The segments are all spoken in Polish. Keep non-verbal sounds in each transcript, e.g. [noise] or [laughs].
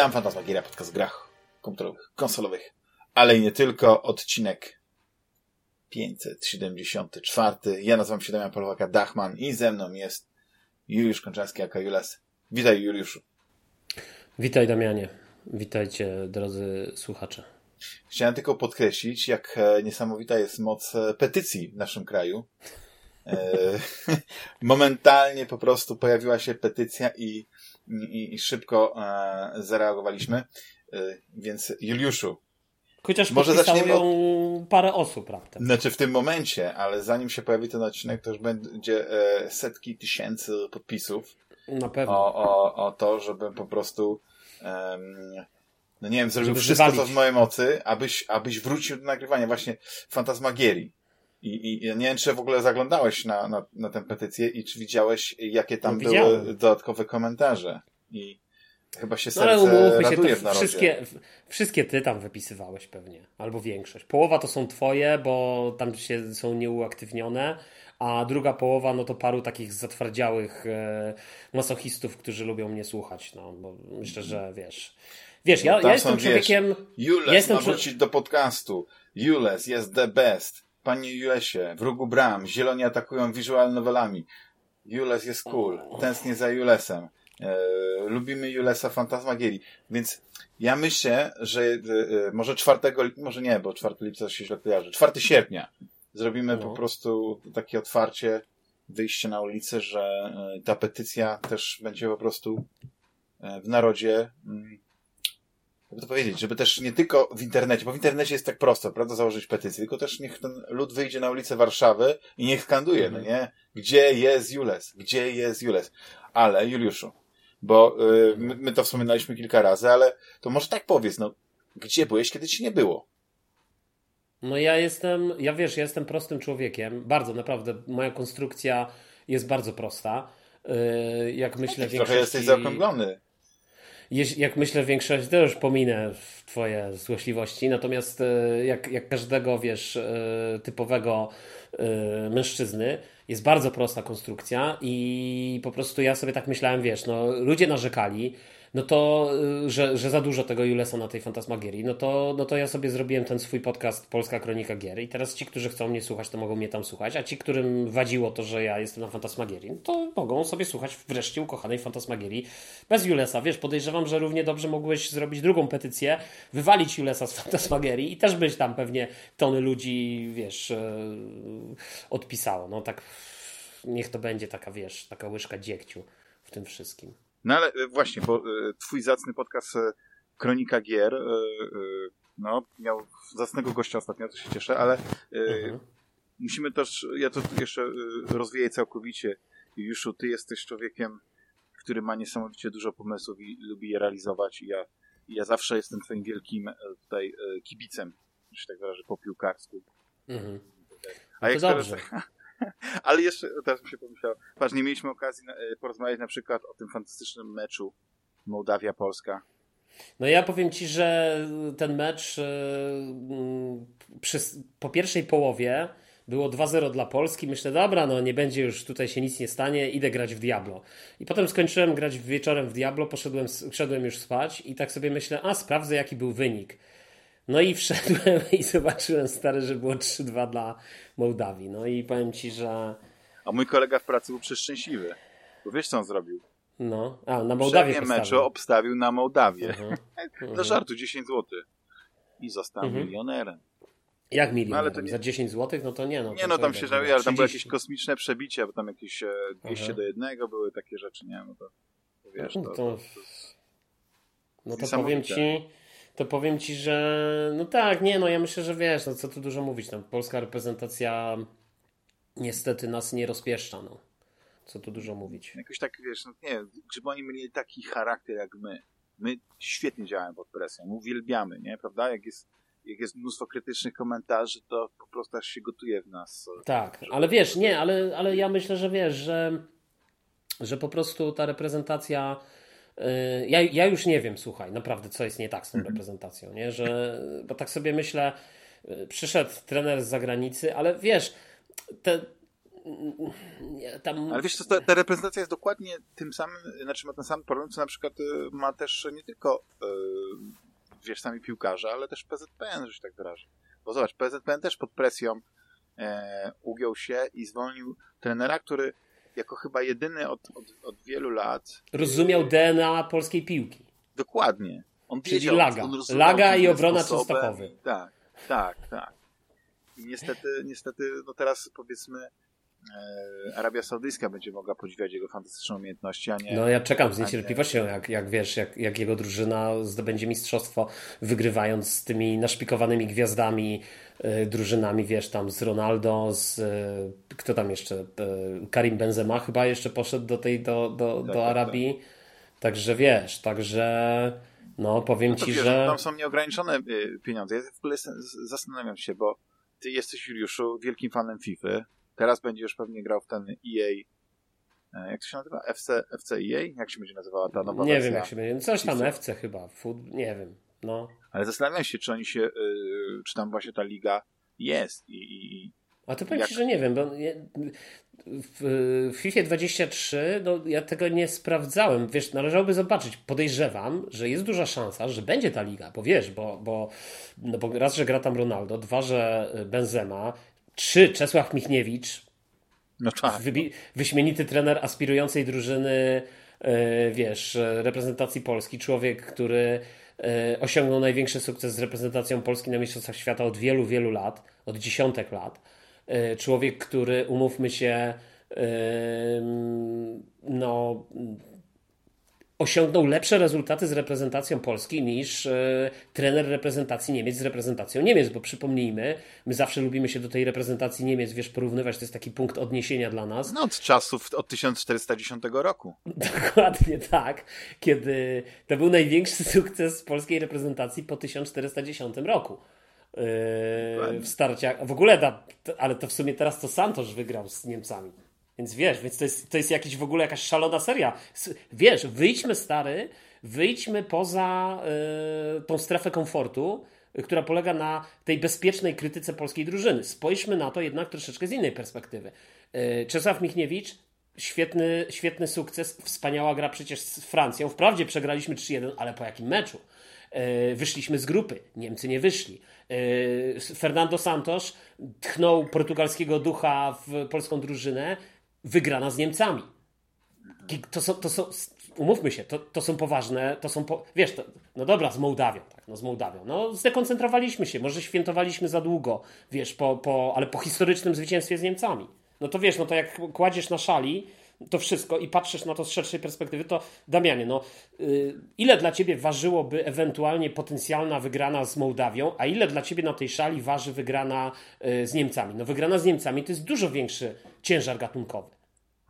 Witam, Fantasmagieria, podcast grach komputerowych, konsolowych, ale i nie tylko. Odcinek 574. Ja nazywam się Damian Polwaka-Dachman i ze mną jest Juliusz Konczarski, aka Julas. Witaj Juliuszu. Witaj Damianie. Witajcie drodzy słuchacze. Chciałem tylko podkreślić, jak e, niesamowita jest moc e, petycji w naszym kraju. E, [laughs] momentalnie po prostu pojawiła się petycja i, i, i szybko zareagowaliśmy. Więc Juliuszu, Chociaż może zaczniemy od... parę osób raptem. Znaczy w tym momencie, ale zanim się pojawi ten odcinek, to już będzie setki tysięcy podpisów. Na pewno. O, o, o to, żeby po prostu um, no nie wiem, zrobił wszystko, co w mojej mocy, abyś, abyś wrócił do nagrywania właśnie Fantasmagierii. I, I nie wiem, czy w ogóle zaglądałeś na, na, na tę petycję i czy widziałeś, jakie tam no, były dodatkowe komentarze. I chyba się serce no, ale raduje się, to w wszystkie, wszystkie ty tam wypisywałeś pewnie, albo większość. Połowa to są twoje, bo tam się są nieuaktywnione, a druga połowa no to paru takich zatwardziałych e, masochistów, którzy lubią mnie słuchać. No, bo myślę, że wiesz... Wiesz, ja, ja jestem są, człowiekiem... Jules ja jestem ma wrócić do podcastu. Jules jest the best. Panie Julesie, wrógu bram, zieloni atakują visual novelami. Jules jest cool. Tęsknię za Julesem. E, lubimy Julesa Fantasmagierii. Więc ja myślę, że e, może czwartego, może nie, bo 4 lipca się źle kojarzy. 4 sierpnia zrobimy no. po prostu takie otwarcie, wyjście na ulicę, że e, ta petycja też będzie po prostu e, w narodzie mm, jakby to powiedzieć, żeby też nie tylko w internecie, bo w internecie jest tak prosto, prawda, założyć petycję, tylko też niech ten lud wyjdzie na ulicę Warszawy i niech skanduje, mm. no nie? Gdzie jest Jules? Gdzie jest Jules? Ale, Juliuszu, bo y, my, my, to wspominaliśmy kilka razy, ale to może tak powiedz, no, gdzie byłeś, kiedy ci nie było? No ja jestem, ja wiesz, ja jestem prostym człowiekiem, bardzo, naprawdę, moja konstrukcja jest bardzo prosta. Y, jak myślę, większości... Trochę jesteś zaokrąglony jak myślę większość, to już pominę twoje złośliwości, natomiast e, jak, jak każdego, wiesz, e, typowego e, mężczyzny, jest bardzo prosta konstrukcja i po prostu ja sobie tak myślałem, wiesz, no ludzie narzekali, no to, y, że, że za dużo tego Julesa na tej Fantasmagierii, no to, no to ja sobie zrobiłem ten swój podcast Polska Kronika Gier i teraz ci, którzy chcą mnie słuchać, to mogą mnie tam słuchać, a ci, którym wadziło to, że ja jestem na Fantasmagierii, no to mogą sobie słuchać wreszcie ukochanej Fantasmagierii bez Julesa. Wiesz, podejrzewam, że równie dobrze mogłeś zrobić drugą petycję, wywalić Julesa z Fantasmagierii i też byś tam pewnie tony ludzi, wiesz, e, odpisało. No tak, niech to będzie taka, wiesz, taka łyżka dziegciu w tym wszystkim. No ale e, właśnie, bo e, twój zacny podcast e, Kronika Gier no, miał zacnego gościa ostatnio, to się cieszę, ale mhm. musimy też, ja to jeszcze rozwijaj całkowicie. Juszu, ty jesteś człowiekiem, który ma niesamowicie dużo pomysłów i lubi je realizować i ja, i ja zawsze jestem twoim wielkim tutaj kibicem, że tak wyrażę, po piłkarsku. Mhm. A no jak. Teraz, [laughs] [laughs] Ale jeszcze teraz mi się pomyślało, patrz, nie mieliśmy okazji e, porozmawiać na przykład o tym fantastycznym meczu Mołdawia-Polska. No ja powiem Ci, że ten mecz e, przy, po pierwszej połowie było 2-0 dla Polski. Myślę, dobra, no nie będzie już tutaj się nic nie stanie, idę grać w Diablo. I potem skończyłem grać wieczorem w Diablo, poszedłem, szedłem już spać i tak sobie myślę, a sprawdzę jaki był wynik. No i wszedłem [laughs] i zobaczyłem stary, że było 3-2 dla Mołdawii. No i powiem ci, że. A mój kolega w pracy był przeszczęśliwy. Bo wiesz, co on zrobił? No, a na Mołdawię postawił. meczu obstawił na Mołdawię. [laughs] -huh. Dla żartu 10 zł. I został mhm. milionerem. Jak milionerem? No, nie... Za 10 zł? No to nie. No, nie, no tam się żaruje, tam były jakieś kosmiczne przebicia, bo tam jakieś 200 uh -huh. do jednego były takie rzeczy, nie? No to, to wiesz, to, to, to, no to powiem ci to powiem ci, że no tak, nie, no ja myślę, że wiesz, no co tu dużo mówić, tam polska reprezentacja niestety nas nie rozpieszcza, no. Co tu dużo mówić. Jakoś tak, wiesz, no nie żeby oni mieli taki charakter jak my. My świetnie działamy pod presją, my uwielbiamy, nie, prawda? Jak jest, jak jest mnóstwo krytycznych komentarzy, to po prostu aż się gotuje w nas. Tak, ale wiesz, nie, ale, ale ja myślę, że wiesz, że, że po prostu ta reprezentacja ja, ja już nie wiem, słuchaj, naprawdę, co jest nie tak z tą mhm. reprezentacją, nie? Że, bo tak sobie myślę, y, przyszedł trener z zagranicy, ale wiesz, te, tam... Ale wiesz, to, ta, ta reprezentacja jest dokładnie tym samym, znaczy ma ten sam problem, co na przykład y, ma też nie tylko y, wiesz, sami piłkarze, ale też PZPN, że się tak wyrażę. Bo zobacz, PZPN też pod presją e, ugiął się i zwolnił trenera, który jako chyba jedyny od, od, od wielu lat rozumiał DNA polskiej piłki. Dokładnie. On Czyli wiedział, laga. on Laga i obrona. Częstochowy. Tak, tak, tak. I niestety, niestety, no teraz powiedzmy Arabia Saudyjska będzie mogła podziwiać jego fantastyczne umiejętności, a nie... No ja czekam z niecierpliwością, jak, jak wiesz, jak, jak jego drużyna zdobędzie mistrzostwo, wygrywając z tymi naszpikowanymi gwiazdami, y, drużynami, wiesz, tam z Ronaldo, z y, kto tam jeszcze, y, Karim Benzema chyba jeszcze poszedł do tej, do, do, Tak, do tak, Arabii. Także wiesz, także no powiem No ci, wiesz, że... tam są nieograniczone pieniądze. Ja w ogóle zastanawiam się, bo ty jesteś, Juliuszu, wielkim fanem FIFA. Teraz będziesz pewnie grał w ten EA. e, Jak to się nazywa? FC, FC EA? Jak się będzie nazywała ta nowa Nie wersja? wiem jak się będzie, coś tam. FC chyba, food, nie wiem, no. Ale zastanawiam się, czy oni się, y, czy tam właśnie ta liga jest i, i, A to powiem Jak- Ci, że nie wiem, bo w, w FIFA 23 no, ja tego nie sprawdzałem. Wiesz, należałoby zobaczyć. Podejrzewam, że jest duża szansa, że będzie ta liga, bo wiesz, bo, bo, no bo raz, że gra tam Ronaldo, dwa, że Benzema, trzy, Czesław Michniewicz, no tak. wybi- wyśmienity trener aspirującej drużyny, e, wiesz, e, reprezentacji Polski, człowiek, który e, osiągnął największy sukces z reprezentacją Polski na Mistrzostwach Świata od wielu, wielu lat, od dziesiątek lat. E, Człowiek, który, umówmy się, no, osiągnął lepsze rezultaty z reprezentacją Polski niż e, trener reprezentacji Niemiec z reprezentacją Niemiec, bo przypomnijmy, my zawsze lubimy się do tej reprezentacji Niemiec, wiesz, porównywać, to jest taki punkt odniesienia dla nas. No od czasów, od 1410 roku. [laughs] Dokładnie tak, kiedy to był największy [laughs] sukces polskiej reprezentacji po 1410 roku. Yy, w starciach. W ogóle, da, ale to w sumie teraz to Santosz wygrał z Niemcami. Więc wiesz, więc to jest, to jest jakiś w ogóle jakaś szalona seria. Wiesz, wyjdźmy stary, wyjdźmy poza yy, tą strefę komfortu, y, która polega na tej bezpiecznej krytyce polskiej drużyny. Spójrzmy na to jednak troszeczkę z innej perspektywy. Yy, Czesław Michniewicz Świetny, świetny sukces, wspaniała gra przecież z Francją. Wprawdzie przegraliśmy 3-1, ale po jakim meczu? E, Wyszliśmy z grupy, Niemcy nie wyszli. E, Fernando Santos tchnął portugalskiego ducha w polską drużynę, wygrana z Niemcami. To są, to są umówmy się, to, to są poważne, to są, po, wiesz, to, no dobra, z Mołdawią, tak, no z Mołdawią, no zdekoncentrowaliśmy się, może świętowaliśmy za długo, wiesz, po, po, ale po historycznym zwycięstwie z Niemcami. No to wiesz, no to jak kładziesz na szali to wszystko i patrzysz na to z szerszej perspektywy, to Damianie, no y, ile dla ciebie ważyłoby ewentualnie potencjalna wygrana z Mołdawią, a ile dla ciebie na tej szali waży wygrana y, z Niemcami? No wygrana z Niemcami to jest dużo większy ciężar gatunkowy.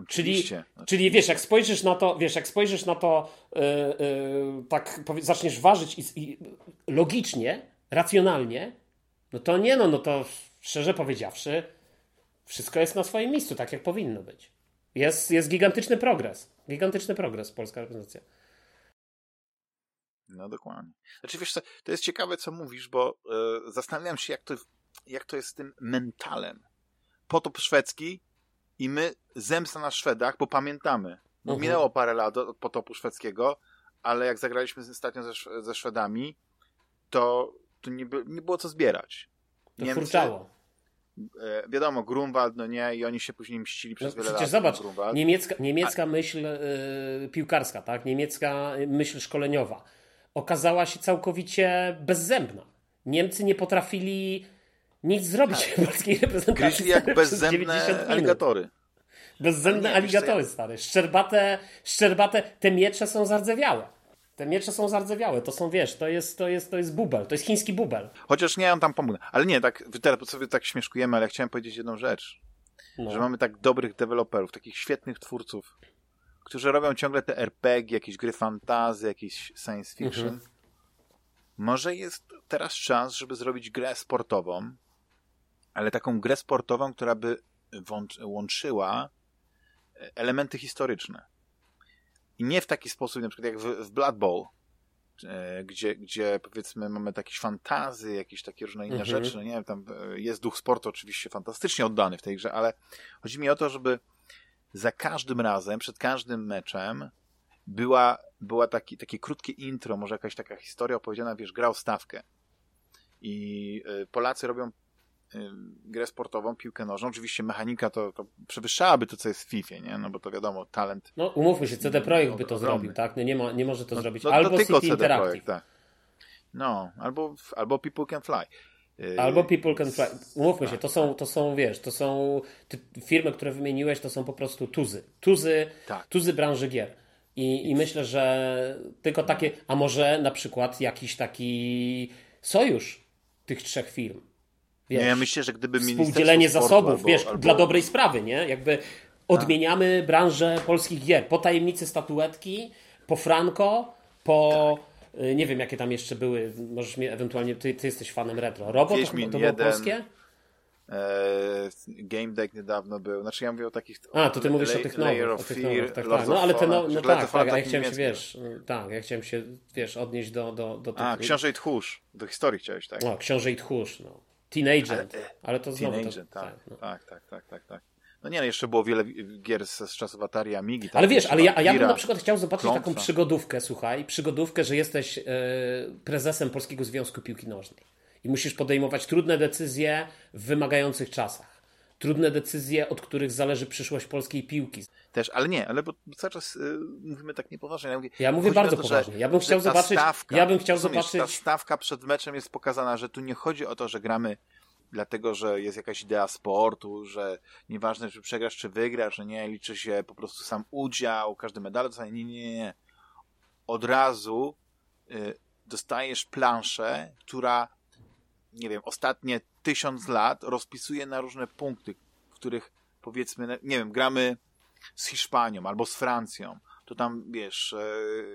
Czyli, czyli wiesz, jak spojrzysz na to, wiesz, jak spojrzysz na to, yy, yy, tak zaczniesz ważyć i, i logicznie, racjonalnie, no to nie no, no to szczerze powiedziawszy, wszystko jest na swoim miejscu, tak jak powinno być. Jest, jest gigantyczny progres. Gigantyczny progres polska reprezentacja. No dokładnie. Znaczy wiesz co, to jest ciekawe co mówisz, bo e, zastanawiam się jak to, jak to jest z tym mentalem. Potop szwedzki i my zemsta na Szwedach, bo pamiętamy. No, Mhm. Minęło parę lat od potopu szwedzkiego, ale jak zagraliśmy ostatnio ze, ze Szwedami, to, to nie, by, nie było co zbierać. To Niemcy- furczało. E, wiadomo, Grunwald, no nie, i oni się później mścili No, przez wiele przecież lat. zobacz, Grunwald. niemiecka, niemiecka myśl y, piłkarska, tak? niemiecka myśl szkoleniowa okazała się całkowicie bezzębna. Niemcy nie potrafili nic zrobić w polskiej reprezentacji. Gryźli jak przez 90 bezzębne minut. aligatory. Co, aligatory, stary. Szczerbate, szczerbate, te miecze są zardzewiałe. Te miecze są zardzewiałe. To są, wiesz, to jest, to jest, to jest bubel. To jest chiński bubel. Chociaż nie, on tam pomógł. Ale nie, tak, teraz sobie tak śmieszkujemy, ale chciałem powiedzieć jedną rzecz. No. Że mamy tak dobrych deweloperów, takich świetnych twórców, którzy robią ciągle te RPG, jakieś gry fantazy, jakieś science fiction. Mhm. Może jest teraz czas, żeby zrobić grę sportową, ale taką grę sportową, która by łączyła e, elementy historyczne. I nie w taki sposób, na przykład jak w, w Blood Bowl, e, gdzie, gdzie powiedzmy mamy jakieś fantazy, jakieś takie różne inne Mhm. rzeczy, no nie wiem, tam e, jest duch sportu oczywiście fantastycznie oddany w tej grze, ale chodzi mi o to, żeby za każdym razem, przed każdym meczem była, była taki, takie krótkie intro, może jakaś taka historia opowiedziana, wiesz, gra o stawkę. I Polacy robią grę sportową, piłkę nożną. Oczywiście mechanika to, to przewyższałaby to, co jest w FIFA, nie? No bo to wiadomo, talent. No umówmy się, CD Projekt by to Ogromny. zrobił, tak? No nie, ma, nie może to No, zrobić. no, albo to tylko City CD Interactive. Projekt, tak. No, albo, albo People Can Fly. Y, Albo People Can Fly. Umówmy się, to są, to są, wiesz, to są ty, firmy, które wymieniłeś, to są po prostu tuzy. Tuzy, Tak. tuzy branży gier. I, I myślę, że tylko takie, a może na przykład jakiś taki sojusz tych trzech firm. Wiesz, ja myślę, że gdyby współdzielenie zasobów, albo- wiesz, albo- dla dobrej sprawy, nie? Jakby odmieniamy branżę polskich gier. Po tajemnicy statuetki, po Franco, po y, nie wiem jakie tam jeszcze były, możesz mnie ewentualnie, ty, ty jesteś fanem retro. Robot, to, to było jeden. polskie? E, Game Deck niedawno był. Znaczy ja mówię o takich... A, to ty mówisz o tych nowych, o tych nowych, tak, tak. No ale te no, no tak, tak, ja chciałem się, wiesz, y, tak, ja chciałem się, wiesz, odnieść do, do, do tych... A, Książę i Tchórz. Do historii chciałeś, tak? No, Książę i Tchórz, no. Teenager, Ale, e, ale to znowu... Teenager, to, tak, no. tak, tak, tak, tak, tak. No nie, no jeszcze było wiele gier z, z czasów Atari Amigi. Ale wiesz, ale ja, a ja bym na przykład chciał zobaczyć taką Klątwa. przygodówkę, słuchaj, przygodówkę, że jesteś e, prezesem Polskiego Związku Piłki Nożnej i musisz podejmować trudne decyzje w wymagających czasach. Trudne decyzje, od których zależy przyszłość polskiej piłki. Też, ale nie, ale bo cały czas y, mówimy tak niepoważnie. Ja mówię, Ja mówię bardzo to, poważnie. Ja bym chciał zobaczyć- Stawka, ja bym chciał rozumiesz, Ta zobaczyć- stawka przed meczem jest pokazana, że tu nie chodzi o to, że gramy dlatego, że jest jakaś idea sportu, że nieważne, czy przegrasz, czy wygrasz, że nie, liczy się po prostu sam udział, każdy medal dostanie. Nie, nie, nie. Od razu y, dostajesz planszę, która, nie wiem, ostatnie tysiąc lat rozpisuje na różne punkty, w których powiedzmy, nie wiem, gramy z Hiszpanią albo z Francją, to tam, wiesz, e,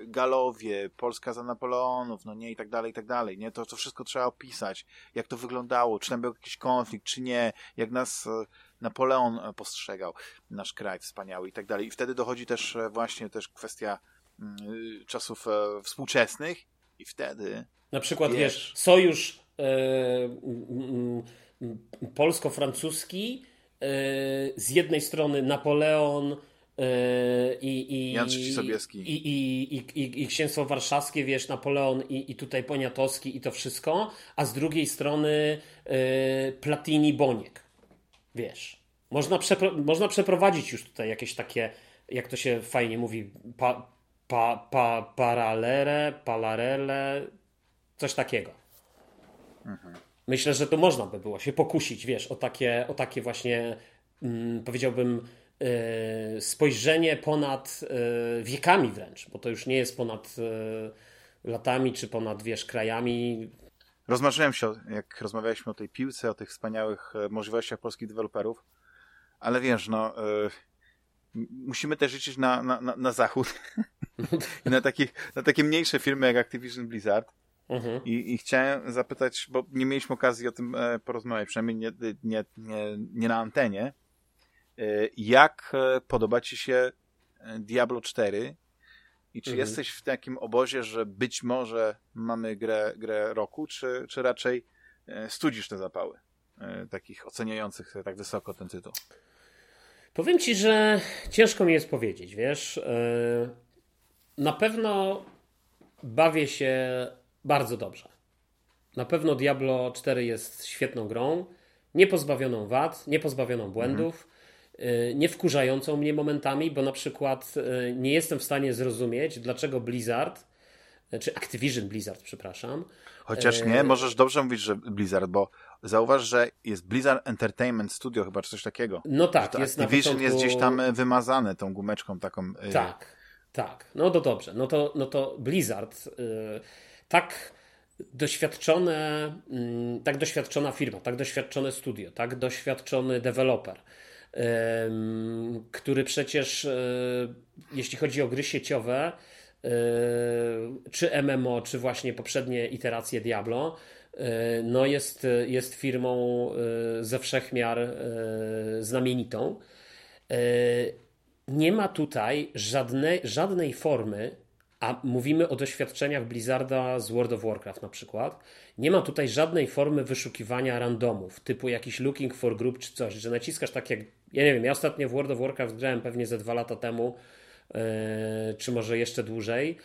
Galowie, Polska za Napoleonów, no nie, i tak dalej, i tak dalej, nie, to, to wszystko trzeba opisać, jak to wyglądało, czy tam był jakiś konflikt, czy nie, jak nas e, Napoleon e, postrzegał, nasz kraj wspaniały i tak dalej. I wtedy dochodzi też właśnie też kwestia mm, czasów współczesnych i wtedy Na przykład, wiesz, Wiesz. sojusz polsko-francuski, z jednej strony Napoleon e, i, i, Jan Sobieski. i, i, i, i, i księstwo warszawskie, wiesz, Napoleon i, i tutaj Poniatowski i to wszystko, a z drugiej strony e, Platini Boniek. Wiesz, można, przepro- można przeprowadzić już tutaj jakieś takie, jak to się fajnie mówi, pa, pa, pa, paralele, palarele, coś takiego. Myślę, że to można by było się pokusić, wiesz, o takie, o takie właśnie, mm, powiedziałbym, e, spojrzenie ponad e, wiekami wręcz, bo to już nie jest ponad e, latami, czy ponad, wiesz, krajami. Rozmarzyłem się, jak rozmawialiśmy o tej piłce, o tych wspaniałych możliwościach polskich deweloperów, ale wiesz, no, musimy też liczyć na, na, na, na zachód [laughs] na, na takie mniejsze firmy jak Activision Blizzard. Mhm. I, I chciałem zapytać, bo nie mieliśmy okazji o tym e, porozmawiać, przynajmniej nie, nie, nie, nie na antenie, e, jak e, podoba Ci się Diablo 4 i czy Mhm. jesteś w takim obozie, że być może mamy grę, grę roku, czy, czy raczej studzisz te zapały takich oceniających tak wysoko ten tytuł? Powiem ci, że ciężko mi jest powiedzieć, wiesz. Na pewno bawię się bardzo dobrze. Na pewno Diablo 4 jest świetną grą, niepozbawioną wad, niepozbawioną błędów, yy, nie wkurzającą mnie momentami, bo na przykład yy, nie jestem w stanie zrozumieć, dlaczego Blizzard, yy, czy Activision Blizzard, przepraszam, Chociaż nie, możesz dobrze mówić, że Blizzard, bo zauważ, że jest Blizzard Entertainment Studio, chyba czy coś takiego. no tak, To jest na Activision początku... jest gdzieś tam e, wymazane tą gumeczką taką. e, Tak, tak. No to dobrze. No to, no to Blizzard, y, tak doświadczone, mm, tak doświadczona firma, tak doświadczone studio, tak doświadczony deweloper, który przecież, y, jeśli chodzi o gry sieciowe, y, czy MMO, czy właśnie poprzednie iteracje Diablo, y, no jest, jest firmą ze wszechmiar znamienitą. Nie ma tutaj żadnej, żadnej formy a mówimy o doświadczeniach Blizzarda z World of Warcraft na przykład, nie ma tutaj żadnej formy wyszukiwania randomów, typu jakiś looking for group czy coś, że naciskasz tak jak, ja nie wiem, ja ostatnio w World of Warcraft grałem pewnie ze dwa lata temu, yy, czy może jeszcze dłużej,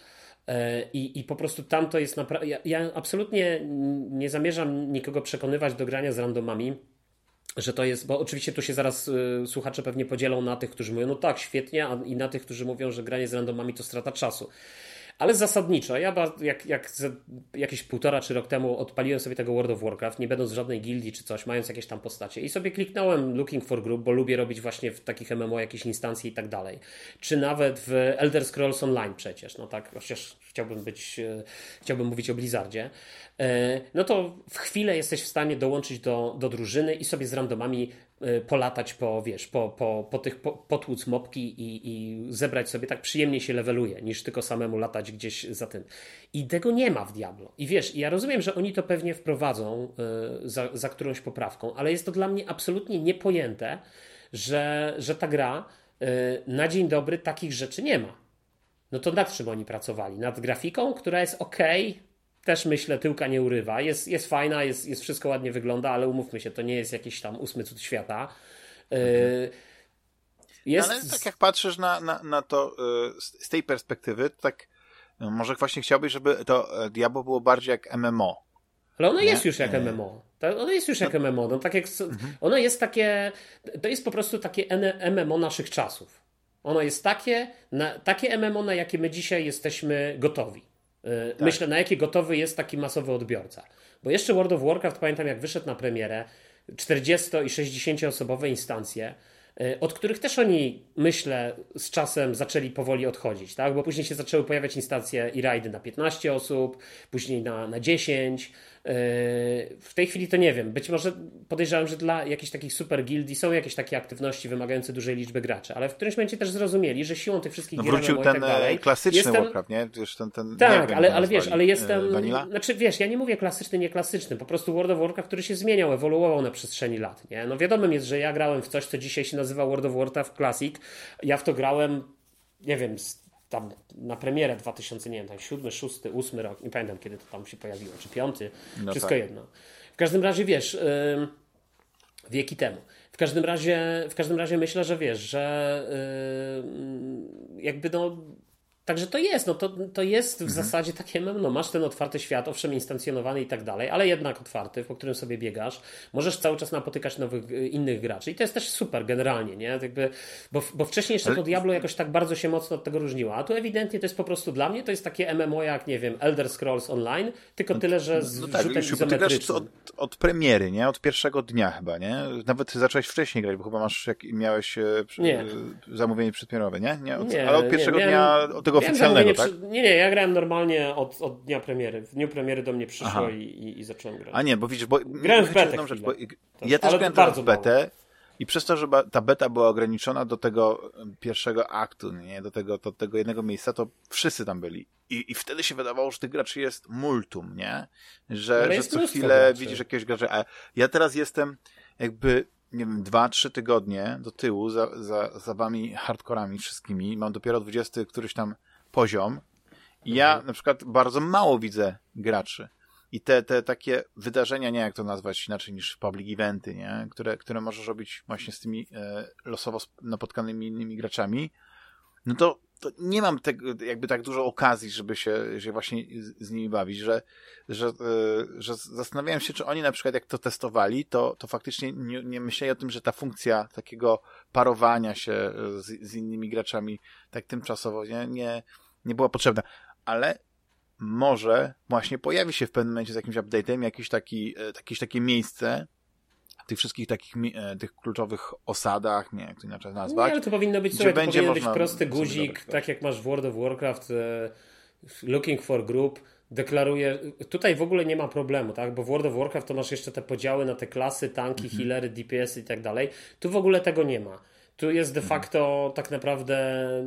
e, i, I po prostu tam to jest naprawdę. Ja, ja, absolutnie nie zamierzam nikogo przekonywać do grania z randomami, że to jest, bo oczywiście tu się zaraz y, słuchacze pewnie podzielą na tych, którzy mówią, no tak, świetnie, a i na tych, którzy mówią, że granie z randomami to strata czasu. Ale zasadniczo, ja jak, jak jakieś półtora czy rok temu odpaliłem sobie tego World of Warcraft, nie będąc w żadnej gildii czy coś, mając jakieś tam postacie i sobie kliknąłem Looking for Group, bo lubię robić właśnie w takich MMO jakieś instancje i tak dalej. Czy nawet w Elder Scrolls Online przecież, no tak, chociaż chciałbym być, e, chciałbym mówić o Blizzardzie, e, no to w chwilę jesteś w stanie dołączyć do, do drużyny i sobie z randomami e, polatać po, wiesz, po, po, po tych, po, potłuc mopki i, i zebrać sobie, tak przyjemnie się leveluje, niż tylko samemu latać gdzieś za tym. I tego nie ma w Diablo. I wiesz, ja rozumiem, że oni to pewnie wprowadzą za, za którąś poprawką, ale jest to dla mnie absolutnie niepojęte, że, że ta gra na dzień dobry takich rzeczy nie ma. No to nad czym oni pracowali? Nad grafiką, która jest ok, też myślę, tyłka nie urywa. Jest, jest fajna, jest, jest wszystko ładnie wygląda, ale umówmy się, to nie jest jakiś tam ósmy cud świata. Mhm. Jest... Ale tak jak patrzysz na, na, na to y, z tej perspektywy, to tak no może właśnie chciałbyś, żeby to e, Diablo było bardziej jak MMO. Ale ono nie? jest już jak MMO. Ono jest już jak no. MMO. No, tak jak, mhm. Ono jest takie, to jest po prostu takie MMO naszych czasów. Ono jest takie, na, takie MMO, na jakie my dzisiaj jesteśmy gotowi. Y, tak. Myślę, na jakie gotowy jest taki masowy odbiorca. Bo jeszcze World of Warcraft, pamiętam jak wyszedł na premierę, 40 i 60 osobowe instancje, y, od których też oni, myślę, z czasem zaczęli powoli odchodzić, tak? Bo później się zaczęły pojawiać instancje i rajdy na 15 osób, później na, na 10, Yy, w tej chwili to nie wiem. Być może podejrzewam, że dla jakichś takich super gildii są jakieś takie aktywności wymagające dużej liczby graczy, ale w którymś momencie też zrozumieli, że siłą tych wszystkich no, wrócił ten tak dalej, klasyczny jestem... Warcraft, nie? Wiesz, ten, ten, tak, wiem, ale, ale wiesz, ale jestem... Vanilla? Znaczy wiesz, ja nie mówię klasyczny, nie klasyczny, po prostu World of Warcraft, który się zmieniał, ewoluował na przestrzeni lat, nie? No wiadomym jest, że ja grałem w coś, co dzisiaj się nazywa World of Warcraft Classic. Ja w to grałem, nie wiem, tam na premierę 2000, nie wiem, tam 7, 6, 8 rok, nie pamiętam kiedy to tam się pojawiło, czy piąty, no wszystko tak. jedno. W każdym razie wiesz, yy, wieki temu. W każdym razie, w każdym razie myślę, że wiesz, że yy, jakby no Także to jest, no to, to jest w mhm. zasadzie takie, no masz ten otwarty świat, owszem instancjonowany i tak dalej, ale jednak otwarty, po którym sobie biegasz, możesz cały czas napotykać nowych, y, innych graczy i to jest też super generalnie, nie? Jakby, bo, bo wcześniej jeszcze to Diablo jakoś tak bardzo się mocno od tego różniło, a tu ewidentnie to jest po prostu dla mnie, to jest takie MMO jak, nie wiem, Elder Scrolls Online, tylko tyle, że z no tak, rzutem izometrycznym. Od, od premiery, nie? Od pierwszego dnia chyba, nie? Nawet zacząłeś wcześniej grać, bo chyba masz, jak miałeś e, nie. zamówienie przedpremierowe, nie? nie, od, nie ale od pierwszego nie, dnia, od tego oficjalnego, tak? Przy... Nie, nie, ja grałem normalnie od, od dnia premiery. W dniu premiery do mnie przyszło i, i, i, zacząłem grać. A nie, bo widzisz, bo... Grałem w betę rzecz, bo Ja też grałem bardzo w betę i przez to, że ta beta była ograniczona do tego pierwszego aktu, nie, do tego, do tego jednego miejsca, to wszyscy tam byli. I, I wtedy się wydawało, że tych graczy jest multum, nie? Że, że co chwilę graczy. widzisz jakiegoś gracza. A ja teraz jestem jakby nie wiem, dwa, trzy tygodnie do tyłu za, za, za wami hardkorami wszystkimi. Mam dopiero 20 któryś tam poziom i ja mhm. na przykład bardzo mało widzę graczy. I te, te takie wydarzenia, nie jak to nazwać inaczej niż public eventy, nie? Które, które możesz robić właśnie z tymi e, losowo napotkanymi innymi graczami, no to, to nie mam tego, jakby tak dużo okazji, żeby się, się właśnie z, z nimi bawić, że, że, e, że zastanawiałem się, czy oni na przykład jak to testowali, to, to faktycznie nie, nie myśleli o tym, że ta funkcja takiego parowania się z, z innymi graczami tak tymczasowo nie, nie, nie była potrzebna. Ale może właśnie pojawi się w pewnym momencie z jakimś update'em jakieś, taki, e, jakieś takie miejsce, tych wszystkich takich e, tych kluczowych osadach, nie jak to inaczej nazwać. Nie, ale to powinno być, słuchaj, to powinien być prosty guzik, tak jak masz w World of Warcraft e, looking for group, deklaruje, tutaj w ogóle nie ma problemu, tak, bo w World of Warcraft to masz jeszcze te podziały na te klasy, tanki, mhm. healery, DPS i tak dalej, tu w ogóle tego nie ma. Tu jest de facto tak naprawdę,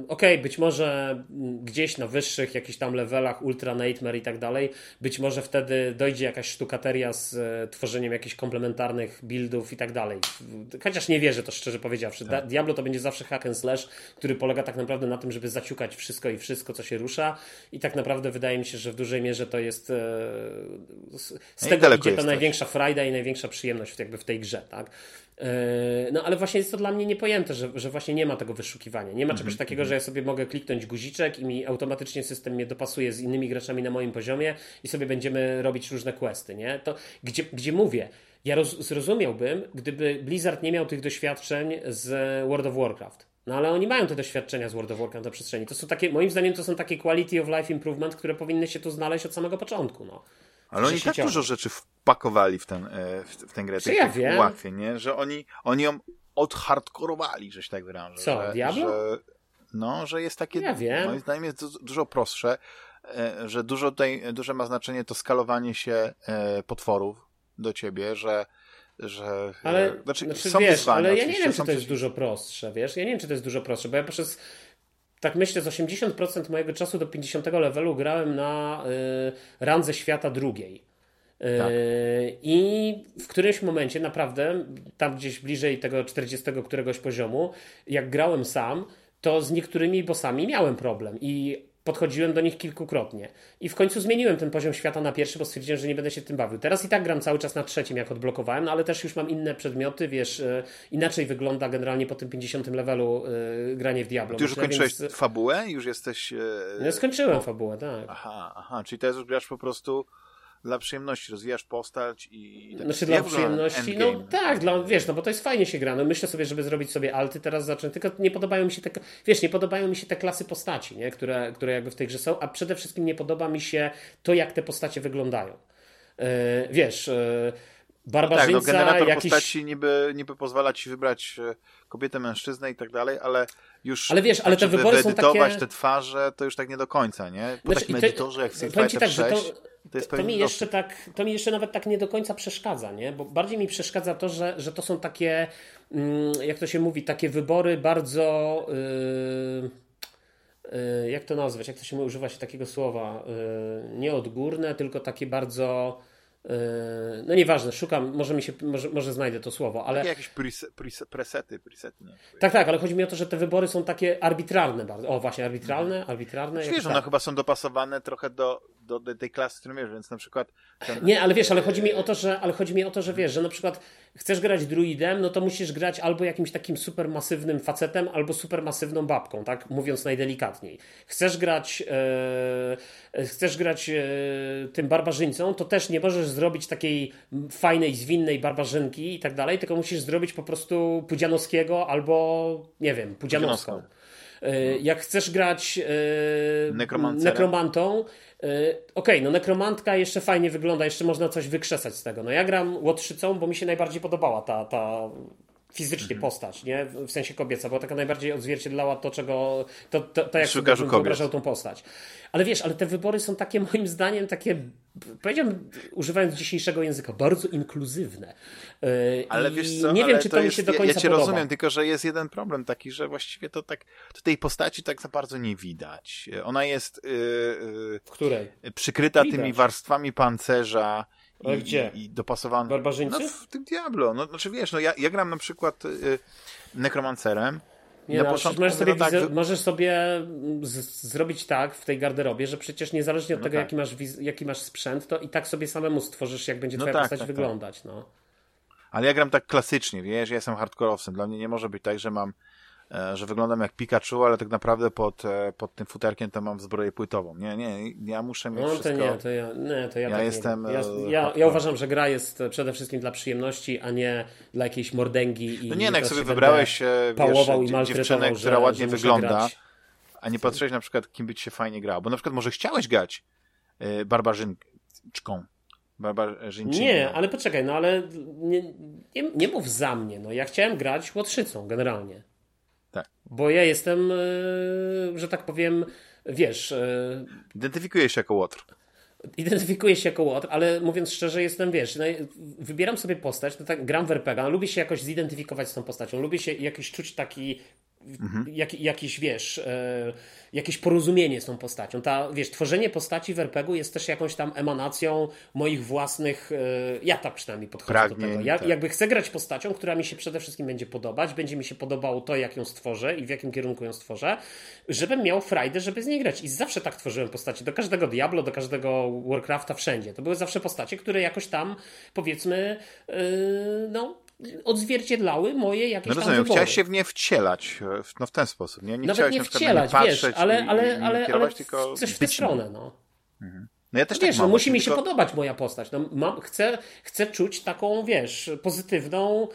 okej, okay, być może gdzieś na wyższych jakichś tam levelach, Ultra Nightmare i tak dalej, być może wtedy dojdzie jakaś sztukateria z e, tworzeniem jakichś komplementarnych buildów i tak dalej. Chociaż nie wierzę to szczerze powiedziawszy. Tak. Diablo to będzie zawsze hack and slash, który polega tak naprawdę na tym, żeby zaciukać wszystko i wszystko, co się rusza i tak naprawdę wydaje mi się, że w dużej mierze to jest e, z, z tego idzie ta największa frajda i największa przyjemność jakby w tej grze, tak? E, no ale właśnie jest to dla mnie niepojęte, że, że właśnie nie ma tego wyszukiwania. Nie ma czegoś mm -hmm. takiego, że ja sobie mogę kliknąć guziczek i mi automatycznie system mnie dopasuje z innymi graczami na moim poziomie i sobie będziemy robić różne questy, nie? To gdzie, gdzie mówię, ja roz, zrozumiałbym, gdyby Blizzard nie miał tych doświadczeń z World of Warcraft. No ale oni mają te doświadczenia z World of Warcraft na przestrzeni. To są takie, moim zdaniem to są takie quality of life improvement, które powinny się tu znaleźć od samego początku. No. Ale oni tak dużo rzeczy wpakowali w, ten, e, w, w tę grę, tych, ja wiem. ułatwień, nie? że oni, oni ją odhardkorowali, że się tak wyrażę. Co, że, Diablo? Że, no, że jest takie, ja wiem. moim zdaniem jest dużo prostsze, e, że dużo tutaj, duże ma znaczenie to skalowanie się e, potworów do ciebie, że że ale, znaczy, znaczy, są wiesz, ale ja nie wiem, czy to jest dużo prostsze, wiesz, ja nie wiem, czy to jest dużo prostsze, bo ja przez tak myślę, z 80% mojego czasu do 50 levelu grałem na y, randze świata drugiej. Y, tak. I w którymś momencie naprawdę, tam gdzieś bliżej tego 40 któregoś poziomu, jak grałem sam, to z niektórymi bossami miałem problem. I podchodziłem do nich kilkukrotnie. I w końcu zmieniłem ten poziom świata na pierwszy, bo stwierdziłem, że nie będę się tym bawił. Teraz i tak gram cały czas na trzecim, jak odblokowałem, no ale też już mam inne przedmioty, wiesz, e, inaczej wygląda generalnie po tym 50 levelu yy, granie w Diablo. Ty już kończyłeś więc... fabułę? Już jesteś... Yy... No, skończyłem fabułę, tak. Aha, aha, czyli teraz już grasz po prostu dla przyjemności, rozwijasz postać i... Tak znaczy dla przyjemności, no tak, dla, wiesz, no bo to jest fajnie się gra, no myślę sobie, żeby zrobić sobie alty, teraz zacząć, tylko nie podobają mi się te, wiesz, nie podobają mi się te klasy postaci, nie? Które, które jakby w tej grze są, a przede wszystkim nie podoba mi się to, jak te postacie wyglądają. Yy, wiesz... Yy, Barbarzyńca, no tak, no generator jakiś... postaci niby, niby pozwala ci wybrać e, kobietę, mężczyznę i tak dalej, ale już ale wiesz, ale te wybory są takie... te twarze, to już tak nie do końca, nie? Po znaczy, takim edytorze jak Street Fighter tak, 6, to, to, jest to mi jeszcze tak, to mi jeszcze nawet tak nie do końca przeszkadza, nie? Bo bardziej mi przeszkadza to, że, że to są takie, mm, jak to się mówi, takie wybory bardzo... Yy jak to nazwać, jak to się używa się takiego słowa, y, nie odgórne, tylko takie bardzo Yy, no nieważne, szukam, może mi się, może, może znajdę to słowo, ale... Takie jakieś presety, presety. Nie? Tak, tak, ale chodzi mi o to, że te wybory są takie arbitralne bardzo. O, właśnie, arbitralne, mhm. arbitralne. Wiesz, one tak. chyba są dopasowane trochę do, do, do tej klasy, którą wiesz, więc na przykład... Ten... Nie, ale wiesz, ale chodzi mi o to, że, ale chodzi mi o to, że wiesz, że na przykład chcesz grać druidem, no to musisz grać albo jakimś takim supermasywnym facetem, albo supermasywną babką, tak? Mówiąc najdelikatniej. Chcesz grać, e, chcesz grać e, tym barbarzyńcą, to też nie możesz zrobić takiej fajnej, zwinnej barbarzynki i tak dalej, tylko musisz zrobić po prostu Pudzianowskiego albo, nie wiem, Pudzianowską. E, jak chcesz grać nekromantą, Okej, okay, no nekromantka jeszcze fajnie wygląda, jeszcze można coś wykrzesać z tego. No ja gram łotrzycą, bo mi się najbardziej podobała ta, ta fizycznie mhm. postać, nie? W sensie kobieca, bo taka najbardziej odzwierciedlała to, czego, to, to, to jak sobie wyobrażał tą postać. Ale wiesz, ale te wybory są takie moim zdaniem takie, powiedziałbym, używając dzisiejszego języka, bardzo inkluzywne. Yy, ale wiesz co, nie wiem, czy to jest, mi się do końca Ja, ja cię podoba. rozumiem, tylko że jest jeden problem taki, że właściwie to tak, to tej postaci tak za bardzo nie widać. Ona jest yy, w której? przykryta widać. tymi warstwami pancerza, ale gdzie? I, i dopasowane. Barbarzyńcy? No w tym Diablo. No, znaczy wiesz, no ja, ja gram na przykład y, nekromancerem. Nie, na no, początku możesz sobie, tak, możesz sobie z, zrobić tak w tej garderobie, że przecież niezależnie od no tego, tak. jaki, masz jaki masz sprzęt, to i tak sobie samemu stworzysz, jak będzie no twoja tak, postać tak, tak. wyglądać. No. Ale ja gram tak klasycznie, wiesz, ja jestem hardkorowcem. Dla mnie nie może być tak, że mam że wyglądam jak Pikachu, ale tak naprawdę pod, e, pod tym futerkiem to mam zbroję płytową. Nie, nie, ja muszę mieć no, wszystko. to nie, to ja, nie, to ja, ja tak jestem... Ja, e, ja, ja, uważam, że gra jest przede wszystkim dla przyjemności, a nie dla jakiejś mordęgi i No nie, no jak sobie wybrałeś pałował wiesz, i dziewczynę, że, która ładnie wygląda, grać. a nie patrzyłeś na przykład, kim by ci się fajnie grało. Bo na przykład może chciałeś grać barbarzynczką. Nie, ale poczekaj, no ale nie, nie, nie mów za mnie. No, ja chciałem grać łotrzycą generalnie. Bo ja jestem, e, że tak powiem, wiesz. E, Identyfikuję się jako łotr. identyfikuję się jako Łotr, ale mówiąc szczerze, jestem, wiesz, no, wybieram sobie postać, no tak, gram w RPG, lubię się jakoś zidentyfikować z tą postacią, lubię się jakoś czuć taki mhm. jak, jakiś, wiesz, e, jakieś porozumienie z tą postacią. Ta, wiesz, tworzenie postaci w RPG-u jest też jakąś tam emanacją moich własnych, e, ja tak przynajmniej podchodzę Pragnień, do tego. Ja, tak. Jakby chcę grać postacią, która mi się przede wszystkim będzie podobać, będzie mi się podobało to, jak ją stworzę i w jakim kierunku ją stworzę, żebym miał frajdę, żeby z niej grać. I zawsze tak tworzyłem postacie. Do każdego Diablo, do każdego Warcrafta, wszędzie. To były zawsze postacie, które jakoś tam, powiedzmy, yy, no, odzwierciedlały moje jakieś no rozumiem, tam wybory. chciałeś się w nie wcielać, no w ten sposób, nie? nie Nawet nie wcielać, wiesz, ale, ale, ale, ale tylko coś w tę stronę, no. Mhm. No ja też tak wiesz, mam, no, musi mi się tylko... podobać moja postać. No, mam, chcę, chcę czuć taką, wiesz, pozytywną,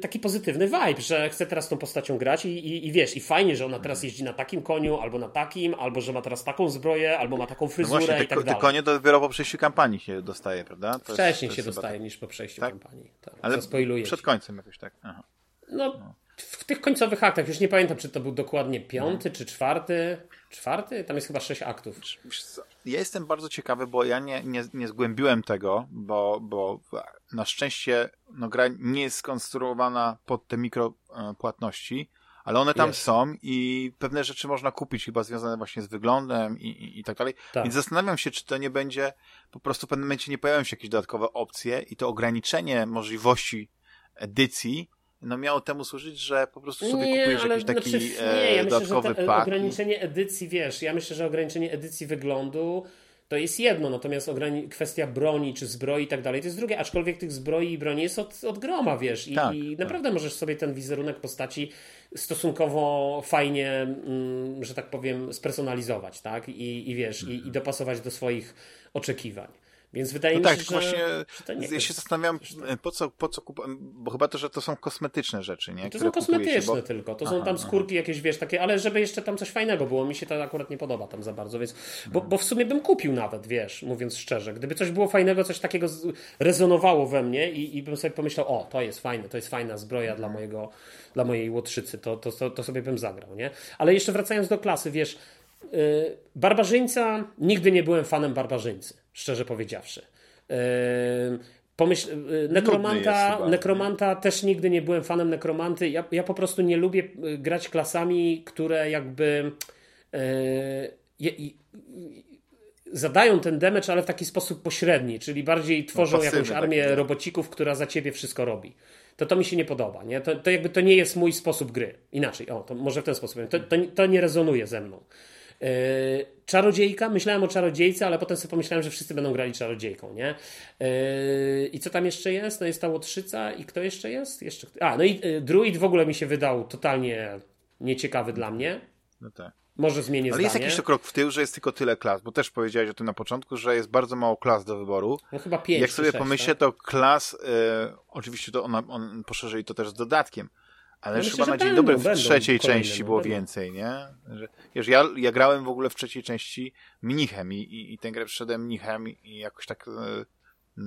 taki pozytywny vibe, że chce teraz tą postacią grać i, i, i, wiesz, i fajnie, że ona teraz jeździ na takim koniu, albo na takim, albo że ma teraz taką zbroję, albo ma taką no fryzurę no właśnie, i tak dalej. Te konie dopiero po przejściu kampanii się dostaje, prawda? To Wcześniej jest, się dostaje tak... niż po przejściu tak? kampanii. Tak, Ale przed końcem jakoś tak. Aha. No, no, w tych końcowych aktach, już nie pamiętam, czy to był dokładnie piąty, no. czy czwarty. Czwarty? Tam jest chyba sześć aktów. Ja jestem bardzo ciekawy, bo ja nie, nie, nie zgłębiłem tego, bo, bo na szczęście no, gra nie jest skonstruowana pod te mikropłatności, ale one tam jest. są i pewne rzeczy można kupić, chyba związane właśnie z wyglądem i, i, i tak dalej. Tak. Więc zastanawiam się, czy to nie będzie, po prostu w pewnym momencie nie pojawią się jakieś dodatkowe opcje i to ograniczenie możliwości edycji no miało temu służyć, że po prostu sobie nie, kupujesz jakiś taki znaczy, nie, ja dodatkowy myślę, że to, ograniczenie edycji, wiesz, ja myślę, że ograniczenie edycji wyglądu to jest jedno, natomiast kwestia broni czy zbroi i tak dalej to jest drugie, aczkolwiek tych zbroi i broni jest od, od groma, wiesz, i, tak, i tak. naprawdę możesz sobie ten wizerunek postaci stosunkowo fajnie, mm, że tak powiem, spersonalizować, tak, i, i wiesz, i, i dopasować do swoich oczekiwań. Więc wydaje no mi tak, się, że, właśnie że to nie ja się zastanawiam, po co, po co kup... bo chyba to, że to są kosmetyczne rzeczy, nie? To są kosmetyczne się, bo... tylko, to aha, są tam skórki aha. jakieś, wiesz, takie, ale żeby jeszcze tam coś fajnego było, mi się to akurat nie podoba tam za bardzo, więc, bo, bo w sumie bym kupił nawet, wiesz, mówiąc szczerze, gdyby coś było fajnego, coś takiego rezonowało we mnie i, i bym sobie pomyślał, o, to jest fajne, to jest fajna zbroja dla mojego, dla mojej łotrzycy, to, to, to, to sobie bym zagrał, nie? Ale jeszcze wracając do klasy, wiesz, yy, Barbarzyńca, nigdy nie byłem fanem Barbarzyńcy szczerze powiedziawszy. Pomyśl, y, nekromanta, nekromanta też nigdy nie byłem fanem nekromanty. Ja, ja po prostu nie lubię y, grać klasami, które jakby e, zadają ten damage, ale w taki sposób pośredni, czyli bardziej tworzą no, jakąś armię taki, robocików, która za ciebie wszystko robi. To to mi się nie podoba. Nie? To, to jakby to nie jest mój sposób gry. Inaczej, o, to może w ten sposób. To, to, to nie rezonuje ze mną. Yy, czarodziejka, myślałem o czarodziejce, ale potem sobie pomyślałem, że wszyscy będą grali czarodziejką, nie? Yy, I co tam jeszcze jest? No jest ta łotrzyca i kto jeszcze jest? Jeszcze... A, no i yy, druid w ogóle mi się wydał totalnie nieciekawy dla mnie. No tak. Może zmienię Ale zdanie. jest jakiś to krok w tył, że jest tylko tyle klas, bo też powiedziałeś o tym na początku, że jest bardzo mało klas do wyboru. No chyba pięć. Jak sobie pomyślę, tak? to klas, oczywiście to on, on poszerzyli to też z dodatkiem, ale no chyba na dzień dobry w trzeciej części było będą. więcej, nie? Że, wiesz, ja, ja grałem w ogóle w trzeciej części mnichem i, i, i tę grę przyszedłem mnichem i, jakoś tak yy,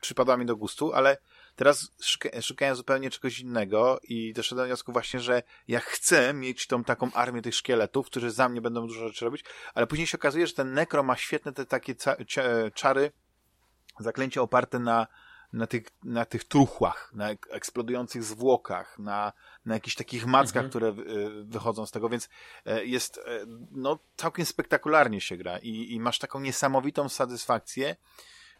przypadła mi do gustu, ale teraz szuka, szukałem zupełnie czegoś innego i doszedłem do wniosku właśnie, że ja chcę mieć tą taką armię tych szkieletów, którzy za mnie będą dużo rzeczy robić, ale później się okazuje, że ten nekro ma świetne te takie czary, zaklęcia oparte na na tych, na tych truchłach, na eksplodujących zwłokach, na, na jakichś takich mackach, mhm. które y, wychodzą z tego, więc e, jest, e, no, całkiem spektakularnie się gra i, i masz taką niesamowitą satysfakcję,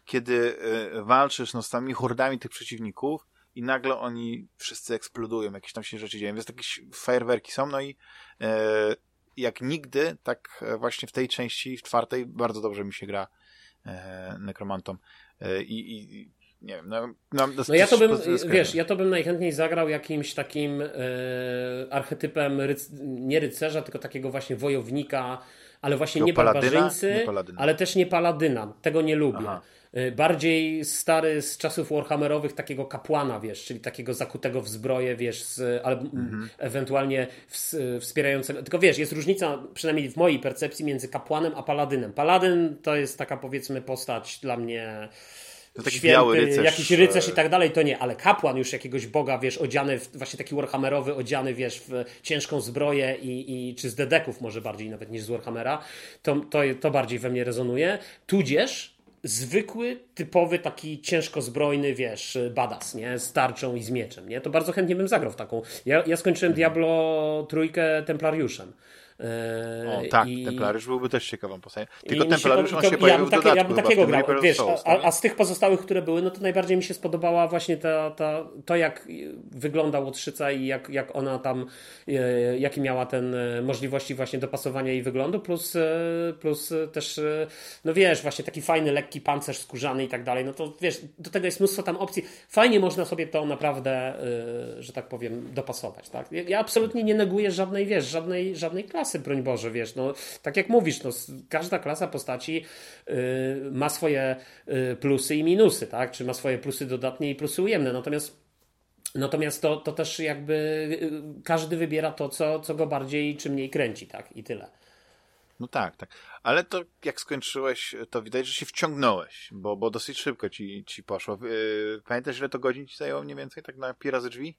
kiedy e, walczysz no, z tymi hordami tych przeciwników i nagle oni wszyscy eksplodują, jakieś tam się rzeczy dzieją, więc jakieś fajerwerki są, no i e, jak nigdy, tak właśnie w tej części, w czwartej, bardzo dobrze mi się gra e, nekromantom. E, I, i nie wiem, no, no, no ja to bym, wiesz, ja to bym najchętniej zagrał jakimś takim e, archetypem ryc, nie rycerza, tylko takiego właśnie wojownika, ale właśnie nie barbarzyńcy, nie ale też nie paladyna. Tego nie lubię. Aha. E, bardziej stary z czasów Warhammerowych takiego kapłana, wiesz, czyli takiego zakutego w zbroję, wiesz, z, ale mhm. ewentualnie w, wspierającego. Tylko wiesz, jest różnica, przynajmniej w mojej percepcji, między kapłanem a paladynem. Paladyn to jest taka powiedzmy postać dla mnie to taki święty, biały rycerz. jakiś rycerz i tak dalej, to nie, ale kapłan już jakiegoś boga, wiesz, odziany, w, właśnie taki warhammerowy, odziany, wiesz, w ciężką zbroję i, i czy z dedeków może bardziej nawet niż z Warhammera, to, to, to bardziej we mnie rezonuje. Tudzież zwykły, typowy, taki ciężko zbrojny, wiesz, badass, nie? Z tarczą i z mieczem, nie? To bardzo chętnie bym zagrał w taką. Ja, ja skończyłem Diablo trójkę Templariuszem. O, tak, I... Templariusz byłby też ciekawą postacią. Tylko Templariusz on się pojawił ja takie, Ja bym takiego grał, wiesz, a, a, z tych pozostałych, które były, no to najbardziej mi się spodobała właśnie ta, ta, to, jak wygląda Łotrzyca i jak, jak ona tam, e, jakie miała ten e, możliwości właśnie dopasowania jej wyglądu, plus, e, plus też, no wiesz, właśnie taki fajny, lekki pancerz skórzany i tak dalej, no to wiesz, do tego jest mnóstwo tam opcji. Fajnie można sobie to naprawdę, że tak powiem, dopasować, tak? Ja absolutnie nie neguję żadnej, wiesz, żadnej, żadnej klasy klasy, broń Boże, wiesz, no tak jak mówisz, no, każda klasa postaci y, ma swoje y, plusy i minusy, tak? Czy ma swoje plusy dodatnie i plusy ujemne, natomiast Natomiast to, to też jakby y, każdy wybiera to, co, co go bardziej czy mniej kręci, tak? I tyle. No tak, tak. Ale to jak skończyłeś, to widać, że się wciągnąłeś, bo, bo dosyć szybko ci, ci poszło. Pamiętasz, ile to godzin ci zajęło mniej więcej, tak na pi razy drzwi?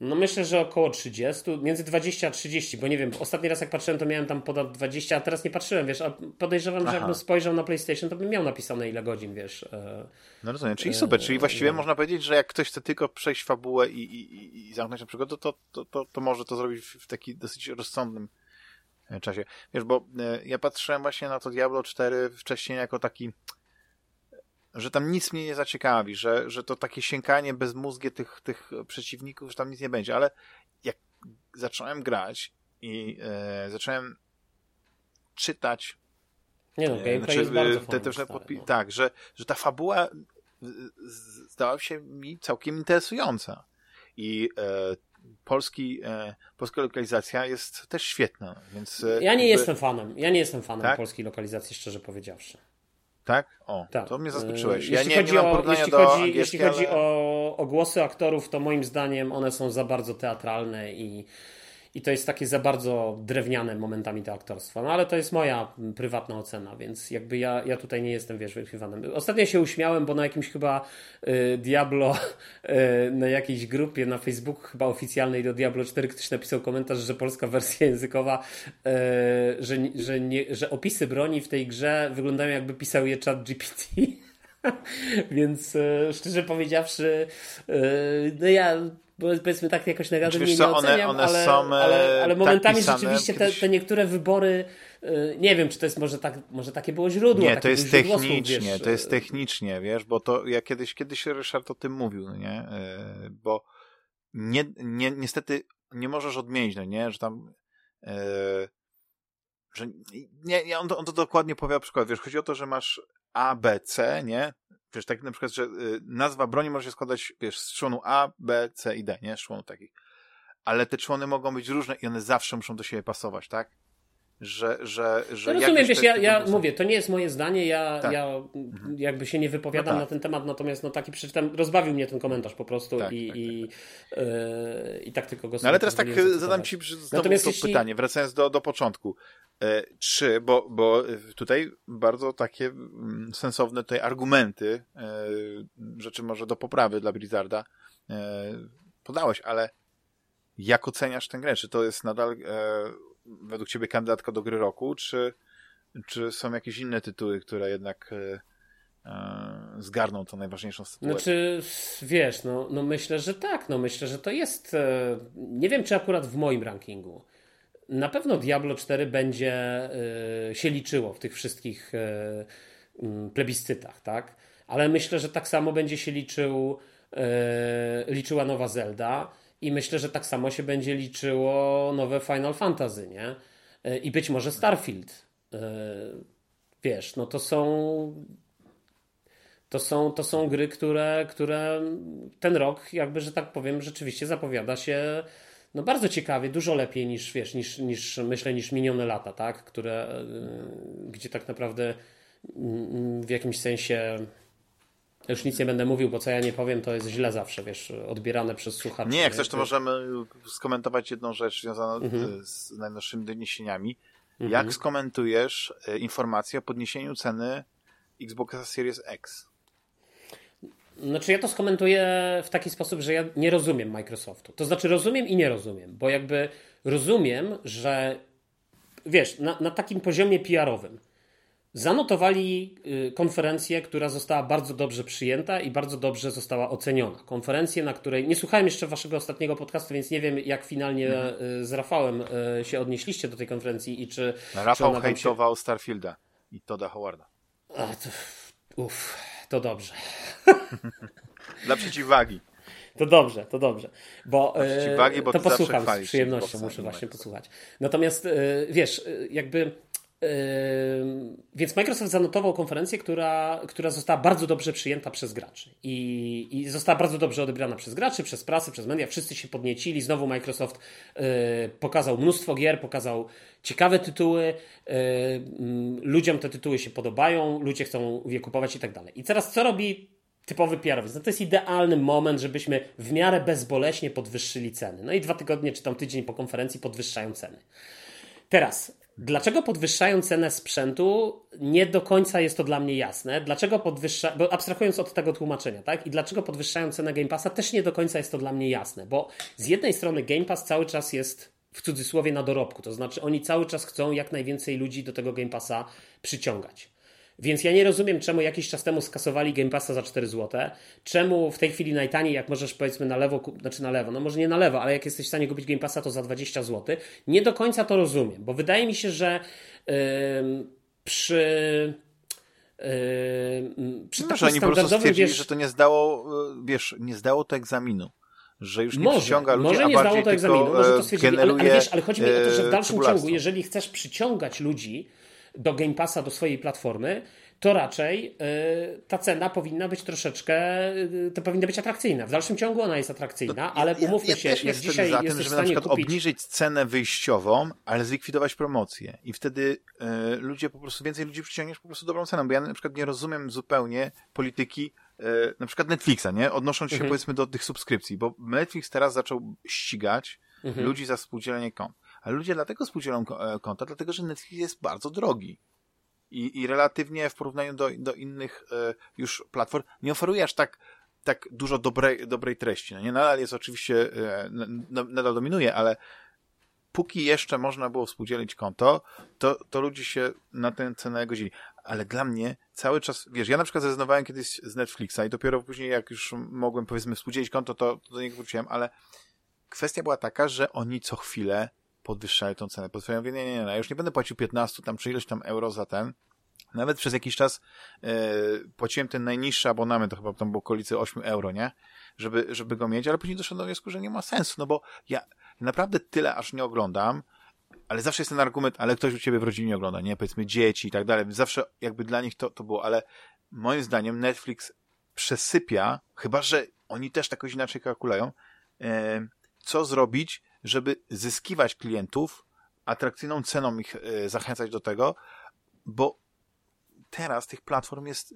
No myślę, że około 30, między 20 a 30, bo nie wiem, ostatni raz jak patrzyłem, to miałem tam ponad 20, a teraz nie patrzyłem, wiesz, a podejrzewam, Aha. że jakbym spojrzał na PlayStation, to bym miał napisane ile godzin, wiesz. E, no rozumiem, czyli super, czyli właściwie no. można powiedzieć, że jak ktoś chce tylko przejść fabułę i, i, i zamknąć na przykład, to, to, to, to może to zrobić w taki dosyć rozsądnym e, czasie. Wiesz, bo e, ja patrzyłem właśnie na to Diablo 4 wcześniej jako taki że tam nic mnie nie zaciekawi, że, że to takie siękanie bezmózgie tych, tych przeciwników, że tam nic nie będzie, ale jak zacząłem grać i e, zacząłem czytać nie no, gameplay znaczy, jest bardzo te, te, te podpi- no. Tak, że, że ta fabuła zdała się mi całkiem interesująca i e, polski, e, polska lokalizacja jest też świetna, więc... E, ja nie jakby... jestem fanem, ja nie jestem fanem tak? polskiej lokalizacji, szczerze powiedziawszy. Tak? O, tak. to mnie zaskoczyłeś. Ja jeśli nie, chodzi nie o, jeśli chodzi, jeśli chodzi ale... o, o głosy aktorów, to moim zdaniem one są za bardzo teatralne i i to jest takie za bardzo drewniane momentami to aktorstwo. No ale to jest moja prywatna ocena, więc jakby ja, ja tutaj nie jestem, wiesz, wychwywanym. Ostatnio się uśmiałem, bo na jakimś chyba y, Diablo, y, na jakiejś grupie na Facebooku chyba oficjalnej do Diablo 4 ktoś napisał komentarz, że polska wersja językowa, y, że, że, nie, że opisy broni w tej grze wyglądają jakby pisał je chat GPT. [laughs] Więc e, szczerze powiedziawszy, e, no ja bo powiedzmy tak jakoś negatywnie nie co, oceniam, one, one ale, są, ale, ale, momentami tak rzeczywiście te, te, niektóre wybory, e, nie wiem, czy to jest może, tak, może takie było źródło. Nie, to jest technicznie, wiesz, to jest technicznie, wiesz, bo to ja kiedyś, kiedyś Ryszard o tym mówił, no nie, bo nie, nie, niestety nie możesz odmienić, no nie, że tam że nie, on, to, on to dokładnie powie przykład, wiesz, chodzi o to, że masz a, B, C, nie? Wiesz, tak na przykład, że y, nazwa broni może się składać, wiesz, z członu A, B, C i D, nie? Z członu takich. Ale te człony mogą być różne i one zawsze muszą do siebie pasować, tak? że, że, że no rozumiem, wiesz, ja, ja mówię, to nie jest moje zdanie, ja, tak. ja mhm. jakby się nie wypowiadam no tak. na ten temat, natomiast no taki przeczytam, rozbawił mnie ten komentarz po prostu tak, i, tak, i, tak. Yy, i tak tylko go No ale teraz tak zadam Ci natomiast to jeśli... pytanie, wracając do, do początku. E, czy, bo, bo tutaj bardzo takie mm, sensowne tutaj argumenty, e, rzeczy może do poprawy dla Blizzarda e, podałeś, ale jak oceniasz tę grę? Czy to jest nadal według ciebie kandydatka do gry roku, czy, czy są jakieś inne tytuły, które jednak e, e, zgarną tą najważniejszą sytuację? Znaczy, wiesz, no, no myślę, że tak, no myślę, że to jest, e, nie wiem czy akurat w moim rankingu, na pewno Diablo 4 będzie e, się liczyło w tych wszystkich e, plebiscytach, tak? Ale myślę, że tak samo będzie się liczył, e, liczyła nowa Zelda, i myślę, że tak samo się będzie liczyło nowe Final Fantasy, nie? I być może Starfield. Wiesz, no to są to są, to są gry, które, które ten rok, jakby, że tak powiem, rzeczywiście zapowiada się no bardzo ciekawie, dużo lepiej niż, wiesz, niż, niż myślę, niż minione lata, tak? Które, e, gdzie tak naprawdę mm, w jakimś sensie już nic nie będę mówił, bo co ja nie powiem, to jest źle zawsze, wiesz, odbierane przez słuchaczy. Nie, jak chcesz, to możemy skomentować jedną rzecz związaną mhm. z najnowszymi doniesieniami. Mhm. Jak skomentujesz e, informację o podniesieniu ceny Xboxa Series X? Znaczy ja to skomentuję w taki sposób, że ja nie rozumiem Microsoftu. To znaczy rozumiem i nie rozumiem, bo jakby rozumiem, że wiesz, na, na takim poziomie PR-owym zanotowali y, konferencję, która została bardzo dobrze przyjęta i bardzo dobrze została oceniona. Konferencję, na której nie słuchałem jeszcze waszego ostatniego podcastu, więc nie wiem, jak finalnie mhm. z Rafałem się odnieśliście do tej konferencji i czy. Rafał czy hejtował się... Starfielda i Toda Howarda. A, to, uff, to dobrze. [laughs] Dla przeciwwagi. To dobrze, to dobrze. Bo, przeciwwagi, bo to posłucham z przyjemnością, muszę właśnie posłuchać. Natomiast wiesz, jakby więc Microsoft zanotował konferencję, która, która została bardzo dobrze przyjęta przez graczy. I, I została bardzo dobrze odebrana przez graczy, przez prasę, przez media. Wszyscy się podniecili. Znowu Microsoft y, pokazał mnóstwo gier, pokazał ciekawe tytuły. Y, ludziom te tytuły się podobają, ludzie chcą je kupować i tak dalej. I teraz co robi typowy pr No to jest idealny moment, żebyśmy w miarę bezboleśnie podwyższyli ceny. No i dwa tygodnie czy tam tydzień po konferencji podwyższają ceny. Teraz Dlaczego podwyższają cenę sprzętu? Nie do końca jest to dla mnie jasne. Dlaczego podwyższają, bo abstrahując od tego tłumaczenia, tak? I dlaczego podwyższają cenę Game Passa też nie do końca jest to dla mnie jasne, bo z jednej strony Game Pass cały czas jest w cudzysłowie na dorobku, to znaczy oni cały czas chcą jak najwięcej ludzi do tego Game Passa przyciągać. Więc ja nie rozumiem, czemu jakiś czas temu skasowali Game Passa za 4 zł. Czemu w tej chwili najtaniej, jak możesz powiedzmy na lewo, znaczy na lewo, no może nie na lewo, ale jak jesteś w stanie kupić Game Passa, to za 20 zł. Nie do końca to rozumiem, bo wydaje mi się, że yy, przy Yy, przy no, że oni po prostu stwierdzili, wiesz, że to nie zdało, y, wiesz, nie zdało to egzaminu. Że już nie może, przyciąga ludzi, może nie a zdało to egzaminu, może to stwierdzili, ale, ale, wiesz, ale chodzi mi o to, że w dalszym e, ciągu, jeżeli chcesz przyciągać ludzi, do Game Passa, do swojej platformy, to raczej y, ta cena powinna być troszeczkę, y, to powinna być atrakcyjna. W dalszym ciągu ona jest atrakcyjna, no, ale umówmy ja, ja, się, jak dzisiaj za tym, żeby na przykład kupić... obniżyć cenę wyjściową, ale zlikwidować promocję. I wtedy y, ludzie po prostu, więcej ludzi przyciągniesz po prostu dobrą cenę, bo ja na przykład nie rozumiem zupełnie polityki na przykład Netflixa, nie? Odnosząc się mhm. powiedzmy do tych subskrypcji, bo Netflix teraz zaczął ścigać mhm. ludzi za współdzielenie kont. Ale ludzie dlatego współdzielą e, konta, dlatego że Netflix jest bardzo drogi. I, i relatywnie w porównaniu do, do innych e, już platform nie oferuje aż tak, tak dużo dobrej, dobrej treści. No nie, nadal jest oczywiście, e, nadal dominuje, ale póki jeszcze można było współdzielić konto, to, to ludzie się na tę cenę godzili. Ale dla mnie cały czas, wiesz, ja na przykład zrezygnowałem kiedyś z Netflixa i dopiero później, jak już mogłem, powiedzmy, współdzielić konto, to, to do niego wróciłem, ale kwestia była taka, że oni co chwilę podwyższają tą cenę. Podwyższają, mówię, nie, nie, nie, ja już nie będę płacił 15 tam czy ileś tam euro za ten. Nawet przez jakiś czas e, płaciłem ten najniższy abonament, to chyba tam było okolicy 8 euro, nie? Żeby, żeby go mieć, ale później doszedłem do wniosku, że nie ma sensu, no bo ja naprawdę tyle aż nie oglądam, ale zawsze jest ten argument, ale ktoś u ciebie w rodzinie ogląda, nie? Powiedzmy dzieci i tak dalej. Zawsze jakby dla nich to, to było, ale moim zdaniem Netflix przesypia, chyba że oni też tak inaczej kalkulują, e, co zrobić, żeby zyskiwać klientów, atrakcyjną ceną ich e, zachęcać do tego, bo teraz tych platform jest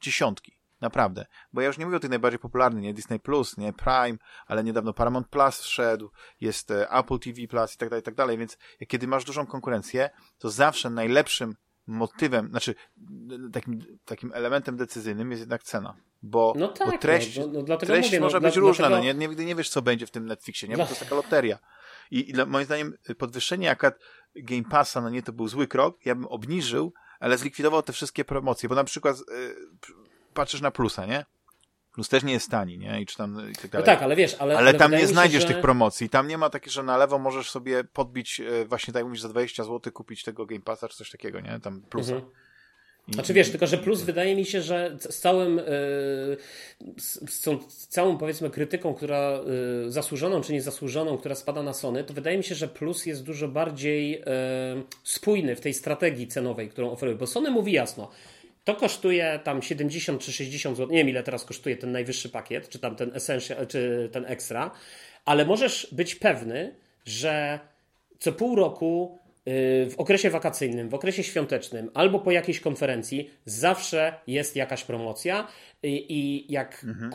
dziesiątki. Naprawdę. Bo ja już nie mówię o tych najbardziej popularnych, nie Disney Plus, nie Prime, ale niedawno Paramount Plus wszedł, jest e, Apple TV Plus i tak dalej, i tak dalej. Więc kiedy masz dużą konkurencję, to zawsze najlepszym motywem, znaczy takim, takim elementem decyzyjnym jest jednak cena. Bo, no tak, bo treść, no, no, treść mówię, no, może być różna, dlatego... no, nie, nigdy nie wiesz, co będzie w tym Netflixie, nie? Bo to jest taka loteria. I, I, moim zdaniem podwyższenie akurat Game Passa, no nie, to był zły krok, ja bym obniżył, ale zlikwidował te wszystkie promocje, bo na przykład yy, patrzysz na plusa, nie? Plus też nie jest tani, nie? I czy tam i tak dalej. No tak, ale wiesz, ale. Ale, ale tam nie znajdziesz się, że... tych promocji. Tam nie ma takiego, że na lewo możesz sobie podbić, e, właśnie tak mówisz, za 20 zł kupić tego Game Passa czy coś takiego, nie? Tam plusa. Mhm. Znaczy wiesz, tylko że plus wydaje mi się, że z całym yy, z, z, całą powiedzmy krytyką, która yy, zasłużoną czy niezasłużoną, która spada na Sony, to wydaje mi się, że plus jest dużo bardziej spójny w tej strategii cenowej, którą oferuje, bo Sony mówi jasno, to kosztuje tam 70 czy 60 zł. Nie wiem, ile teraz kosztuje ten najwyższy pakiet, czy tam ten Essential, czy ten Extra, ale możesz być pewny, że co pół roku y, w okresie wakacyjnym, w okresie świątecznym albo po jakiejś konferencji zawsze jest jakaś promocja i jak, mhm.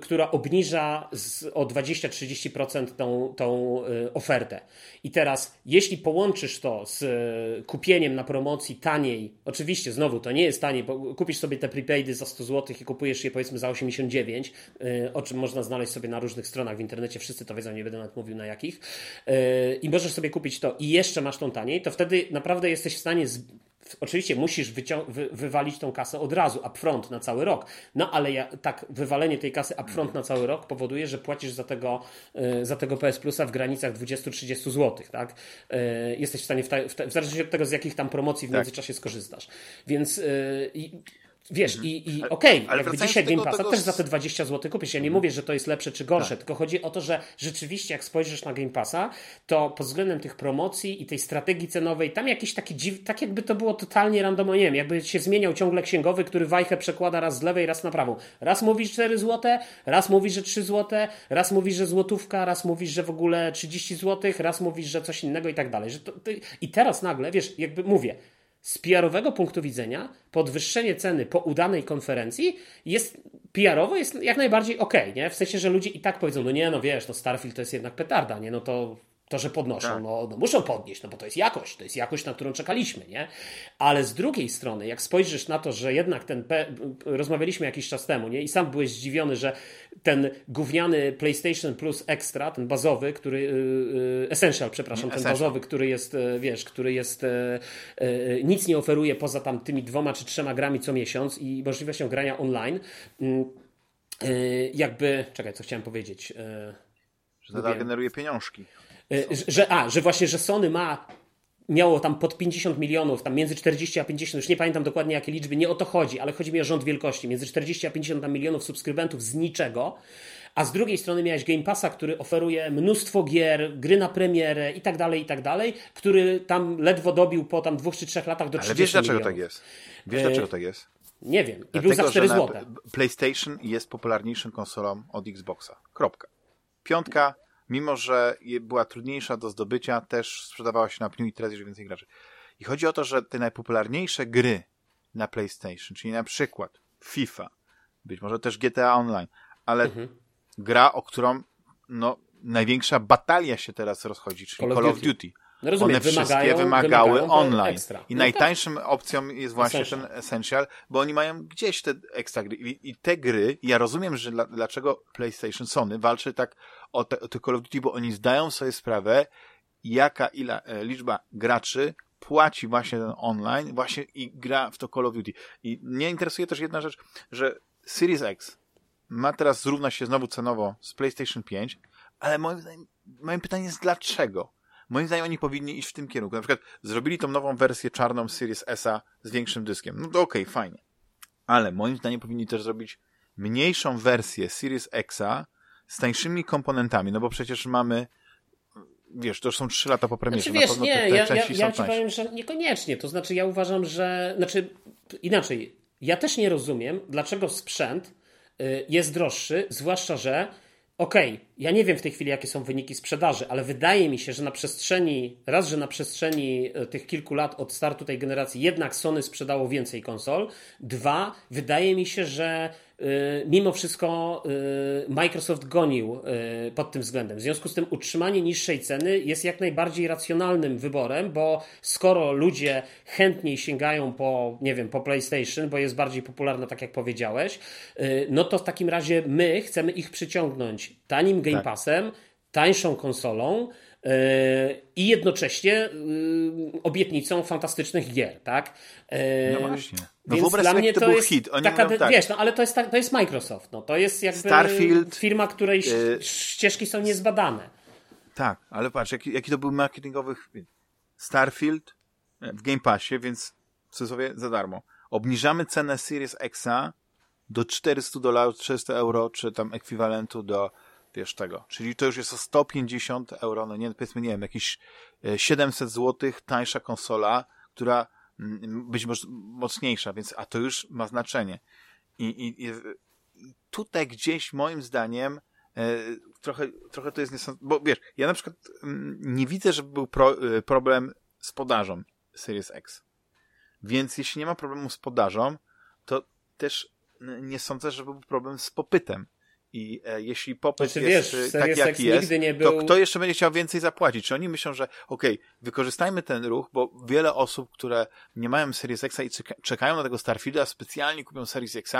która obniża z, o 20-30% tą, tą y, ofertę. I teraz, jeśli połączysz to z y, kupieniem na promocji taniej, oczywiście znowu to nie jest taniej, bo kupisz sobie te prepaidy za 100 zł i kupujesz je powiedzmy za 89, y, o czym można znaleźć sobie na różnych stronach w internecie, wszyscy to wiedzą, nie będę nawet mówił na jakich, i możesz sobie kupić to i jeszcze masz tą taniej, to wtedy naprawdę jesteś w stanie oczywiście musisz wy, wywalić tą kasę od razu, upfront na cały rok. No ale ja, tak, wywalenie tej kasy upfront na cały rok powoduje, że płacisz za tego, y, za tego PS Plusa w granicach 20-30 zł, tak? Y, jesteś w stanie, w, ta, w, ta, w zależności od tego, z jakich tam promocji w tak. międzyczasie skorzystasz. Więc y, Wiesz, i, i okej, okay, jakby dzisiaj Game Passa tego... też za te 20 zł kupisz. Ja nie mówię, że to jest lepsze czy gorsze, tak. tylko chodzi o to, że rzeczywiście jak spojrzysz na Game Passa, to pod względem tych promocji i tej strategii cenowej, tam jakiś taki dziw, tak jakby to było totalnie randomo, nie wiem, jakby się zmieniał ciągle księgowy, który wajchę przekłada raz z lewej, raz na prawą. Raz mówisz 4 zł, raz mówisz, że 3 zł, raz mówisz, że złotówka, raz mówisz, że w ogóle 30 zł, raz mówisz, że coś innego i tak dalej. To... I teraz nagle, wiesz, jakby mówię, z PR-owego punktu widzenia podwyższenie ceny po udanej konferencji jest PR-owo jest jak najbardziej ok, nie? W sensie, że ludzie i tak powiedzą, no nie, no wiesz, no Starfield to jest jednak petarda, nie? No to to, że podnoszą, tak. no, no, muszą podnieść, no bo to jest jakość, to jest jakość, na którą czekaliśmy, nie? Ale z drugiej strony, jak spojrzysz na to, że jednak ten, P... rozmawialiśmy jakiś czas temu, nie? I sam byłeś zdziwiony, że ten gówniany PlayStation Plus Extra, ten bazowy, który, yy, Essential, przepraszam, ten Essential. bazowy, który jest, y, wiesz, który jest, yy, yy, nic nie oferuje poza tam tymi dwoma czy trzema grami co miesiąc i możliwością grania online, y, y, jakby, czekaj, co chciałem powiedzieć, że nadal generuje pieniążki. E, że, a, że właśnie, że Sony ma miało tam pod 50 milionów, tam między 40 a 50, już nie pamiętam dokładnie jakie liczby, nie o to chodzi, ale chodzi mi o rząd wielkości, między 40 a 50 milionów subskrybentów z niczego, a z drugiej strony miałeś Game Passa, który oferuje mnóstwo gier, gry na premierę i tak dalej, i tak dalej, który tam ledwo dobił po tam dwóch czy trzech latach do 30 Ale wiesz dlaczego milionów. tak jest? Wiesz dlaczego tak jest? Nie wiem. I Dlatego, był za 4 zł. PlayStation jest popularniejszą konsolą od Xboxa. Kropka. Piątka mimo że była trudniejsza do zdobycia, też sprzedawała się na pniu i teraz już więcej graczy. I chodzi o to, że te najpopularniejsze gry na PlayStation, czyli na przykład FIFA, być może też GTA Online, ale mhm. gra, o którą no, największa batalia się teraz rozchodzi, czyli Call of, Call of Duty. Duty. No rozumiem, One wszystkie wymagały wymagają online. I no najtańszą tak. opcją jest właśnie Essential. ten Essential, bo oni mają gdzieś te ekstra gry. I, i te gry, ja rozumiem, że dla, dlaczego PlayStation, Sony walczy tak o te, o Call of Duty, bo oni zdają sobie sprawę, jaka ila, e, liczba graczy płaci właśnie ten online, właśnie i gra w to Call of Duty. I mnie interesuje też jedna rzecz, że Series X ma teraz zrównać się znowu cenowo z PlayStation 5, ale moim, moim pytaniem jest dlaczego? Moim zdaniem oni powinni iść w tym kierunku. Na przykład zrobili tą nową wersję czarną Series S z większym dyskiem. No to okej, okay, fajnie. Ale moim zdaniem powinni też zrobić mniejszą wersję Series Xa z tańszymi komponentami, no bo przecież mamy wiesz, to już są trzy lata po premierze. Znaczy, wiesz, nie, te, te ja, ja, ja ci powiem, że niekoniecznie. To znaczy, ja uważam, że, znaczy, inaczej, ja też nie rozumiem, dlaczego sprzęt y, jest droższy, zwłaszcza, że okej, okay, ja nie wiem w tej chwili, jakie są wyniki sprzedaży, ale wydaje mi się, że na przestrzeni, raz, że na przestrzeni e, tych kilku lat od startu tej generacji jednak Sony sprzedało więcej konsol, dwa, wydaje mi się, że Y, mimo wszystko y, Microsoft gonił pod tym względem. W związku z tym utrzymanie niższej ceny jest jak najbardziej racjonalnym wyborem, bo skoro ludzie chętniej sięgają po, nie wiem, po PlayStation, bo jest bardziej popularna, tak jak powiedziałeś, no to w takim razie my chcemy ich przyciągnąć tanim Game tak. Passem, tańszą konsolą, i jednocześnie obietnicą fantastycznych gier, tak? No właśnie. No Więc dla mnie to, to jest hit. Oni taka, tak. wiesz, no ale to jest, to jest Microsoft, no to jest jakby Starfield, firma, której ścieżki są niezbadane. Tak, ale patrz, jaki, jaki to był marketingowy Starfield e, w Game Passie, więc w cudzysłowie za darmo. Obniżamy cenę Series Xa do 400 dolarów, 300 euro, czy tam ekwiwalentu do wiesz tego. Czyli to już jest o 150 euro, no nie, powiedzmy, nie wiem, jakieś 700 zł tańsza konsola, która być może mocniejsza, więc a to już ma znaczenie. I, i, i tutaj gdzieś moim zdaniem e, trochę, trochę to jest niesądzone, bo wiesz, ja na przykład m, nie widzę, żeby był pro, e, problem z podażą Series X. Więc jeśli nie ma problemu z podażą, to też nie sądzę, że był problem z popytem. I e, jeśli popyt znaczy, jest wiesz, e, taki, jaki jest, był... to kto jeszcze będzie chciał więcej zapłacić? Czy oni myślą, że okej, okay, wykorzystajmy ten ruch, bo wiele osób, które nie mają Series X i czekają na tego Starfielda, specjalnie kupią Series X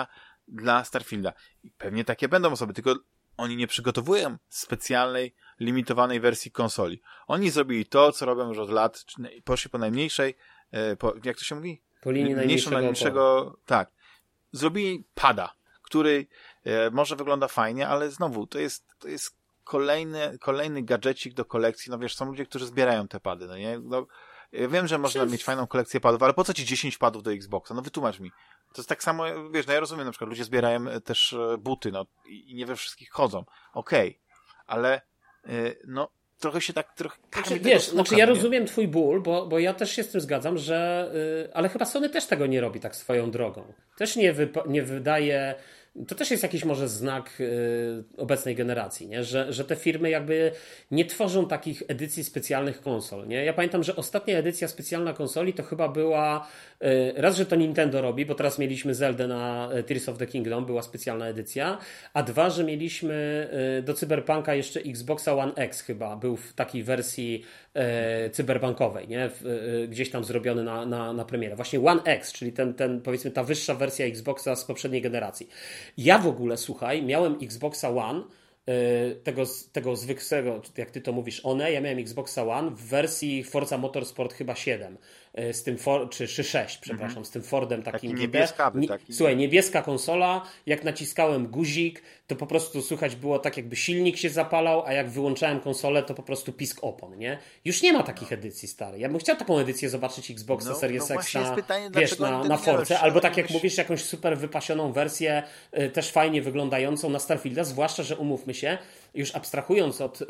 dla Starfielda. I pewnie takie będą osoby, tylko oni nie przygotowują specjalnej, limitowanej wersji konsoli. Oni zrobili to, co robią już od lat, poszli po najmniejszej e, po, jak to się mówi? Po linii mniejszą, najmniejszego, tak. Zrobili pada, który może wygląda fajnie, ale znowu, to jest, to jest kolejny, kolejny gadżecik do kolekcji. No wiesz, są ludzie, którzy zbierają te pady, no nie? No, ja wiem, że można mieć fajną kolekcję padów, ale po co ci 10 padów do Xboxa? No wytłumacz mi. To jest tak samo, wiesz, no ja rozumiem, na przykład ludzie zbierają e, też e, buty, no i nie we wszystkich chodzą. Okej, okay. ale no trochę się tak trochę znaczy, Wiesz, smoka, znaczy ja nie? rozumiem twój ból, bo, bo ja też się z tym zgadzam, że yy, ale chyba Sony też tego nie robi tak swoją drogą. Też nie, nie wydaje to też jest jakiś może znak y, obecnej generacji, nie? Że, że te firmy jakby nie tworzą takich edycji specjalnych konsol. Nie? Ja pamiętam, że ostatnia edycja specjalna konsoli to chyba była y, raz, że to Nintendo robi, bo teraz mieliśmy Zelda na y, Tears of the Kingdom, była specjalna edycja, a dwa, że mieliśmy do Cyberpunka jeszcze Xboxa One X chyba, był w takiej wersji cyberbankowej, nie? gdzieś tam zrobiony na, na, na premierę. Właśnie One X, czyli ten, ten powiedzmy ta wyższa wersja Xboxa z poprzedniej generacji. Ja w ogóle, słuchaj, miałem Xboxa One, e, tego, tego zwykłego, jak ty to mówisz, one, ja miałem Xboxa One w wersji Forza Motorsport chyba 7. E, z tym For, czy, czy 6, przepraszam, mm -hmm. z tym Fordem takim taki niebieskawy, Nie, taki. Słuchaj, niebieska konsola, jak naciskałem guzik, to po prostu słychać było tak, jakby silnik się zapalał, a jak wyłączałem konsolę, to po prostu pisk opon, nie? Już nie ma takich no. edycji stary. Ja bym chciał taką edycję zobaczyć Xboxa no, Series no X na, pytanie, wiesz, na, na Force, albo tak jak mówisz, jakąś super wypasioną wersję, y, też fajnie wyglądającą na Starfielda, zwłaszcza, że umówmy się, już abstrahując od y,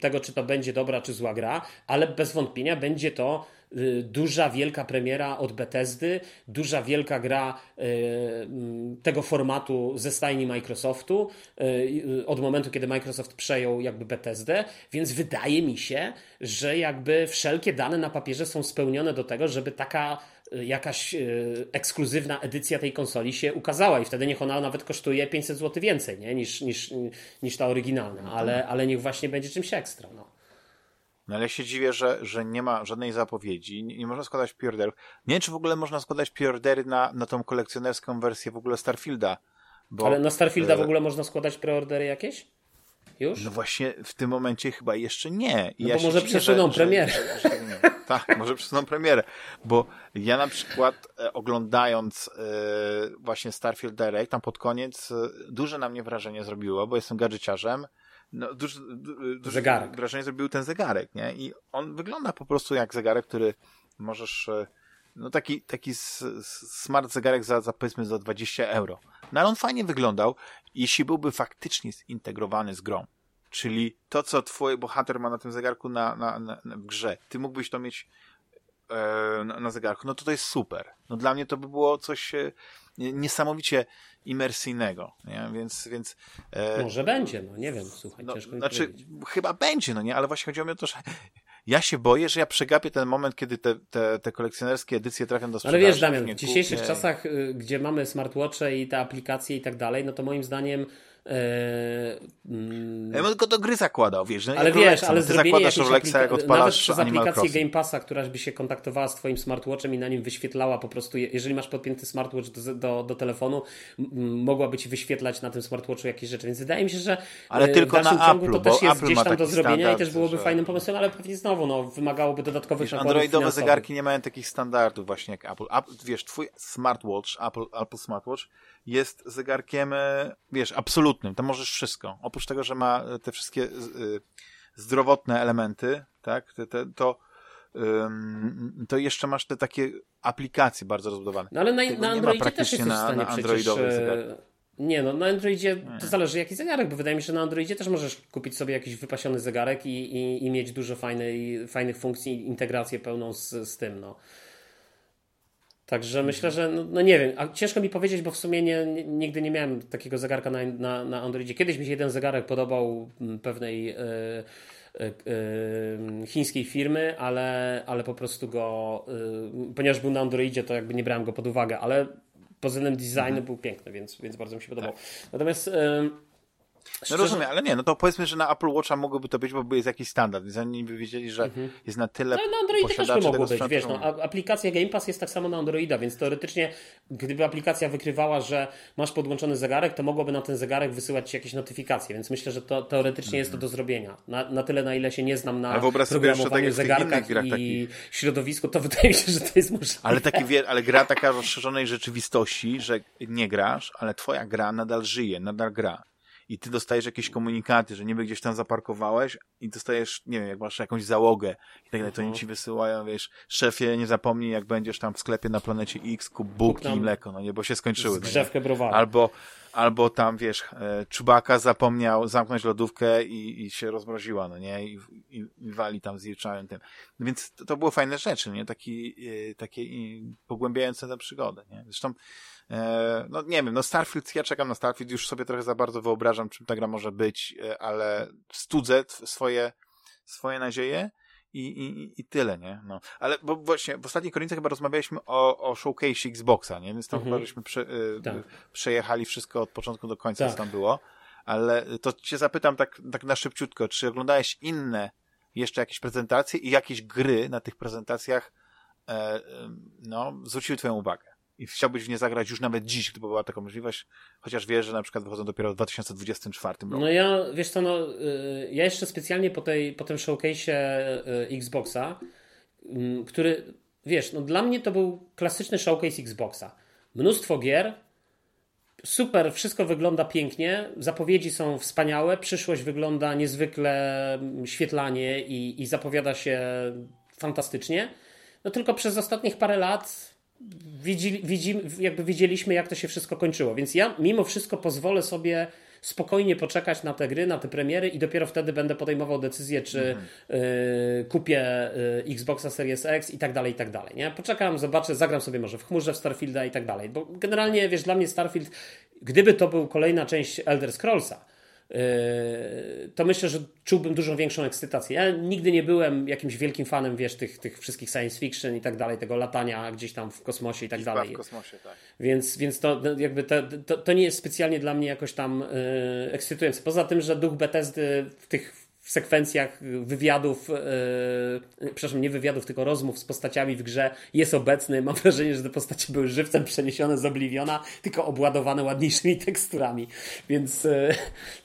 tego, czy to będzie dobra, czy zła gra, ale bez wątpienia będzie to duża, wielka premiera od Bethesdy, duża, wielka gra y, mm, tego formatu ze stajni Microsoftu y, od momentu, kiedy Microsoft przejął jakby Bethesdę, więc wydaje mi się, że jakby wszelkie dane na papierze są spełnione do tego, żeby taka jakaś ekskluzywna edycja tej konsoli się ukazała i wtedy niech ona nawet kosztuje 500 zł więcej nie? Niż, niż, niż ta oryginalna, ale, ale niech właśnie będzie czymś ekstra. No. No ale ja się dziwię, że, że nie ma żadnej zapowiedzi, nie, nie można składać preorderów. Nie wiem, czy w ogóle można składać preordery na, na tą kolekcjonerską wersję w ogóle Starfielda. Bo, ale na Starfielda w e, ogóle można składać preordery jakieś? Już? No właśnie w tym momencie chyba jeszcze nie. I no ja bo może przesuną premierę. Że, że, że tak, może przesuną premierę. Bo ja na przykład e, oglądając e, właśnie Starfield Direct, tam pod koniec duże na mnie wrażenie zrobiło, bo jestem gadżeciarzem no, duży, duży zegarek. wrażenie zrobił ten zegarek, nie? I on wygląda po prostu jak zegarek, który możesz, e, no taki, taki smart zegarek za, za powiedzmy za 20 euro. No ale on fajnie wyglądał, jeśli byłby faktycznie zintegrowany z grą. Czyli to, co twój bohater ma na tym zegarku na, na, na, w grze, ty mógłbyś to mieć e, na, na zegarku, no to to jest super. No dla mnie to by było coś e, niesamowicie imersyjnego, nie? Więc, więc e, Może będzie, no nie wiem, słuchaj, no, ciężko Znaczy, powiedzieć. chyba będzie, no nie, ale właśnie chodziło mi o to, że ja się boję, że ja przegapię ten moment, kiedy te, te, te kolekcjonerskie edycje trafią do sprzedaży. Ale wiesz, Damian, w dzisiejszych czasach, y, gdzie mamy smartwatche i te aplikacje i tak dalej, no to moim zdaniem Mm, ja bym tylko do gry zakładał, wiesz. No, ale wiesz, ale zrobienie jakiejś Rolexa, jak nawet przez aplikację Game Passa, która by się kontaktowała z twoim smartwatchem i na nim wyświetlała po prostu, jeżeli masz podpięty smartwatch do, do, do telefonu, mogłaby ci wyświetlać na tym smartwatchu jakieś rzeczy, więc wydaje mi się, że ale e, tylko w dalszym na ciągu Apple, to też jest Apple gdzieś tam do zrobienia i też byłoby że... fajnym pomysłem, ale pewnie znowu no, wymagałoby dodatkowych wiesz, Androidowe zegarki nie mają takich standardów właśnie jak Apple. Apple wiesz, twój smartwatch, Apple, Apple smartwatch jest zegarkiem, e, wiesz, absolutnym. Tam możesz wszystko. Oprócz tego, że ma e, te wszystkie e, zdrowotne elementy, tak, te, te, to to jeszcze masz te takie aplikacje bardzo rozbudowane. No ale na, na Androidzie też jesteś na, w stanie na przecież... Nie, no na Androidzie to zależy jaki zegarek, bo wydaje mi się, że na Androidzie też możesz kupić sobie jakiś wypasiony zegarek i, i, i mieć dużo fajnej, fajnych funkcji, integrację pełną z, z tym, no. Także myślę, że no, no, nie wiem, a ciężko mi powiedzieć, bo w sumie nie, nigdy nie miałem takiego zegarka na, na, na Androidzie. Kiedyś mi się jeden zegarek podobał mm, pewnej yy, yy, chińskiej firmy, ale, ale po prostu go, yy, ponieważ był na Androidzie, to jakby nie brałem go pod uwagę, ale pod względem designu mhm. był piękny, więc, więc bardzo mi się podobał. Tak. Natomiast No Szczerze... rozumiem, ale nie, no to powiedzmy, że na Apple Watcha mogłoby to być, bo jest jakiś standard, więc oni by wiedzieli, że mhm. jest na tyle No na Androidzie też by mogło być, wiesz, no, aplikacja Game Pass jest tak samo na Androida, więc teoretycznie gdyby aplikacja wykrywała, że masz podłączony zegarek, to mogłoby na ten zegarek wysyłać ci jakieś notyfikacje, więc myślę, że to teoretycznie mhm. jest to do zrobienia. Na, na tyle, na ile się nie znam na programowaniu zegarkach i taki... środowisku, to wydaje mi się, że to jest możliwe. Ale, taki, ale gra taka rozszerzonej rzeczywistości, że nie grasz, ale twoja gra nadal żyje, nadal gra i ty dostajesz jakieś komunikaty, że niby gdzieś tam zaparkowałeś i dostajesz, nie wiem, jak masz jakąś załogę i tak dalej, to oni ci wysyłają, wiesz, szefie, nie zapomnij, jak będziesz tam w sklepie na planecie X, kup bułki i mleko, no nie, bo się skończyły. Drzewkę browaru. Albo, albo tam, wiesz, e, Czubaka zapomniał zamknąć lodówkę i, i się rozmroziła, no nie, i, i, i wali tam zjeżdżają tym. No więc to, to było fajne rzeczy, nie, Taki, e, takie pogłębiające tę przygodę, nie. Zresztą E, no nie wiem, no Starfield, ja czekam na Starfield, już sobie trochę za bardzo wyobrażam, czym ta gra może być, ale studzę swoje, swoje nadzieje i, i, i tyle, nie? No. Ale bo właśnie w ostatniej kolejce chyba rozmawialiśmy o, o showcase Xboxa, nie? Więc tam mhm. chyba żeśmy prze, y, tak. przejechali wszystko od początku do końca, tak. co tam było. Ale to cię zapytam tak, tak na szybciutko, czy oglądałeś inne jeszcze jakieś prezentacje i jakieś gry na tych prezentacjach e, no, zwróciły twoją uwagę? I chciałbyś w nie zagrać już nawet dziś, gdyby była taka możliwość, chociaż wiesz, że na przykład wychodzą dopiero w 2024 roku. No ja, wiesz co, no, y, ja jeszcze specjalnie po, tej, po tym showcase'ie y, Xboxa, mm, który, wiesz, no dla mnie to był klasyczny showcase Xboxa. Mnóstwo gier, super, wszystko wygląda pięknie, zapowiedzi są wspaniałe, przyszłość wygląda niezwykle mm, świetlanie i, i zapowiada się fantastycznie. No tylko przez ostatnich parę lat widzi, widzi, jakby widzieliśmy, jak to się wszystko kończyło. Więc ja mimo wszystko pozwolę sobie spokojnie poczekać na te gry, na te premiery i dopiero wtedy będę podejmował decyzję, czy y, kupię y, Xboxa Series X i tak dalej, i tak dalej. Nie? Poczekam, zobaczę, zagram sobie może w chmurze w Starfielda i tak dalej. Bo generalnie, wiesz, dla mnie Starfield, gdyby to był kolejna część Elder Scrollsa, to myślę, że czułbym dużo większą ekscytację. Ja nigdy nie byłem jakimś wielkim fanem, wiesz, tych, tych wszystkich science fiction i tak dalej, tego latania gdzieś tam w kosmosie i tak dalej. w kosmosie, tak. Więc, więc to jakby to, to, to nie jest specjalnie dla mnie jakoś tam yy, ekscytujące. Poza tym, że duch Bethesdy w tych w sekwencjach wywiadów, yy, przepraszam, nie wywiadów, tylko rozmów z postaciami w grze jest obecny. Mam wrażenie, że te postacie były żywcem przeniesione z Obliviona, tylko obładowane ładniejszymi [laughs] teksturami. Więc, yy,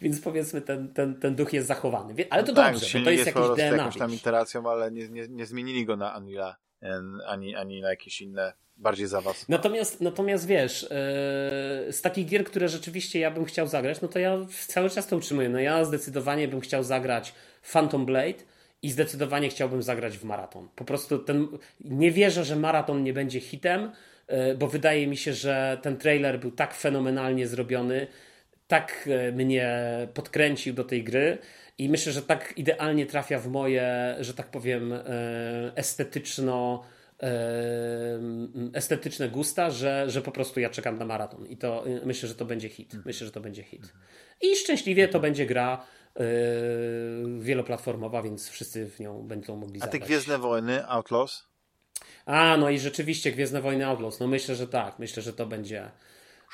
więc powiedzmy, ten, ten, ten duch jest zachowany. Ale to no dobrze, tak, bo to jest, jest jakiś DNA. jakąś tam iteracją, ale nie, nie, nie zmienili go na Unreal ani, ani na jakieś inne bardziej za was. Natomiast, natomiast wiesz, yy, z takich gier, które rzeczywiście ja bym chciał zagrać, no to ja cały czas to utrzymuję. No ja zdecydowanie bym chciał zagrać Phantom Blade i zdecydowanie chciałbym zagrać w maraton. Po prostu ten, nie wierzę, że maraton nie będzie hitem, yy, bo wydaje mi się, że ten trailer był tak fenomenalnie zrobiony, tak yy, mnie podkręcił do tej gry. I myślę, że tak idealnie trafia w moje, że tak powiem, estetyczno estetyczne gusta, że, że po prostu ja czekam na maraton i to y, myślę, że to będzie hit. Mhm. Myślę, że to będzie hit. I szczęśliwie to będzie gra yy, wieloplatformowa, więc wszyscy w nią będą mogli zagrać. A te Gwiezdne Wojny, Outlaws? A, no i rzeczywiście Gwiezdne Wojny Outlaws. No myślę, że tak. Myślę, że to będzie...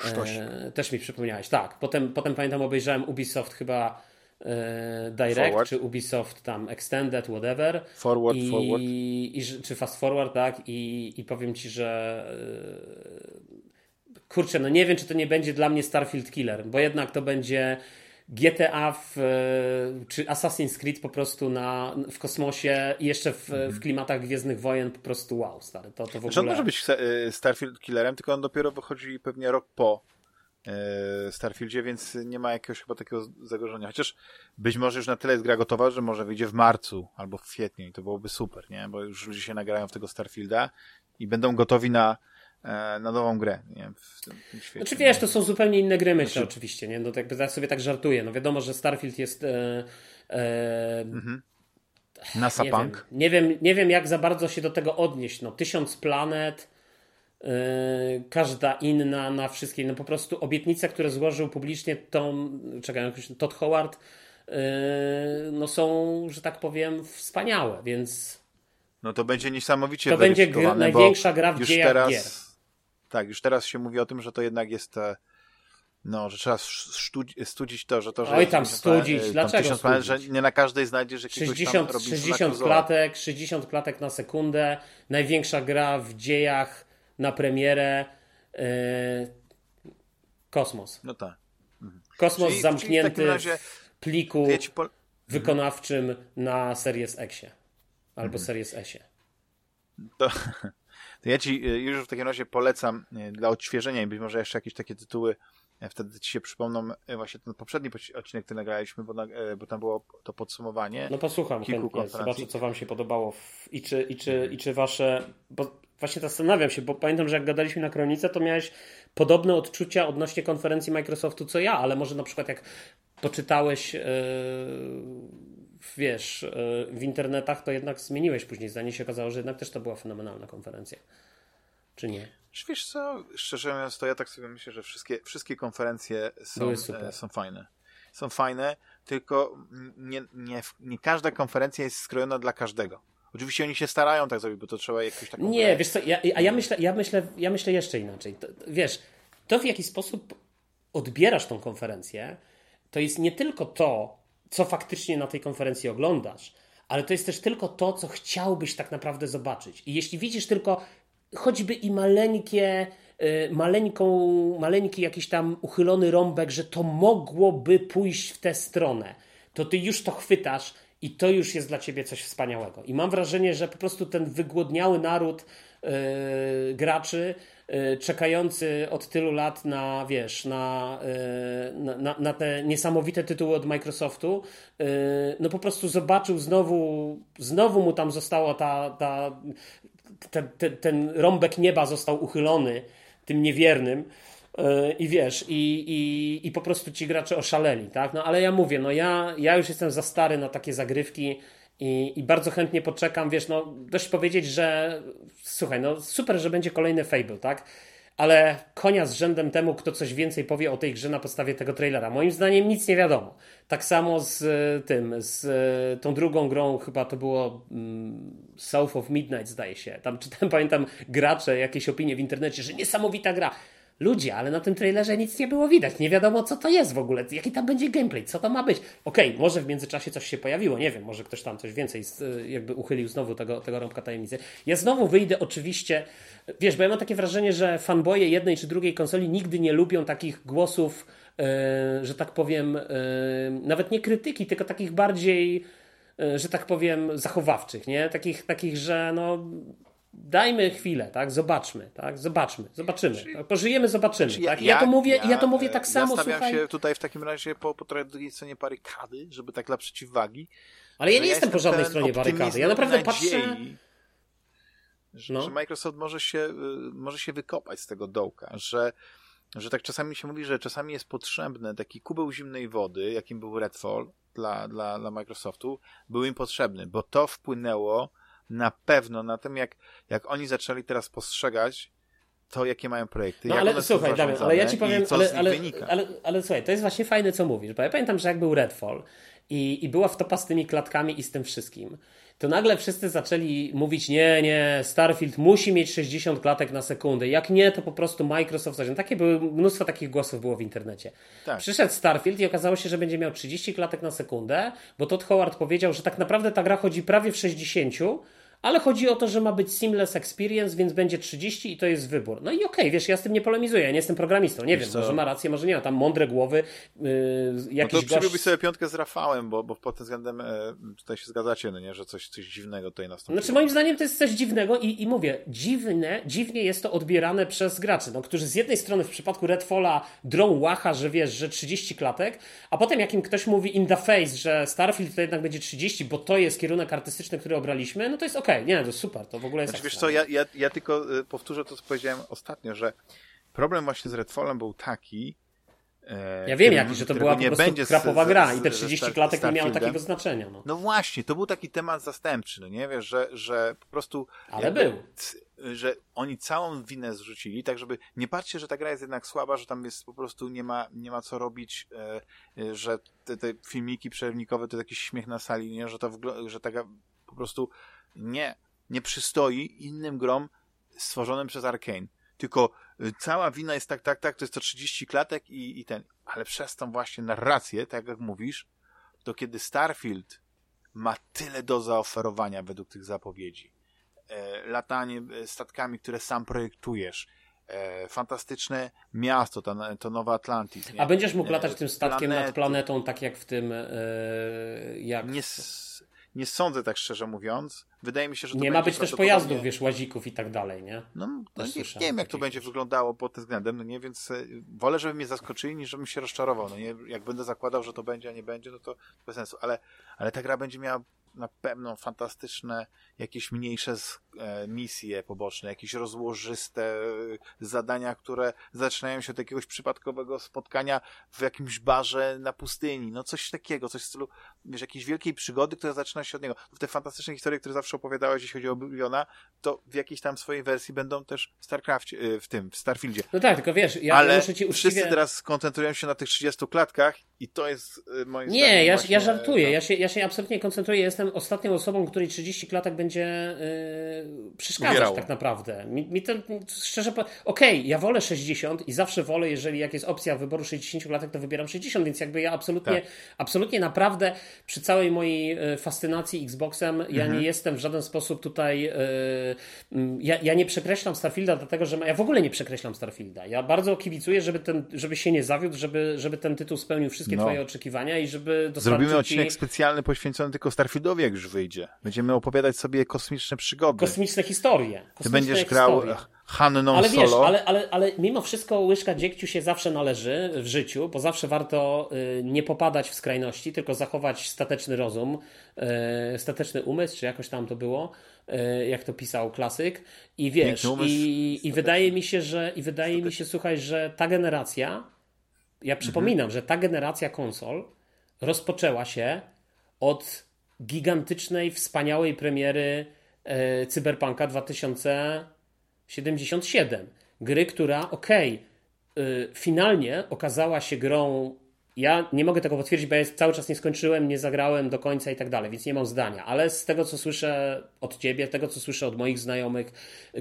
E, też mi przypomniałeś. Tak. Potem, potem pamiętam obejrzałem Ubisoft chyba Direct, forward. czy Ubisoft tam Extended, whatever. Forward, I, forward. I, czy Fast Forward, tak? I, I powiem Ci, że e, kurczę, no nie wiem, czy to nie będzie dla mnie Starfield Killer, bo jednak to będzie GTA w, e, czy Assassin's Creed po prostu na, w kosmosie i jeszcze w, w klimatach Gwiezdnych Wojen po prostu wow, stary. To, to w ogóle... on może być Starfield Killerem, tylko on dopiero wychodzi pewnie rok po E, Starfieldzie, więc nie ma jakiegoś chyba takiego zagrożenia. Chociaż być może już na tyle jest gra gotowa, że może wyjdzie w marcu albo w kwietniu i to byłoby super, nie? Bo już ludzie się nagrają w tego Starfielda i będą gotowi na, e, na nową grę, nie? W tym, tym świecie. Znaczy wiesz, to są zupełnie inne gry, myślę znaczy... oczywiście, nie? No tak, ja sobie tak żartuję. No wiadomo, że Starfield jest e, e... Mhm. NASA nie Punk. Wiem, nie, wiem, nie wiem, jak za bardzo się do tego odnieść. No, tysiąc planet, każda inna na wszystkie. No po prostu obietnice, które złożył publicznie Tom, czekaj, Todd Howard, yy, no są, że tak powiem, wspaniałe, więc. No to będzie niesamowicie To będzie gr największa gra w już dziejach teraz, gier. Tak, już teraz się mówi o tym, że to jednak jest e, No, że trzeba studzić to, że to, że... Oj, tam studzić, tam dlaczego planet, że nie na każdej znajdziesz jakiegoś 60, tam 60 klatek, 60 klatek na sekundę, największa gra w dziejach na premierę, yy, kosmos. No tak. Mhm. Kosmos czyli, zamknięty czyli w, razie, w pliku po... wykonawczym na Series Xie albo mhm. Series S. To, [laughs] to ja ci y, już w takim razie polecam y, dla odświeżenia i być może jeszcze jakieś takie tytuły wtedy ci się przypomną właśnie ten poprzedni odcinek, który nagraliśmy, bo, na, bo tam było to podsumowanie. No posłucham chętnie, zobaczę co wam się podobało w, i, czy, i, czy, i czy wasze, bo właśnie zastanawiam się, bo pamiętam, że jak gadaliśmy na Kronice, to miałeś podobne odczucia odnośnie konferencji Microsoftu co ja, ale może na przykład jak poczytałeś yy, wiesz, e, w internetach, to jednak zmieniłeś później zdanie. się okazało, że jednak też to była fenomenalna konferencja. Czy nie? Wiesz co, szczerze mówiąc, to ja tak sobie myślę, że wszystkie, wszystkie konferencje są, e, są fajne. Są fajne, tylko nie, nie, nie każda konferencja jest skrojona dla każdego. Oczywiście oni się starają tak zrobić, bo to trzeba jakoś taką... Nie, grę. wiesz co, ja, a ja myślę, ja, myślę, ja myślę jeszcze inaczej. To, wiesz, to w jaki sposób odbierasz tą konferencję, to jest nie tylko to, co faktycznie na tej konferencji oglądasz, ale to jest też tylko to, co chciałbyś tak naprawdę zobaczyć. I jeśli widzisz tylko choćby i maleńkie, y, maleńką, maleńki jakiś tam uchylony rąbek, że to mogłoby pójść w tę stronę, to ty już to chwytasz i to już jest dla ciebie coś wspaniałego. I mam wrażenie, że po prostu ten wygłodniały naród yy, graczy Y, czekający od tylu lat na, wiesz, na, y, na, na, te niesamowite tytuły od Microsoftu, y, no po prostu zobaczył znowu, znowu mu tam została ta, ta ten rąbek nieba został uchylony tym niewiernym. I wiesz, i, i, i po prostu ci gracze oszaleli, tak? No ale ja mówię, no ja, ja już jestem za stary na takie zagrywki i, i bardzo chętnie poczekam, wiesz, no dość powiedzieć, że słuchaj, no super, że będzie kolejny Fable, tak? Ale konia z rzędem temu, kto coś więcej powie o tej grze na podstawie tego trailera. Moim zdaniem nic nie wiadomo. Tak samo z e, tym, z e, tą drugą grą, chyba to było mm, South of Midnight, zdaje się. Tam czytałem, [laughs] pamiętam, gracze, jakieś opinie w internecie, że niesamowita gra. Ludzie, ale na tym trailerze nic nie było widać. Nie wiadomo, co to jest w ogóle, jaki tam będzie gameplay, co to ma być. Okej, okay, może w międzyczasie coś się pojawiło, nie wiem, może ktoś tam coś więcej jakby uchylił znowu tego, tego rąbka tajemnicy. Ja znowu wyjdę oczywiście, wiesz, bo ja mam takie wrażenie, że fanboye jednej czy drugiej konsoli nigdy nie lubią takich głosów, yy, że tak powiem, yy, nawet nie krytyki, tylko takich bardziej e, że tak powiem, zachowawczych, nie? Takich, takich że no, dajmy chwilę, tak? Zobaczmy, tak? Zobaczmy, zobaczymy. Tak? Pożyjemy, zobaczymy. Ja, tak? ja, to mówię, ja, ja to mówię tak samo. Ja stawiam słuchaj... się tutaj w takim razie po, po drugiej stronie barykady, żeby tak dla przeciwwagi. Ale ja nie jestem po żadnej stronie barykady. Ja naprawdę patrzę. Że, no. że Microsoft może się, y, może się wykopać z tego dołka, że, że tak czasami się mówi, że czasami jest potrzebny taki kubeł zimnej wody, jakim był Redfall dla, dla, dla Microsoftu, był im potrzebny, bo to wpłynęło na pewno na tym, jak, jak oni zaczęli teraz postrzegać to, jakie mają projekty. No ale słuchaj, Damian, ale ja ci powiem, ale, ale, ale, ale, słuchaj, to jest właśnie fajne, co mówisz, bo ja pamiętam, że jak był Redfall i, i była wtopa z tymi klatkami i z tym wszystkim, to nagle wszyscy zaczęli mówić, nie, nie, Starfield musi mieć 60 klatek na sekundę. Jak nie, to po prostu Microsoft zacznie. Takie były, mnóstwo takich głosów było w internecie. Tak. Przyszedł Starfield i okazało się, że będzie miał 30 klatek na sekundę, bo Todd Howard powiedział, że tak naprawdę ta gra chodzi prawie w 60, ale chodzi o to, że ma być seamless experience, więc będzie 30 i to jest wybór. No i okej, okay, wiesz, ja z tym nie polemizuję, ja nie jestem programistą, nie wiesz wiem, co? może ma rację, może nie ma, tam mądre głowy, yy, jakiś no to przybyłbyś sobie piątkę z Rafałem, bo, bo pod tym względem e, tutaj się zgadzacie, no nie, że coś, coś dziwnego tutaj nastąpiło. Znaczy moim zdaniem to jest coś dziwnego i, i mówię, dziwne, dziwnie jest to odbierane przez graczy, no, którzy z jednej strony w przypadku Redfalla drą łacha, że wiesz, że 30 klatek, a potem jak im ktoś mówi in the face, że Starfield to jednak będzie 30, bo to jest kierunek artystyczny, który obraliśmy, no to jest okej, okay, nie, to super, to w ogóle jest znaczy, Wiesz co, ja, ja, ja tylko y, powtórzę to, co powiedziałem ostatnio, że problem właśnie z Redfallem był taki, e, ja wiem jaki, że to była po prostu krapowa z, gra i te 30 z, klatek nie miało takiego znaczenia. No. no właśnie, to był taki temat zastępczy, no nie wiesz, że, że po prostu... Ale jakby, był. Że oni całą winę zrzucili, tak żeby nie patrzcie, że ta gra jest jednak słaba, że tam jest po prostu nie ma, nie ma co robić, e, e że te, te filmiki przerywnikowe to jakiś śmiech na sali, nie? że to że ta gra po prostu nie nie przystoi innym grom stworzonym przez Arkane. tylko y, cała wina jest tak, tak, tak, to jest to 30 klatek i, i ten, ale przez tą właśnie narrację, tak jak mówisz, to kiedy Starfield ma tyle do zaoferowania według tych zapowiedzi, e, latanie e, statkami, które sam projektujesz, e, fantastyczne miasto, to, to Nowa Atlantis. Nie? A będziesz mógł latać tym statkiem Planety. nad planetą, tak jak w tym, e, jak... Nie, nie sądzę tak szczerze mówiąc. Wydaje mi się, że to Nie ma być też pojazdów, wiesz, łazików i tak dalej, nie? No, no nie, nie, wiem, jak to będzie wyglądało pod tym względem, no nie, więc e, wolę, żeby mnie zaskoczyli, niż żebym się rozczarował, no nie, jak będę zakładał, że to będzie, a nie będzie, no to bez sensu, ale, ale ta gra będzie miała na pewno fantastyczne jakieś mniejsze e, misje poboczne, jakieś rozłożyste e, zadania, które zaczynają się od jakiegoś przypadkowego spotkania w jakimś barze na pustyni, no coś takiego, coś w stylu, wiesz, jakiejś wielkiej przygody, która zaczyna się od niego. W te fantastyczne historie, które zawsze opowiadałeś, jeśli chodzi o Obliviona, to w jakiejś tam swojej wersji będą też w StarCraftie, e, w tym, w Starfieldzie. No tak, tylko wiesz, ja Ale muszę ci uczciwie... wszyscy teraz koncentrują się na tych 30 klatkach i to jest moim Nie, zdaniem ja, ja żartuję, ja się, ja się absolutnie koncentruję, jestem ostatnią osobą, której 30 klatek będzie yy, przeszkadzać Uwierało. tak naprawdę. Mi, mi to szczerze powiem, okej, okay, ja wolę 60 i zawsze wolę, jeżeli jak jest opcja wyboru 60 klatek, to wybieram 60, więc jakby ja absolutnie, tak. absolutnie naprawdę przy całej mojej e, fascynacji Xboxem, mhm. ja nie jestem w żaden sposób tutaj, yy, ja, ja nie przekreślam Starfielda, dlatego że ja w ogóle nie przekreślam Starfielda. Ja bardzo kibicuję, żeby, ten, żeby się nie zawiódł, żeby, żeby ten tytuł spełnił wszystkie no. twoje oczekiwania i żeby Zrobimy odcinek ci... specjalny poświęcony tylko Starfieldowi, jak już wyjdzie. Będziemy opowiadać sobie kosmiczne przygody. Kosmiczne historie. Kosmiczne Ty będziesz grał Hanną ale Solo. Wiesz, ale, ale, ale mimo wszystko łyżka dziegciu się zawsze należy w życiu, bo zawsze warto y, nie popadać w skrajności, tylko zachować stateczny rozum, y, stateczny umysł, czy jakoś tam to było, y, jak to pisał klasyk. I wiesz, i, i wydaje mi się, że i wydaje mi się, słuchaj, że ta generacja, ja przypominam, mhm. że ta generacja konsol rozpoczęła się od gigantycznej, wspaniałej premiery e, Cyberpunka 2077. Gry, która, okej, okay, finalnie okazała się grą ja nie mogę tego potwierdzić, bo ja cały czas nie skończyłem, nie zagrałem do końca i tak dalej, więc nie mam zdania. Ale z tego, co słyszę od ciebie, tego, co słyszę od moich znajomych,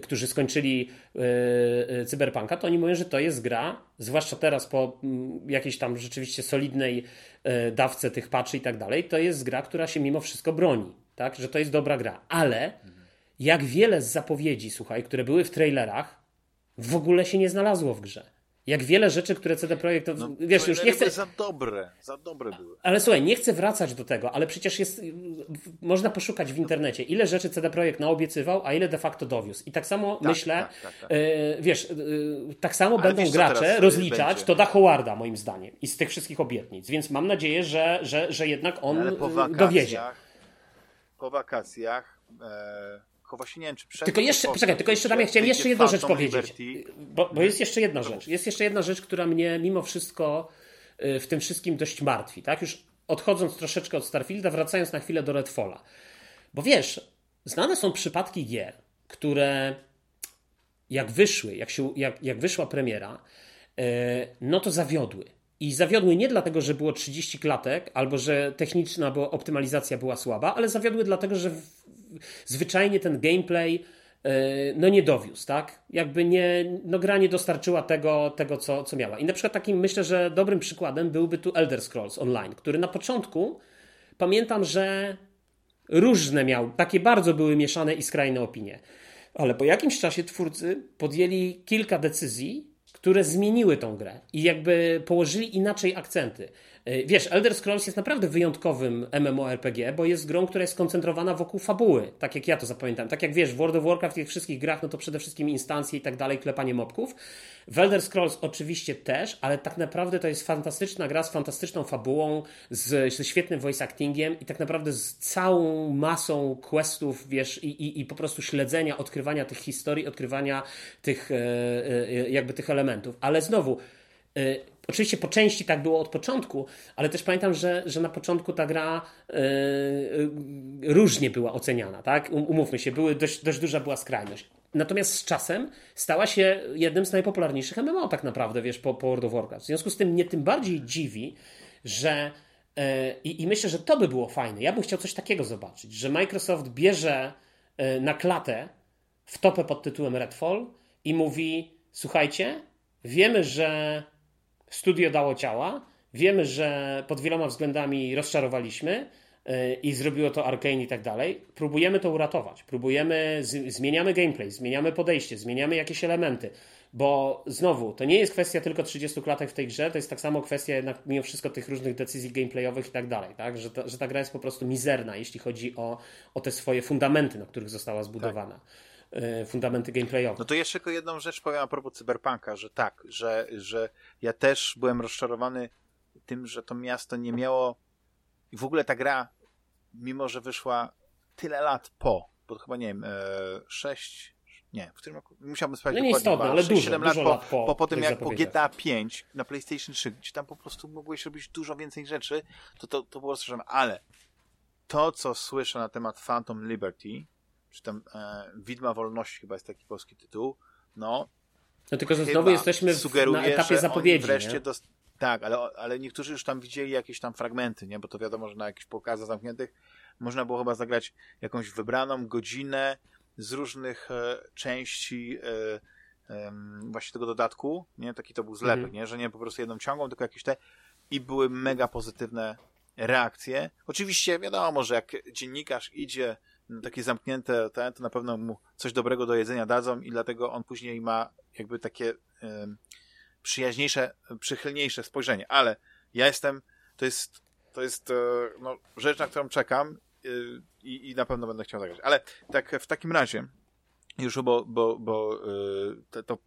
którzy skończyli yy, Cyberpunka, to oni mówią, że to jest gra, zwłaszcza teraz po yy, jakiejś tam rzeczywiście solidnej yy, dawce tych patchy i tak dalej, to jest gra, która się mimo wszystko broni, tak? Że to jest dobra gra. Ale jak wiele z zapowiedzi, słuchaj, które były w trailerach, w ogóle się nie znalazło w grze. Jak wiele rzeczy, które CD Projekt, no, wiesz, już nie chcę... za dobre, za dobre były. Ale słuchaj, nie chcę wracać do tego, ale przecież jest, można poszukać w internecie, ile rzeczy CD Projekt naobiecywał, a ile de facto dowiózł. I tak samo tak, myślę, tak, tak, tak. E, wiesz, e, tak samo ale będą wiesz, gracze rozliczać będzie? to da Howarda, moim zdaniem, i z tych wszystkich obietnic. Więc mam nadzieję, że, że, że jednak on ale po wakacjach, dowiezie. Po wakacjach... E właśnie nie wiem, czy przed... Tylko jeszcze, poczekaj, tylko jeszcze tam ja chciałem jeszcze jedną rzecz powiedzieć. Bo, bo jest jeszcze jedna rzecz. Jest jeszcze jedna rzecz, która mnie mimo wszystko y, w tym wszystkim dość martwi. Tak? Już odchodząc troszeczkę od Starfielda, wracając na chwilę do Redfalla. Bo wiesz, znane są przypadki gier, które jak wyszły, jak, się, jak, jak wyszła premiera, y, no to zawiodły. I zawiodły nie dlatego, że było 30 klatek, albo że techniczna bo optymalizacja była słaba, ale zawiodły dlatego, że zwyczajnie ten gameplay e, no nie dowiózł, tak? Jakby nie, no gra nie dostarczyła tego, tego co, co miała. I na przykład takim, myślę, że dobrym przykładem byłby tu Elder Scrolls Online, który na początku pamiętam, że różne miał, takie bardzo były mieszane i skrajne opinie. Ale po jakimś czasie twórcy podjęli kilka decyzji, które zmieniły tą grę i jakby położyli inaczej akcenty. E, wiesz, Elder Scrolls jest naprawdę wyjątkowym MMORPG, bo jest grą, która jest skoncentrowana wokół fabuły, tak jak ja to zapamiętam. Tak jak wiesz, w World of Warcraft w tych wszystkich grach, no to przede wszystkim instancje i tak dalej, klepanie mobków. W Elder Scrolls oczywiście też, ale tak naprawdę to jest fantastyczna gra z fantastyczną fabułą, z, ze świetnym voice actingiem i tak naprawdę z całą masą questów, wiesz, i, i, i po prostu śledzenia, odkrywania tych historii, odkrywania tych, e, e, jakby tych elementów. Ale znowu, Oczywiście po części tak było od początku, ale też pamiętam, że, że na początku ta gra yy, różnie była oceniana, tak? Um, umówmy się, były dość, dość duża była skrajność. Natomiast z czasem stała się jednym z najpopularniejszych MMO tak naprawdę, wiesz, po, po World of Warcraft. W związku z tym mnie tym bardziej dziwi, że yy, i myślę, że to by było fajne. Ja bym chciał coś takiego zobaczyć, że Microsoft bierze na klatę w topę pod tytułem Redfall i mówi słuchajcie, wiemy, że studio dało ciała, wiemy, że pod wieloma względami rozczarowaliśmy, y, i zrobiło to Arkane i tak dalej. Próbujemy to uratować. Próbujemy, zmieniamy gameplay, zmieniamy podejście, zmieniamy jakieś elementy. Bo znowu, to nie jest kwestia tylko 30 klatek w tej grze, to jest tak samo kwestia jednak mimo wszystko tych różnych decyzji gameplayowych i tak dalej, tak? Że, ta, że ta gra jest po prostu mizerna, jeśli chodzi o, o te swoje fundamenty, na których została zbudowana. Tak. Fundamenty gameplayowe. No to jeszcze tylko jedną rzecz powiem a propos Cyberpunka, że tak, że, że ja też byłem rozczarowany tym, że to miasto nie miało i w ogóle ta gra, mimo że wyszła tyle lat po, bo chyba nie wiem, e, 6, nie, w którym roku? Musiałbym sprawdzić no nie. Istotne, ale dużo, 7 lat, dużo po, lat po, po, po tym, jak po GTA 5 na PlayStation 3, gdzie tam po prostu mogłeś robić dużo więcej rzeczy, to to, to było straszne. Ale to, co słyszę na temat Phantom Liberty, czy tam e, Widma Wolności chyba jest taki polski tytuł, no. No tylko, że znowu jesteśmy w, na etapie zapowiedzi. Wreszcie dost... Tak, ale, ale niektórzy już tam widzieli jakieś tam fragmenty, nie? Bo to wiadomo, że na jakichś pokazach zamkniętych można było chyba zagrać jakąś wybraną godzinę, z różnych e, części e, właśnie tego dodatku, nie? Taki to był zlepek, mhm. nie? Że nie po prostu jedną ciągłą, tylko jakieś te i były mega pozytywne reakcje. Oczywiście wiadomo, że jak dziennikarz idzie takie zamknięte ten, to na pewno mu coś dobrego do jedzenia dadzą i dlatego on później ma jakby takie przyjaźniejsze, przychylniejsze spojrzenie. Ale ja jestem, to jest, to jest e, no, rzecz, na którą czekam Y, i, i na pewno będę chciał zagrać. Ale tak w takim razie, już bo, bo, bo y, to,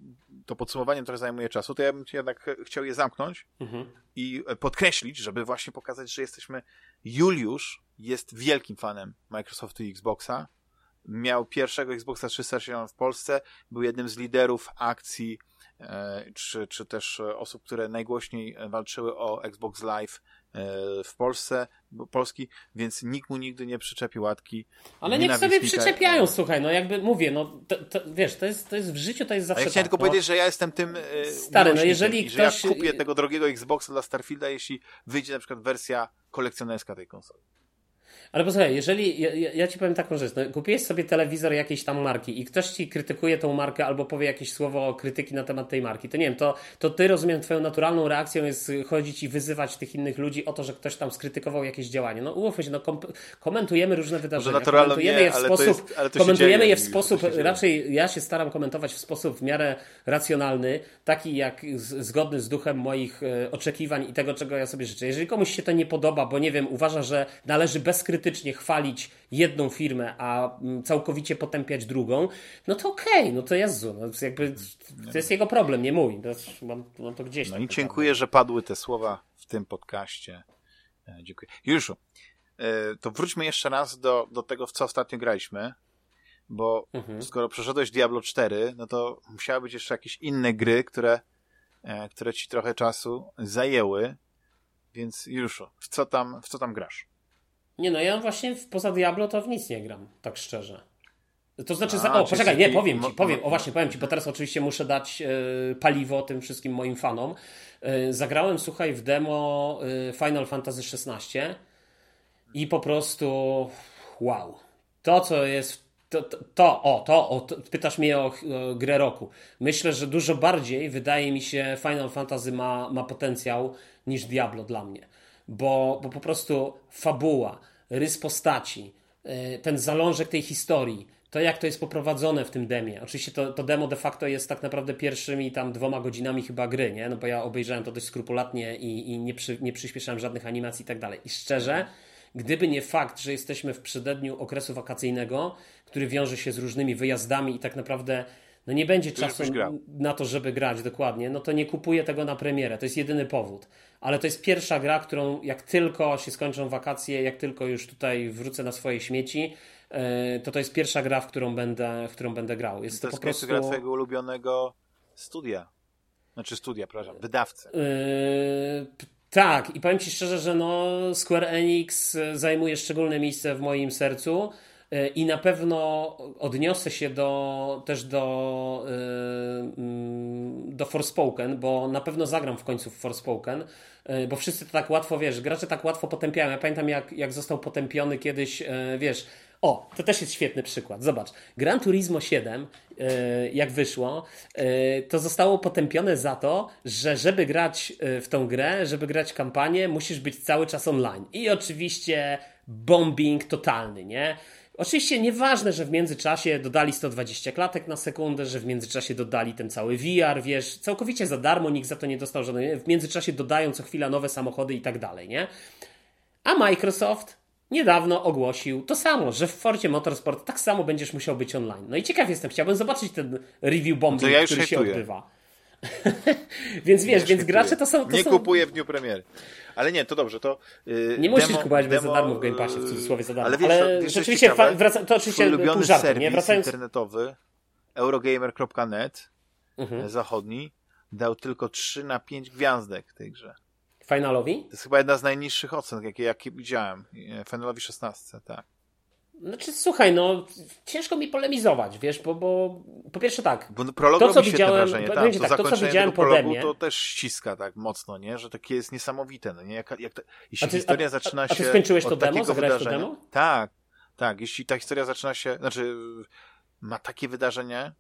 to podsumowanie trochę zajmuje czasu, to ja bym jednak chciał je zamknąć mhm. i podkreślić, żeby właśnie pokazać, że jesteśmy. Juliusz jest wielkim fanem Microsoftu i Xboxa. Miał pierwszego Xboxa 360 w Polsce, był jednym z liderów akcji, e, czy, czy też osób, które najgłośniej walczyły o Xbox Live E, w Polsce, Polski, więc nikt mu nigdy nie przyczepi łatki. Ale niech sobie przyczepiają, słuchaj, no jakby mówię, no to, to, wiesz, to jest, to jest w życiu, to jest zawsze. Ja chciałem tak, tylko no. powiedzieć, że ja jestem tym. E, Stary, no jeżeli ktoś. Że ja kupię tego drogiego Xboxa dla Starfielda, jeśli wyjdzie na przykład wersja kolekcjonerska tej konsoli. Ale posłuchaj, jeżeli, ja, ja, ci powiem taką rzecz, no, kupiłeś sobie telewizor jakiejś tam marki i ktoś ci krytykuje tą markę albo powie jakieś słowo krytyki na temat tej marki, to nie wiem, to, to ty rozumiem, twoją naturalną reakcją jest chodzić i wyzywać tych innych ludzi o to, że ktoś tam skrytykował jakieś działanie. No umówmy się, no kom komentujemy różne wydarzenia, komentujemy nie, je w sposób, jest, komentujemy dzieje, je w sposób, raczej ja się staram komentować w sposób w miarę racjonalny, taki jak z, zgodny z duchem moich e, oczekiwań i tego, czego ja sobie życzę. Jeżeli komuś się to nie podoba, bo nie wiem, uważa, że należy bezkrytycznie krytycznie chwalić jedną firmę, a mm, całkowicie potępiać drugą, no to okej, okay, no to Jezu, no to, jakby, to jest jego problem, nie mój. To, mam, mam to gdzieś. No i dziękuję, że padły te słowa w tym podcaście. E, dziękuję. Juszu, e, to wróćmy jeszcze raz do, do tego, w co ostatnio graliśmy, bo mhm. skoro przeszedłeś Diablo 4, no to musiały być jeszcze jakieś inne gry, które, e, które ci trochę czasu zajęły, więc Juszu, w co tam, w co tam grasz? Nie no, ja właśnie poza Diablo to w nic nie gram, tak szczerze. To znaczy, A, o, poczekaj, nie, powiem ci, powiem, o właśnie, powiem ci, bo teraz oczywiście muszę dać y, paliwo tym wszystkim moim fanom. Y, zagrałem, słuchaj, w demo y, Final Fantasy XVI i po prostu wow. To, co jest to, to, to, o, to, o, to, pytasz mnie o, o, grę roku. Myślę, że dużo bardziej, wydaje mi się, Final Fantasy ma, ma potencjał niż Diablo dla mnie bo, bo po prostu fabuła, rys postaci, e, ten zalążek tej historii, to jak to jest poprowadzone w tym demie. Oczywiście to, to demo de facto jest tak naprawdę pierwszymi tam dwoma godzinami chyba gry, nie? No bo ja obejrzałem to dość skrupulatnie i, i nie, przy, nie przyspieszałem żadnych animacji i tak dalej. I szczerze, gdyby nie fakt, że jesteśmy w przededniu okresu wakacyjnego, który wiąże się z różnymi wyjazdami i tak naprawdę no nie będzie czasu na to, żeby grać dokładnie, no to nie kupuję tego na premierę. To jest jedyny powód. Ale to jest pierwsza gra, którą jak tylko się skończą wakacje, jak tylko już tutaj wrócę na swoje śmieci, e, to to jest pierwsza gra, w którą będę, w którą będę grał. Jest to, to jest po prostu gra twojego ulubionego studia. Znaczy studia, przepraszam, wydawcy. Yy, tak, i powiem Ci szczerze, że no Square Enix zajmuje szczególne miejsce w moim sercu. E, i na pewno odniosę się do, też do, e, mm, do Forspoken, bo na pewno zagram w końcu w Forspoken, e, bo wszyscy to tak łatwo, wiesz, gracze tak łatwo potępiają. Ja pamiętam jak, jak został potępiony kiedyś, wiesz, O, to też jest świetny przykład. Zobacz, Gran Turismo 7, e, jak wyszło, to zostało potępione za to, że żeby grać w tą grę, żeby grać kampanię, musisz być cały czas online. I oczywiście bombing totalny, nie? Oczywiście nieważne, że w międzyczasie dodali 120 klatek na sekundę, że w międzyczasie dodali ten cały VR, wiesz, całkowicie za darmo, nikt za to nie dostał żadnej, w międzyczasie dodają co chwila nowe samochody i tak dalej, nie? A Microsoft niedawno ogłosił to samo, że w Forcie Motorsport tak samo będziesz musiał być online. No i ciekaw jestem, chciałbym zobaczyć ten review bombing, ja który się hejtuję. odbywa. Więc wiesz, więc gracze to są... To nie są... kupuję w dniu premiery. Ale nie, to dobrze, to yy, Nie musisz demo, kupować bez za demo, darmo w Game Passie, w cudzysłowie za darmo. Ale, wiesz, ale to, wiesz, rzeczywiście, ciekawe, wraca, to oczywiście ulubiony żartem, serwis nie? Wracając... internetowy eurogamer.net Mhm. zachodni dał tylko 3 na 5 gwiazdek tej grze. Finalowi? To jest chyba jedna z najniższych ocen, jakie, jakie widziałem. E, Finalowi 16, tak. Znaczy, słuchaj, no, ciężko mi polemizować, wiesz, bo, bo po pierwsze tak, Bo prolog To, co widziałem- wrażenie. Tak, to tak, to, co widziałem pode mnie- to też ściska tak mocno, nie? Że takie jest niesamowite, no nie? Jak, jak ta, jeśli A ty- historia a- zaczyna a ty się skończyłeś to demo? Zagrałeś to demo? Tak, tak. Jeśli ta historia zaczyna się, znaczy ma takie wydarzenie,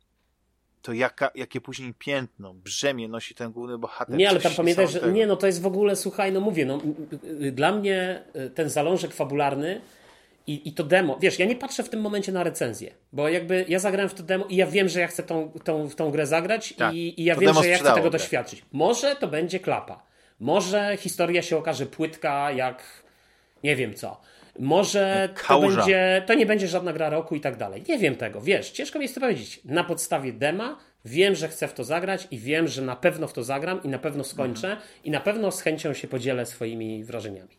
to jaka, jakie później piętno, brzemię nosi ten główny bohater. Nie, ale tam pamiętaj, że nie, no to jest w ogóle, słuchaj, no mówię, no y, y, dla mnie y, ten zalążek fabularny i, i to demo, wiesz, ja nie patrzę w tym momencie na recenzję, bo jakby ja zagrałem w to demo i ja wiem, że ja chcę tą, tą, w tą grę zagrać Tak, i, i ja to wiem, że ja chcę tego grę. doświadczyć. Może to będzie klapa. Może historia się okaże płytka jak nie wiem co. Może to, kałuża. będzie, to nie będzie żadna gra roku i tak dalej. Nie wiem tego, wiesz, ciężko mi jest to powiedzieć. Na podstawie dema wiem, że chcę w to zagrać i wiem, że na pewno w to zagram i na pewno skończę Mhm. i na pewno z chęcią się podzielę swoimi wrażeniami.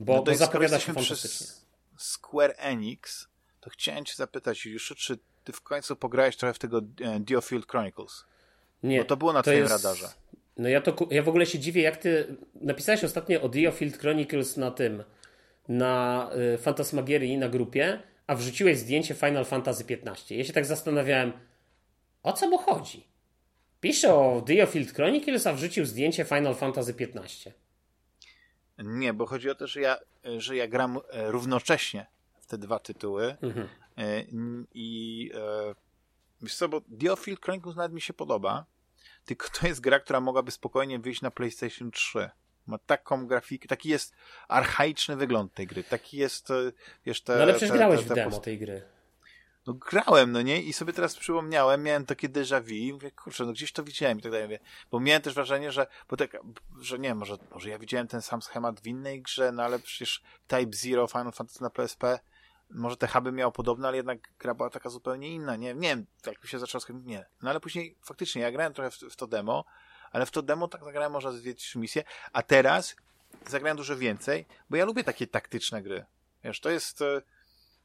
Bo, No to bo zapowiada się fantastycznie. przez Square Enix, to chciałem cię zapytać, Juliuszu, czy ty w końcu pograłeś trochę w tego e, Diofield Chronicles? Nie, Bo to było na twoim radarze. No ja to ja w ogóle się dziwię, jak ty napisałeś ostatnio o Diofield Chronicles na tym, na y, Fantasmagierii na grupie, a wrzuciłeś zdjęcie Final Fantasy XV. Ja się tak zastanawiałem, o co mu chodzi? Pisze o Diofield Chronicles, a wrzucił zdjęcie Final Fantasy XV. Nie, bo chodzi o to, że ja, że ja gram e, równocześnie w te dwa tytuły Mhm. E, i e, wiesz co, bo Diofield Chronicles nawet mi się podoba, tylko to jest gra, która mogłaby spokojnie wyjść na PlayStation 3. Ma taką grafikę, taki jest archaiczny wygląd tej gry, taki jest, wiesz, te... No ale przecież te- grałeś te- w te demo post- tej gry. No grałem, no nie? I sobie teraz przypomniałem, miałem takie déjà vu mówię, kurczę, no gdzieś to widziałem i tak dalej. Bo miałem też wrażenie, że, bo tak, że nie, może, może ja widziałem ten sam schemat w innej grze, no ale przecież Type Zero Final Fantasy na PSP, może te huby miało podobne, ale jednak gra była taka zupełnie inna, nie, nie wiem, jak mi się zaczęło nie. No ale później faktycznie ja grałem trochę w, w to demo, ale w to demo tak zagrałem może dwie, trzy misje, a teraz zagrałem dużo więcej, bo ja lubię takie taktyczne gry. Wiesz, to jest, e,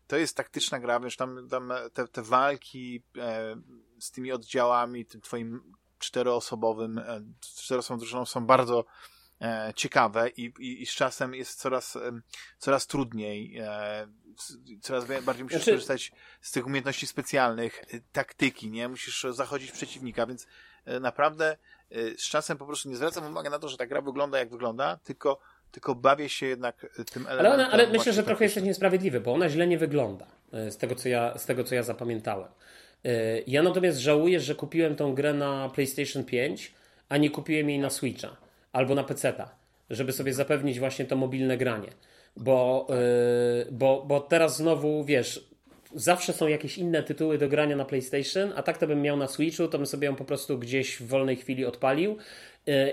to jest taktyczna gra, wiesz, tam, tam te, te walki e, z tymi oddziałami, tym twoim czteroosobowym, e, czteroosobową drużyną są bardzo e, ciekawe i, i, i z czasem jest coraz, em, coraz trudniej, e, coraz bardziej musisz Znaczy- korzystać z tych umiejętności specjalnych, e, taktyki, nie? Musisz zachodzić przeciwnika, więc e, naprawdę e, z czasem po prostu nie zwracam uwagi na to, że ta gra wygląda jak wygląda, tylko, tylko bawię się jednak e, tym Ale, elementem. ona, ale myślę, że trochę jesteś niesprawiedliwy, bo ona źle nie wygląda, e, z tego co ja, z tego, co ja zapamiętałem. E, Ja natomiast żałuję, że kupiłem tą grę na PlayStation 5, a nie kupiłem jej na Switcha albo na PC-ta, żeby sobie zapewnić właśnie to mobilne granie. Bo, bo, bo teraz znowu, wiesz, zawsze są jakieś inne tytuły do grania na PlayStation, a tak to bym miał na Switchu, to bym sobie ją po prostu gdzieś w wolnej chwili odpalił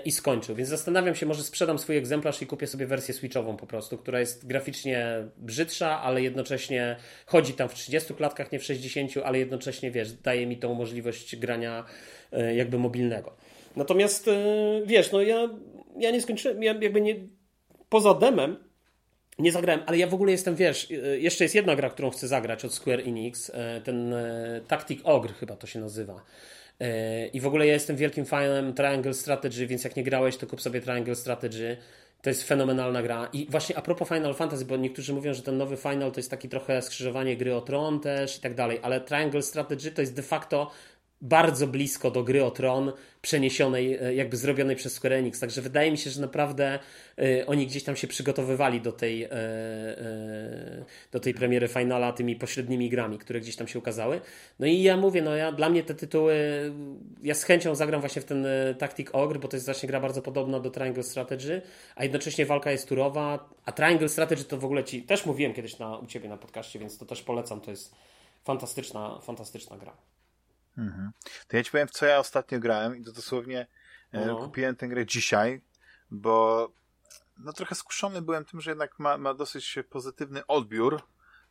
i skończył. Więc zastanawiam się, może sprzedam swój egzemplarz i kupię sobie wersję Switchową po prostu, która jest graficznie brzydsza, ale jednocześnie chodzi tam w 30 klatkach, nie w 60, ale jednocześnie, wiesz, daje mi tą możliwość grania yy, jakby mobilnego. Natomiast, yy, wiesz, no ja, ja nie skończyłem, ja jakby nie, poza demem, nie zagrałem, ale ja w ogóle jestem, wiesz, y, jeszcze jest jedna gra, którą chcę zagrać od Square Enix, ten Tactic Ogre chyba to się nazywa. I w ogóle ja jestem wielkim fanem Triangle Strategy, więc jak nie grałeś, to kup sobie Triangle Strategy. To jest fenomenalna gra. I właśnie a propos Final Fantasy, bo niektórzy mówią, że ten nowy Final to jest taki trochę skrzyżowanie gry o tron też i tak dalej, ale Triangle Strategy to jest de facto bardzo blisko do gry o Tron, przeniesionej, e, jakby zrobionej przez Square Enix. Także wydaje mi się, że naprawdę y, oni gdzieś tam się przygotowywali do tej, y, do tej premiery finala tymi pośrednimi grami, które gdzieś tam się ukazały. No i ja mówię, no ja dla mnie te tytuły, ja z chęcią zagram właśnie w ten Tactic Ogre, bo to jest właśnie gra bardzo podobna do Triangle Strategy, a jednocześnie walka jest turowa, a Triangle Strategy to w ogóle ci też mówiłem kiedyś na, u ciebie na podcaście, więc to też polecam, to jest fantastyczna, fantastyczna gra. Mhm. To ja ci powiem, w co ja ostatnio grałem i to dosłownie e, no. kupiłem tę grę dzisiaj, bo no trochę skuszony byłem tym, że jednak ma, ma dosyć pozytywny odbiór.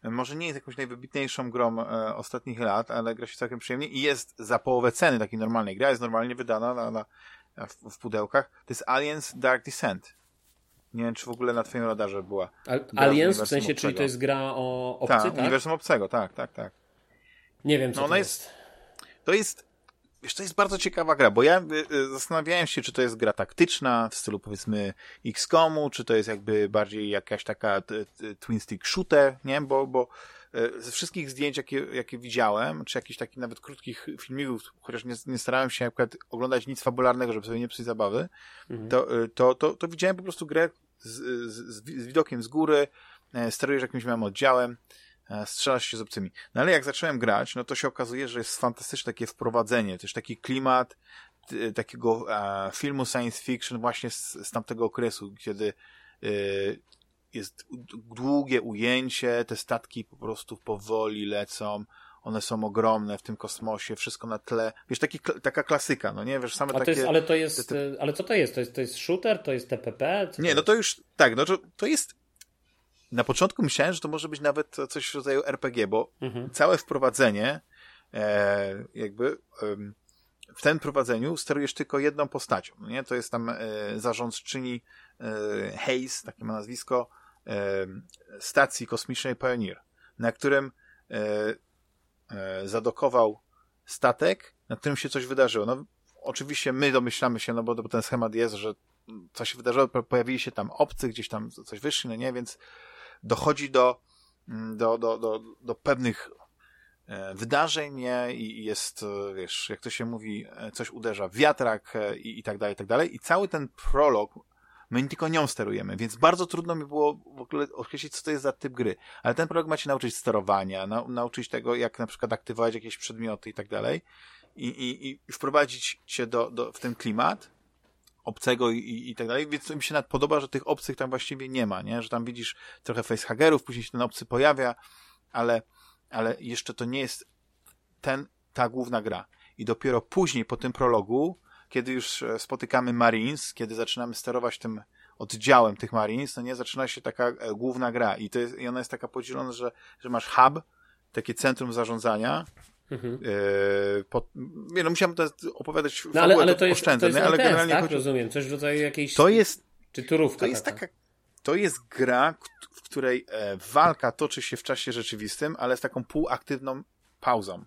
Może nie jest jakąś najwybitniejszą grą e, ostatnich lat, ale gra się całkiem przyjemnie i jest za połowę ceny takiej normalnej. Gra jest normalnie wydana na, na, w, w, pudełkach. To jest Aliens Dark Descent. Nie wiem, czy w ogóle na twoim radarze była. Aliens? W sensie, obcego. czyli to jest gra o obcy, tak? tak? uniwersum obcego, tak, tak, tak. Nie wiem, co no, to jest. jest to jest, wiesz, to jest bardzo ciekawa gra, bo ja y, y, zastanawiałem się, czy to jest gra taktyczna w stylu powiedzmy XCOMu, czy to jest jakby bardziej jakaś taka twin stick shooter, nie? Bo, bo y, ze wszystkich zdjęć, jakie, jakie widziałem, czy jakichś takich nawet krótkich filmików, chociaż nie, nie starałem się na oglądać nic fabularnego, żeby sobie nie psuć zabawy, mhm. to, to, to, to, widziałem po prostu grę z, z, z widokiem z góry, e, sterujesz jakimś małym oddziałem, E, strzelasz się z obcymi. No ale jak zacząłem grać, no to się okazuje, że jest fantastyczne takie wprowadzenie, też taki klimat takiego e, filmu science fiction właśnie z, z tamtego okresu, kiedy e, jest długie ujęcie, te statki po prostu powoli lecą, one są ogromne w tym kosmosie, wszystko na tle. Wiesz, taki, taka klasyka, no nie? Wiesz, same takie... jest, ale to jest, te, te... ale co to jest? To jest, to jest shooter? To jest TPP? Co nie, no to już, tak, no to, to jest na początku myślałem, że to może być nawet coś w rodzaju RPG, bo mhm. całe wprowadzenie, e, jakby e, w tym prowadzeniu sterujesz tylko jedną postacią. Nie? To jest tam e, zarządczyni e, Hayes, takie ma nazwisko, e, stacji kosmicznej Pioneer, na którym e, e, zadokował statek, na którym się coś wydarzyło. No, oczywiście my domyślamy się, no bo, bo ten schemat jest, że coś się wydarzyło, pojawili się tam obcy, gdzieś tam coś wyszli, no nie, więc dochodzi do, mm, do, do, do, do pewnych e, wydarzeń nie? i jest, e, wiesz, jak to się mówi, e, coś uderza w wiatrak i, i tak dalej, i tak dalej. I cały ten prolog, my tylko nią sterujemy, więc bardzo trudno mi było w ogóle określić, co to jest za typ gry. Ale ten prolog ma cię nauczyć sterowania, na, nauczyć tego, jak na przykład aktywować jakieś przedmioty i tak dalej. I, i, i wprowadzić cię do, do, w ten klimat, obcego i, i tak dalej, więc mi się podoba, że tych obcych tam właściwie nie ma, nie? Że tam widzisz trochę facehagerów, później się ten obcy pojawia, ale, ale jeszcze to nie jest ten, ta główna gra. I dopiero później, po tym prologu, kiedy już e, spotykamy Marines, kiedy zaczynamy sterować tym oddziałem tych Marines, no nie, zaczyna się taka e, główna gra i, to jest, i ona jest taka podzielona, że, że masz hub, takie centrum zarządzania, Mhm. E, po, nie, no musiałem to opowiadać no, ale, ale to jest, oszczędzę, to jest ale generalnie tak? Chodzi... rozumiem, coś w rodzaju jakiejś... To jest... Czy turówka To jest taka... taka to jest gra, w której e, walka toczy się w czasie rzeczywistym, ale z taką półaktywną pauzą.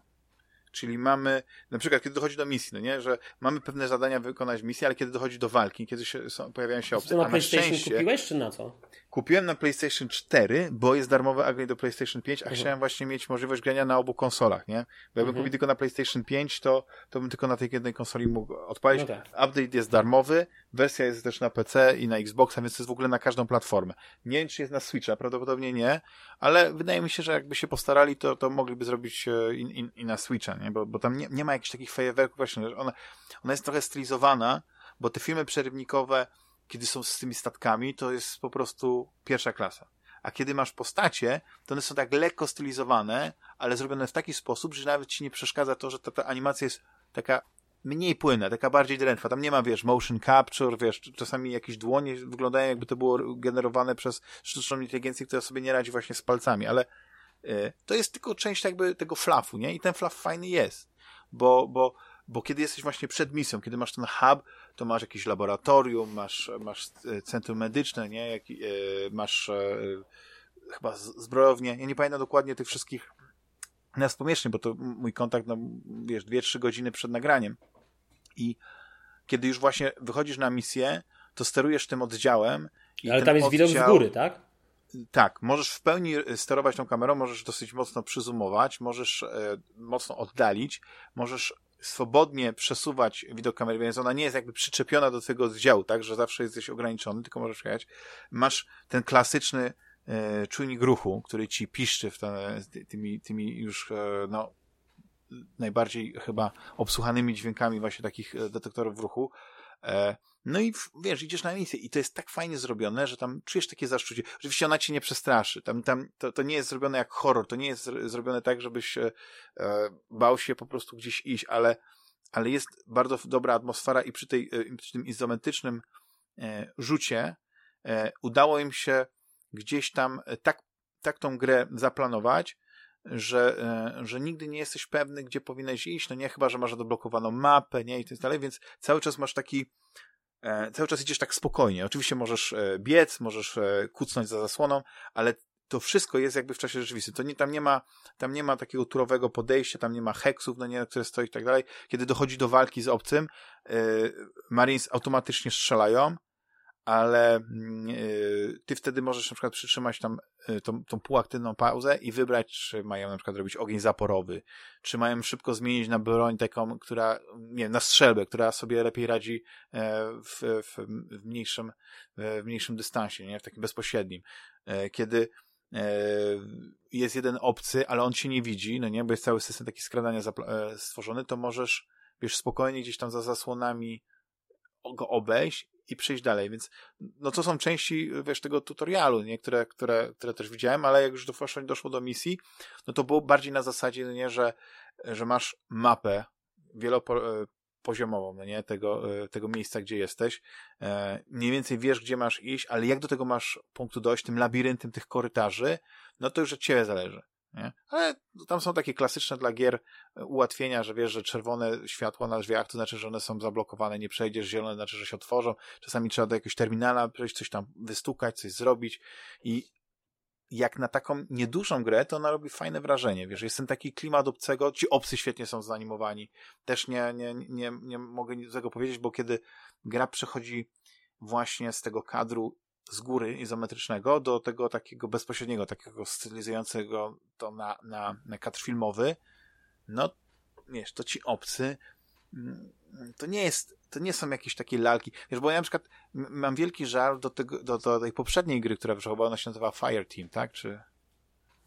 Czyli mamy, na przykład, kiedy dochodzi do misji, no nie, że mamy pewne zadania wykonać w misji, ale kiedy dochodzi do walki, kiedy się, są, pojawiają się opcje. To na PlayStation na szczęście, kupiłeś, czy na co? Kupiłem na PlayStation 4, bo jest darmowy upgrade do PlayStation 5, a mhm. chciałem właśnie mieć możliwość grania na obu konsolach, nie? Bo jakbym mhm. kupił tylko na PlayStation 5, to, to bym tylko na tej jednej konsoli mógł odpalić. No tak. Update jest darmowy, wersja jest też na PC i na Xboxa, więc jest w ogóle na każdą platformę. Nie wiem, czy jest na Switcha, prawdopodobnie nie, ale wydaje mi się, że jakby się postarali, to, to mogliby zrobić e, i, i, na Switcha, nie? Bo, bo tam nie, nie ma jakichś takich fajerwerków, właśnie, ona, ona jest trochę stylizowana, bo te filmy przerywnikowe kiedy są z tymi statkami, to jest po prostu pierwsza klasa. A kiedy masz postacie, to one są tak lekko stylizowane, ale zrobione w taki sposób, że nawet ci nie przeszkadza to, że ta, ta animacja jest taka mniej płynna, taka bardziej drętwa. Tam nie ma, wiesz, motion capture, wiesz, czasami jakieś dłonie wyglądają jakby to było generowane przez sztuczną inteligencję, która sobie nie radzi właśnie z palcami, ale y, to jest tylko część jakby tego flafu, nie? I ten flaf fajny jest, bo, bo, bo kiedy jesteś właśnie przed misją, kiedy masz ten hub, to masz jakieś laboratorium, masz, masz e, centrum medyczne, nie? Jak, e, masz e, chyba zbrojownię. Ja nie pamiętam dokładnie tych wszystkich nazw pomieszczeń, bo to mój kontakt, no, wiesz, dwie, trzy godziny przed nagraniem. I kiedy już właśnie wychodzisz na misję, to sterujesz tym oddziałem. Ale tam jest oddział... widok z góry, tak? Tak, możesz w pełni sterować tą kamerą, możesz dosyć mocno przyzumować, możesz e, mocno oddalić, możesz swobodnie przesuwać widok kamery, więc ona nie jest jakby przyczepiona do tego oddziału, tak, że zawsze jesteś ograniczony, tylko możesz jechać. Masz ten klasyczny e, czujnik ruchu, który ci piszczy w te, tymi, tymi już e, no, najbardziej chyba obsłuchanymi dźwiękami właśnie takich e, detektorów ruchu. E, no i wiesz, idziesz na misję i to jest tak fajnie zrobione, że tam czujesz takie zaszczucie. Oczywiście ona cię nie przestraszy. Tam, tam to, to nie jest zrobione jak horror, to nie jest zrobione tak, żebyś e, bał się po prostu gdzieś iść, ale, ale jest bardzo dobra atmosfera i przy, tej, e, przy tym izometrycznym e, rzucie e, udało im się gdzieś tam e, tak, tak tą grę zaplanować, że, e, że nigdy nie jesteś pewny, gdzie powinieneś iść, no nie, chyba, że masz odblokowaną mapę, nie, i tak dalej, więc cały czas masz taki, e, cały czas idziesz tak spokojnie. Oczywiście możesz e, biec, możesz kucnąć za zasłoną, ale to wszystko jest jakby w czasie rzeczywistym. To nie, tam nie ma, tam nie ma takiego turowego podejścia, tam nie ma heksów, no nie, które stoi i tak dalej. Kiedy dochodzi do walki z obcym, Marines automatycznie strzelają, ale yy, ty wtedy możesz na przykład przytrzymać tam yy, tą, tą półaktywną pauzę i wybrać, czy mają na przykład robić ogień zaporowy, czy mają szybko zmienić na broń taką, która, nie wiem, na strzelbę, która sobie lepiej radzi e, w, w, w, mniejszym, w mniejszym dystansie, nie? w takim bezpośrednim. E, kiedy e, jest jeden obcy, ale on cię nie widzi, no nie, bo jest cały system taki skradania stworzony, to możesz, wiesz, spokojnie gdzieś tam za zasłonami go obejść i przejść dalej, więc no to są części, wiesz, tego tutorialu, nie? Które, które, które też widziałem, ale jak już doszło, doszło do misji, no to było bardziej na zasadzie, no nie, że, że masz mapę wielopoziomową, no nie, tego, e, tego miejsca, gdzie jesteś, e, mniej więcej wiesz, gdzie masz iść, ale jak do tego masz punktu dojść, tym labiryntem tych korytarzy, no to już od ciebie zależy. Nie? Ale tam są takie klasyczne dla gier e, ułatwienia, że wiesz, że czerwone światło na drzwiach to znaczy, że one są zablokowane, nie przejdziesz, zielone znaczy, że się otworzą. Czasami trzeba do jakiegoś terminala przejść, coś tam wystukać, coś zrobić i jak na taką niedużą grę, to ona robi fajne wrażenie. Wiesz, jest ten taki klimat obcego, ci obcy świetnie są zanimowani. Też nie, nie, nie, nie mogę nic tego powiedzieć, bo kiedy gra przechodzi właśnie z tego kadru z góry izometrycznego do tego takiego bezpośredniego, takiego stylizującego to na, na, na kadr filmowy, no wiesz, to ci obcy mm, to nie jest, to nie są jakieś takie lalki. Wiesz, bo ja na przykład mam wielki żal do, tego, do, do tej poprzedniej gry, która wyszła, bo ona się nazywa Fire Team, tak? Czy,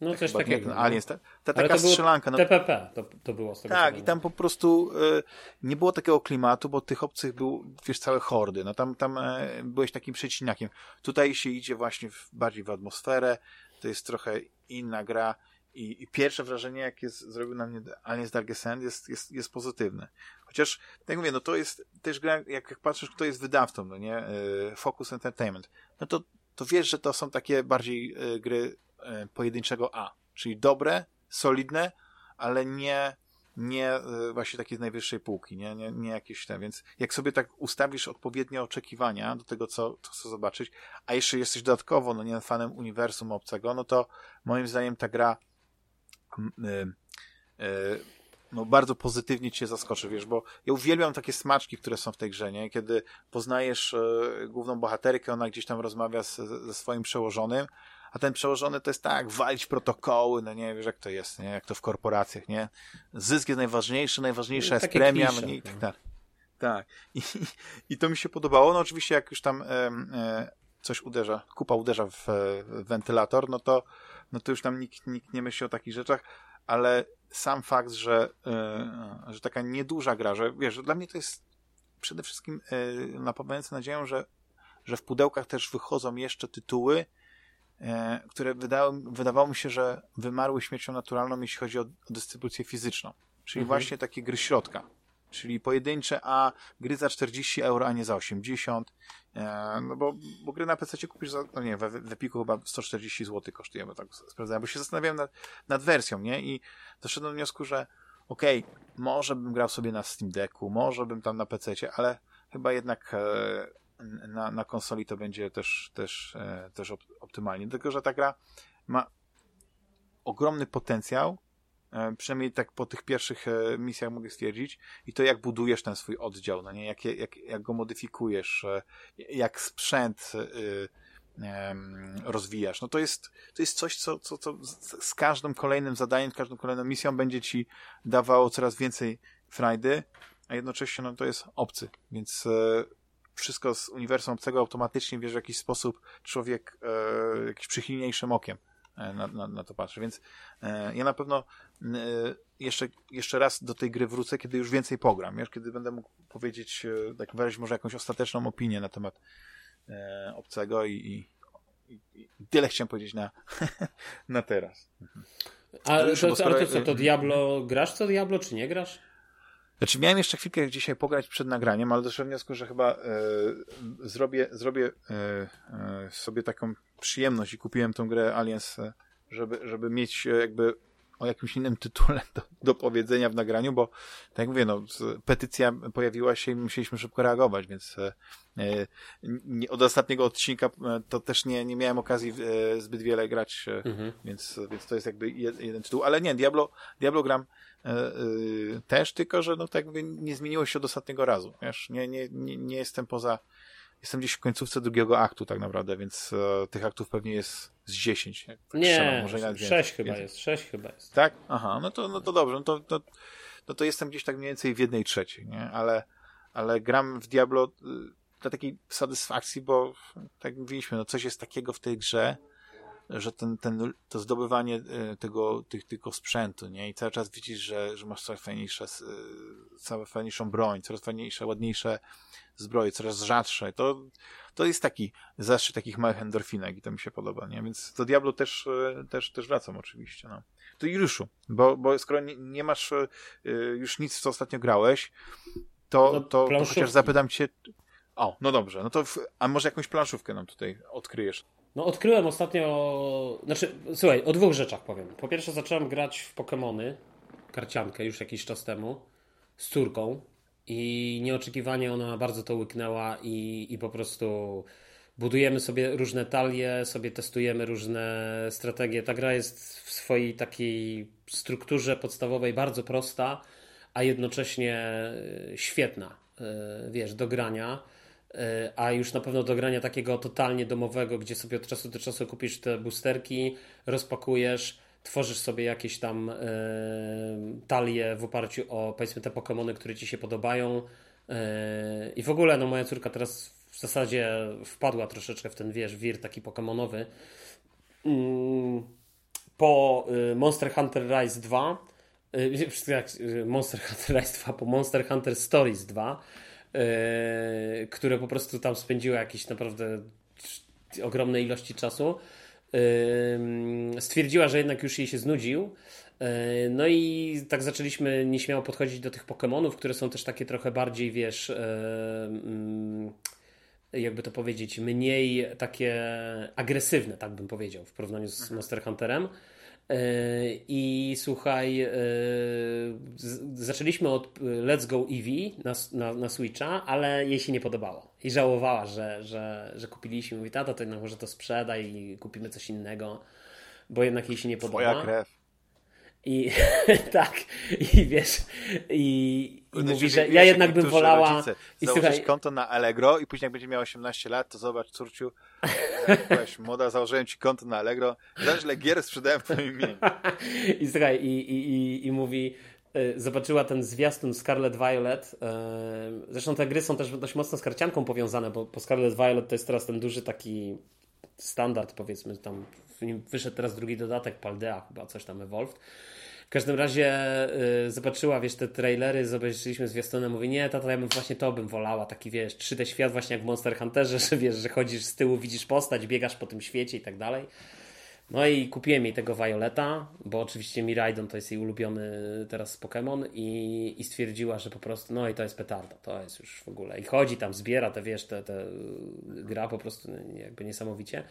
no coś Chyba, takiego. No. Aliens, ta, ta taka strzelanka. No, TPP to, to było z tego Tak, i tam po prostu y, nie było takiego klimatu, bo tych obcych był, wiesz, całe hordy. No tam, tam y, byłeś takim przecinakiem. Tutaj się idzie właśnie w, bardziej w atmosferę, to jest trochę inna gra i, i pierwsze wrażenie, jakie zrobił na mnie Aliens Darkest End jest, jest, jest pozytywne. Chociaż, tak jak mówię, no to jest też gra, jak, jak patrzysz, kto jest wydawcą, no nie? Y, Focus Entertainment. No to, to wiesz, że to są takie bardziej gry E, pojedynczego A, czyli dobre, solidne, ale nie, nie e, właśnie takie z najwyższej półki, nie, nie, nie jakieś te, więc jak sobie tak ustawisz odpowiednie oczekiwania do tego, co, co chcesz zobaczyć, a jeszcze jesteś dodatkowo, no nie fanem uniwersum obcego, no to moim zdaniem ta gra yy, yy, no bardzo pozytywnie cię zaskoczy, wiesz, bo ja uwielbiam takie smaczki, które są w tej grze, nie? Kiedy poznajesz yy, główną bohaterkę, ona gdzieś tam rozmawia z, ze swoim przełożonym, a ten przełożony to jest tak, walić protokoły, no nie wiesz jak to jest, nie? jak to w korporacjach, nie? Zysk jest najważniejszy, najważniejsza jest premia, klisze, no i tak dalej. Tak. I, I to mi się podobało. No oczywiście jak już tam e, e, coś uderza, kupa uderza w, w wentylator, no to, no to już tam nikt, nikt nie myśli o takich rzeczach, ale sam fakt, że, e, że taka nieduża gra, że wiesz, dla mnie to jest przede wszystkim e, napawające nadzieją, że, że w pudełkach też wychodzą jeszcze tytuły, które wydało, wydawało mi się, że wymarły śmiercią naturalną, jeśli chodzi o, o dystrybucję fizyczną. Czyli mhm. właśnie takie gry środka. Czyli pojedyncze, a gry za 40 euro, a nie za 80. E, no bo, bo gry na PC kupisz za, no nie, w, w Epiku chyba 140 zł kosztuje, bo tak sprawdzałem, bo się zastanawiałem nad, nad wersją, nie? I doszedłem do wniosku, że okej, okay, może bym grał sobie na Steam Decku, może bym tam na PC, ale chyba jednak e, na, na konsoli to będzie też, też, e, też optymalnie. Tylko, że ta gra ma ogromny potencjał, e, przynajmniej tak po tych pierwszych e, misjach mogę stwierdzić, i to jak budujesz ten swój oddział, no nie? Jak, jak, jak go modyfikujesz, jak sprzęt rozwijasz. No to jest, to jest coś, co, co, co z każdym kolejnym zadaniem, każdą kolejną misją będzie ci dawało coraz więcej frajdy, a jednocześnie no, to jest obcy, więc wszystko z uniwersum obcego automatycznie, wiesz, w jakiś sposób człowiek e, jakiś przychylniejszym okiem e, na, na, na to patrzy, więc e, ja na pewno e, jeszcze, jeszcze raz do tej gry wrócę, kiedy już więcej pogram, wiesz, kiedy będę mógł powiedzieć, e, tak wyrazić może jakąś ostateczną opinię na temat e, obcego i, i, i, tyle chciałem powiedzieć na, [laughs] na teraz. A, to, to, ale to co, to Diablo, grasz co Diablo, czy nie grasz? Znaczy miałem jeszcze chwilkę dzisiaj pograć przed nagraniem, ale doszedłem do wniosku, że chyba e, zrobię, zrobię e, e, sobie taką przyjemność i kupiłem tą grę Aliens, e, żeby, żeby mieć e, jakby o jakimś innym tytule do, do powiedzenia w nagraniu, bo tak jak mówię, no, petycja pojawiła się i musieliśmy szybko reagować, więc e, nie, od ostatniego odcinka to też nie, nie miałem okazji zbyt wiele grać, mhm. więc, więc to jest jakby jeden tytuł, ale nie, Diablo, Diablo gram też, tylko że no tak mówię, nie zmieniło się od ostatniego razu, wiesz, nie, nie, nie, nie jestem poza jestem gdzieś w końcówce drugiego aktu tak naprawdę, więc e, tych aktów pewnie jest z 10. Tak nie, może nawet 6 chyba jest, 6 chyba jest. Tak? Aha, no to, no to dobrze, no to, to, no to jestem gdzieś tak mniej więcej w jednej trzeciej, nie? Ale, ale gram w Diablo y, dla takiej satysfakcji, bo tak mówiliśmy, no coś jest takiego w tej grze, że ten, ten, to zdobywanie e, tego, tych, tego sprzętu, nie? I cały czas widzisz, że, że masz coraz fajniejsze, coraz fajniejszą broń, coraz fajniejsze, ładniejsze zbroje, coraz rzadsze. To, to jest taki zastrzyk takich małych endorfinek i to mi się podoba, nie? Więc do Diablo też, e, też, też wracam oczywiście, no. To Juliuszu, bo, bo skoro nie, nie masz e, już nic, co ostatnio grałeś, to, no, to, to chociaż zapytam cię, o, no dobrze, no to, w, a może jakąś planszówkę nam tutaj odkryjesz? No odkryłem ostatnio, znaczy, słuchaj, o dwóch rzeczach powiem. Po pierwsze zacząłem grać w Pokémony, karciankę już jakiś czas temu, z córką i nieoczekiwanie ona bardzo to łyknęła i, i po prostu budujemy sobie różne talie, sobie testujemy różne strategie. Ta gra jest w swojej takiej strukturze podstawowej bardzo prosta, a jednocześnie świetna, e, wiesz, do grania. E, a już na pewno do grania takiego totalnie domowego, gdzie sobie od czasu do czasu kupisz te boosterki, rozpakujesz, tworzysz sobie jakieś tam e, talie w oparciu o powiedzmy te Pokémony, które ci się podobają. E, I w ogóle no moja córka teraz w zasadzie wpadła troszeczkę w ten wiesz, wir taki Pokémonowy. Mm, po Monster Hunter Rise 2 [laughs] Monster Hunter Rise 2 po Monster Hunter Stories 2 E, które po prostu tam spędziły jakieś naprawdę ogromne ilości czasu. E, stwierdziła, że jednak już jej się znudził. E, no i tak zaczęliśmy nieśmiało podchodzić do tych Pokémonów, które są też takie trochę bardziej, wiesz, mm, jakby to powiedzieć, mniej takie agresywne, tak bym powiedział, w porównaniu z mhm. Monster Hunterem. E, I słuchaj, e, zaczęliśmy od Let's Go Eevee na, na, na Switcha, ale jej się nie podobało. I żałowała, że, że, że kupiliśmy. Mówi, tata, to jednak może to sprzedaj i kupimy coś innego, bo jednak jej się nie podoba. Twoja krew. I [laughs] tak, i wiesz, i mówi, że ja jednak bym wolała. Rodzice, I słuchaj, konto na Allegro i później jak będzie miał 18 lat, to zobacz, córciu, byłaś młoda, założyłem ci konto na Allegro, za źle gier sprzedałem w twoim imieniu. [laughs] I słuchaj, i, i, i, i mówi, e, zobaczyła ten zwiastun Scarlet Violet. E, zresztą te gry są też dość mocno z karcianką powiązane, bo, bo Scarlet Violet to jest teraz ten duży taki standard, powiedzmy, tam wyszedł teraz drugi dodatek, Paldea chyba, coś tam Evolved. W każdym razie y, zobaczyła, wiesz, te trailery, zobaczyliśmy zwiastunem, mówi, nie, tata, ja bym właśnie to bym wolała, taki, wiesz, 3D świat właśnie jak w Monster Hunterze, [laughs] że wiesz, że chodzisz z tyłu, widzisz postać, biegasz po tym świecie i tak dalej. No i kupiłem jej tego Violeta, bo oczywiście Miraidon to jest jej ulubiony teraz Pokémon i, i stwierdziła, że po prostu, no i to jest petarda, to jest już w ogóle. I chodzi tam, zbiera te, wiesz, te, te gra po prostu jakby niesamowicie.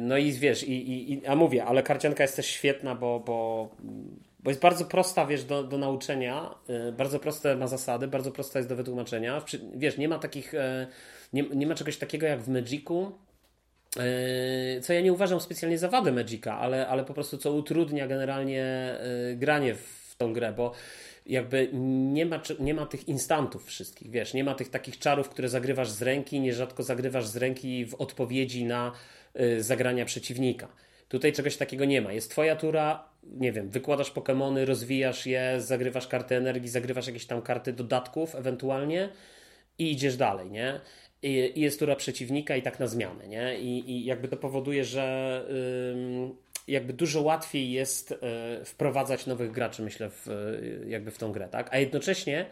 No i wiesz, i, i, a mówię, ale karcianka jest też świetna, bo, bo, bo jest bardzo prosta, wiesz, do, do nauczenia, y, bardzo proste ma zasady, bardzo prosta jest do wytłumaczenia. Wiesz, nie ma takich, e, nie, nie ma czegoś takiego jak w Magicu, e, co ja nie uważam specjalnie za wadę Magica, ale, ale po prostu co utrudnia generalnie e, granie w tą grę, bo jakby nie ma, nie ma tych instantów wszystkich, wiesz, nie ma tych takich czarów, które zagrywasz z ręki, nierzadko zagrywasz z ręki w odpowiedzi na y, zagrania przeciwnika. Tutaj czegoś takiego nie ma. Jest twoja tura, nie wiem, wykładasz Pokémony, rozwijasz je, zagrywasz karty energii, zagrywasz jakieś tam karty dodatków ewentualnie i idziesz dalej, nie? I, jest tura przeciwnika i tak na zmianę, nie? I, i jakby to powoduje, że jakby dużo łatwiej jest y, wprowadzać nowych graczy, myślę, w, y, jakby w tą grę, tak? A jednocześnie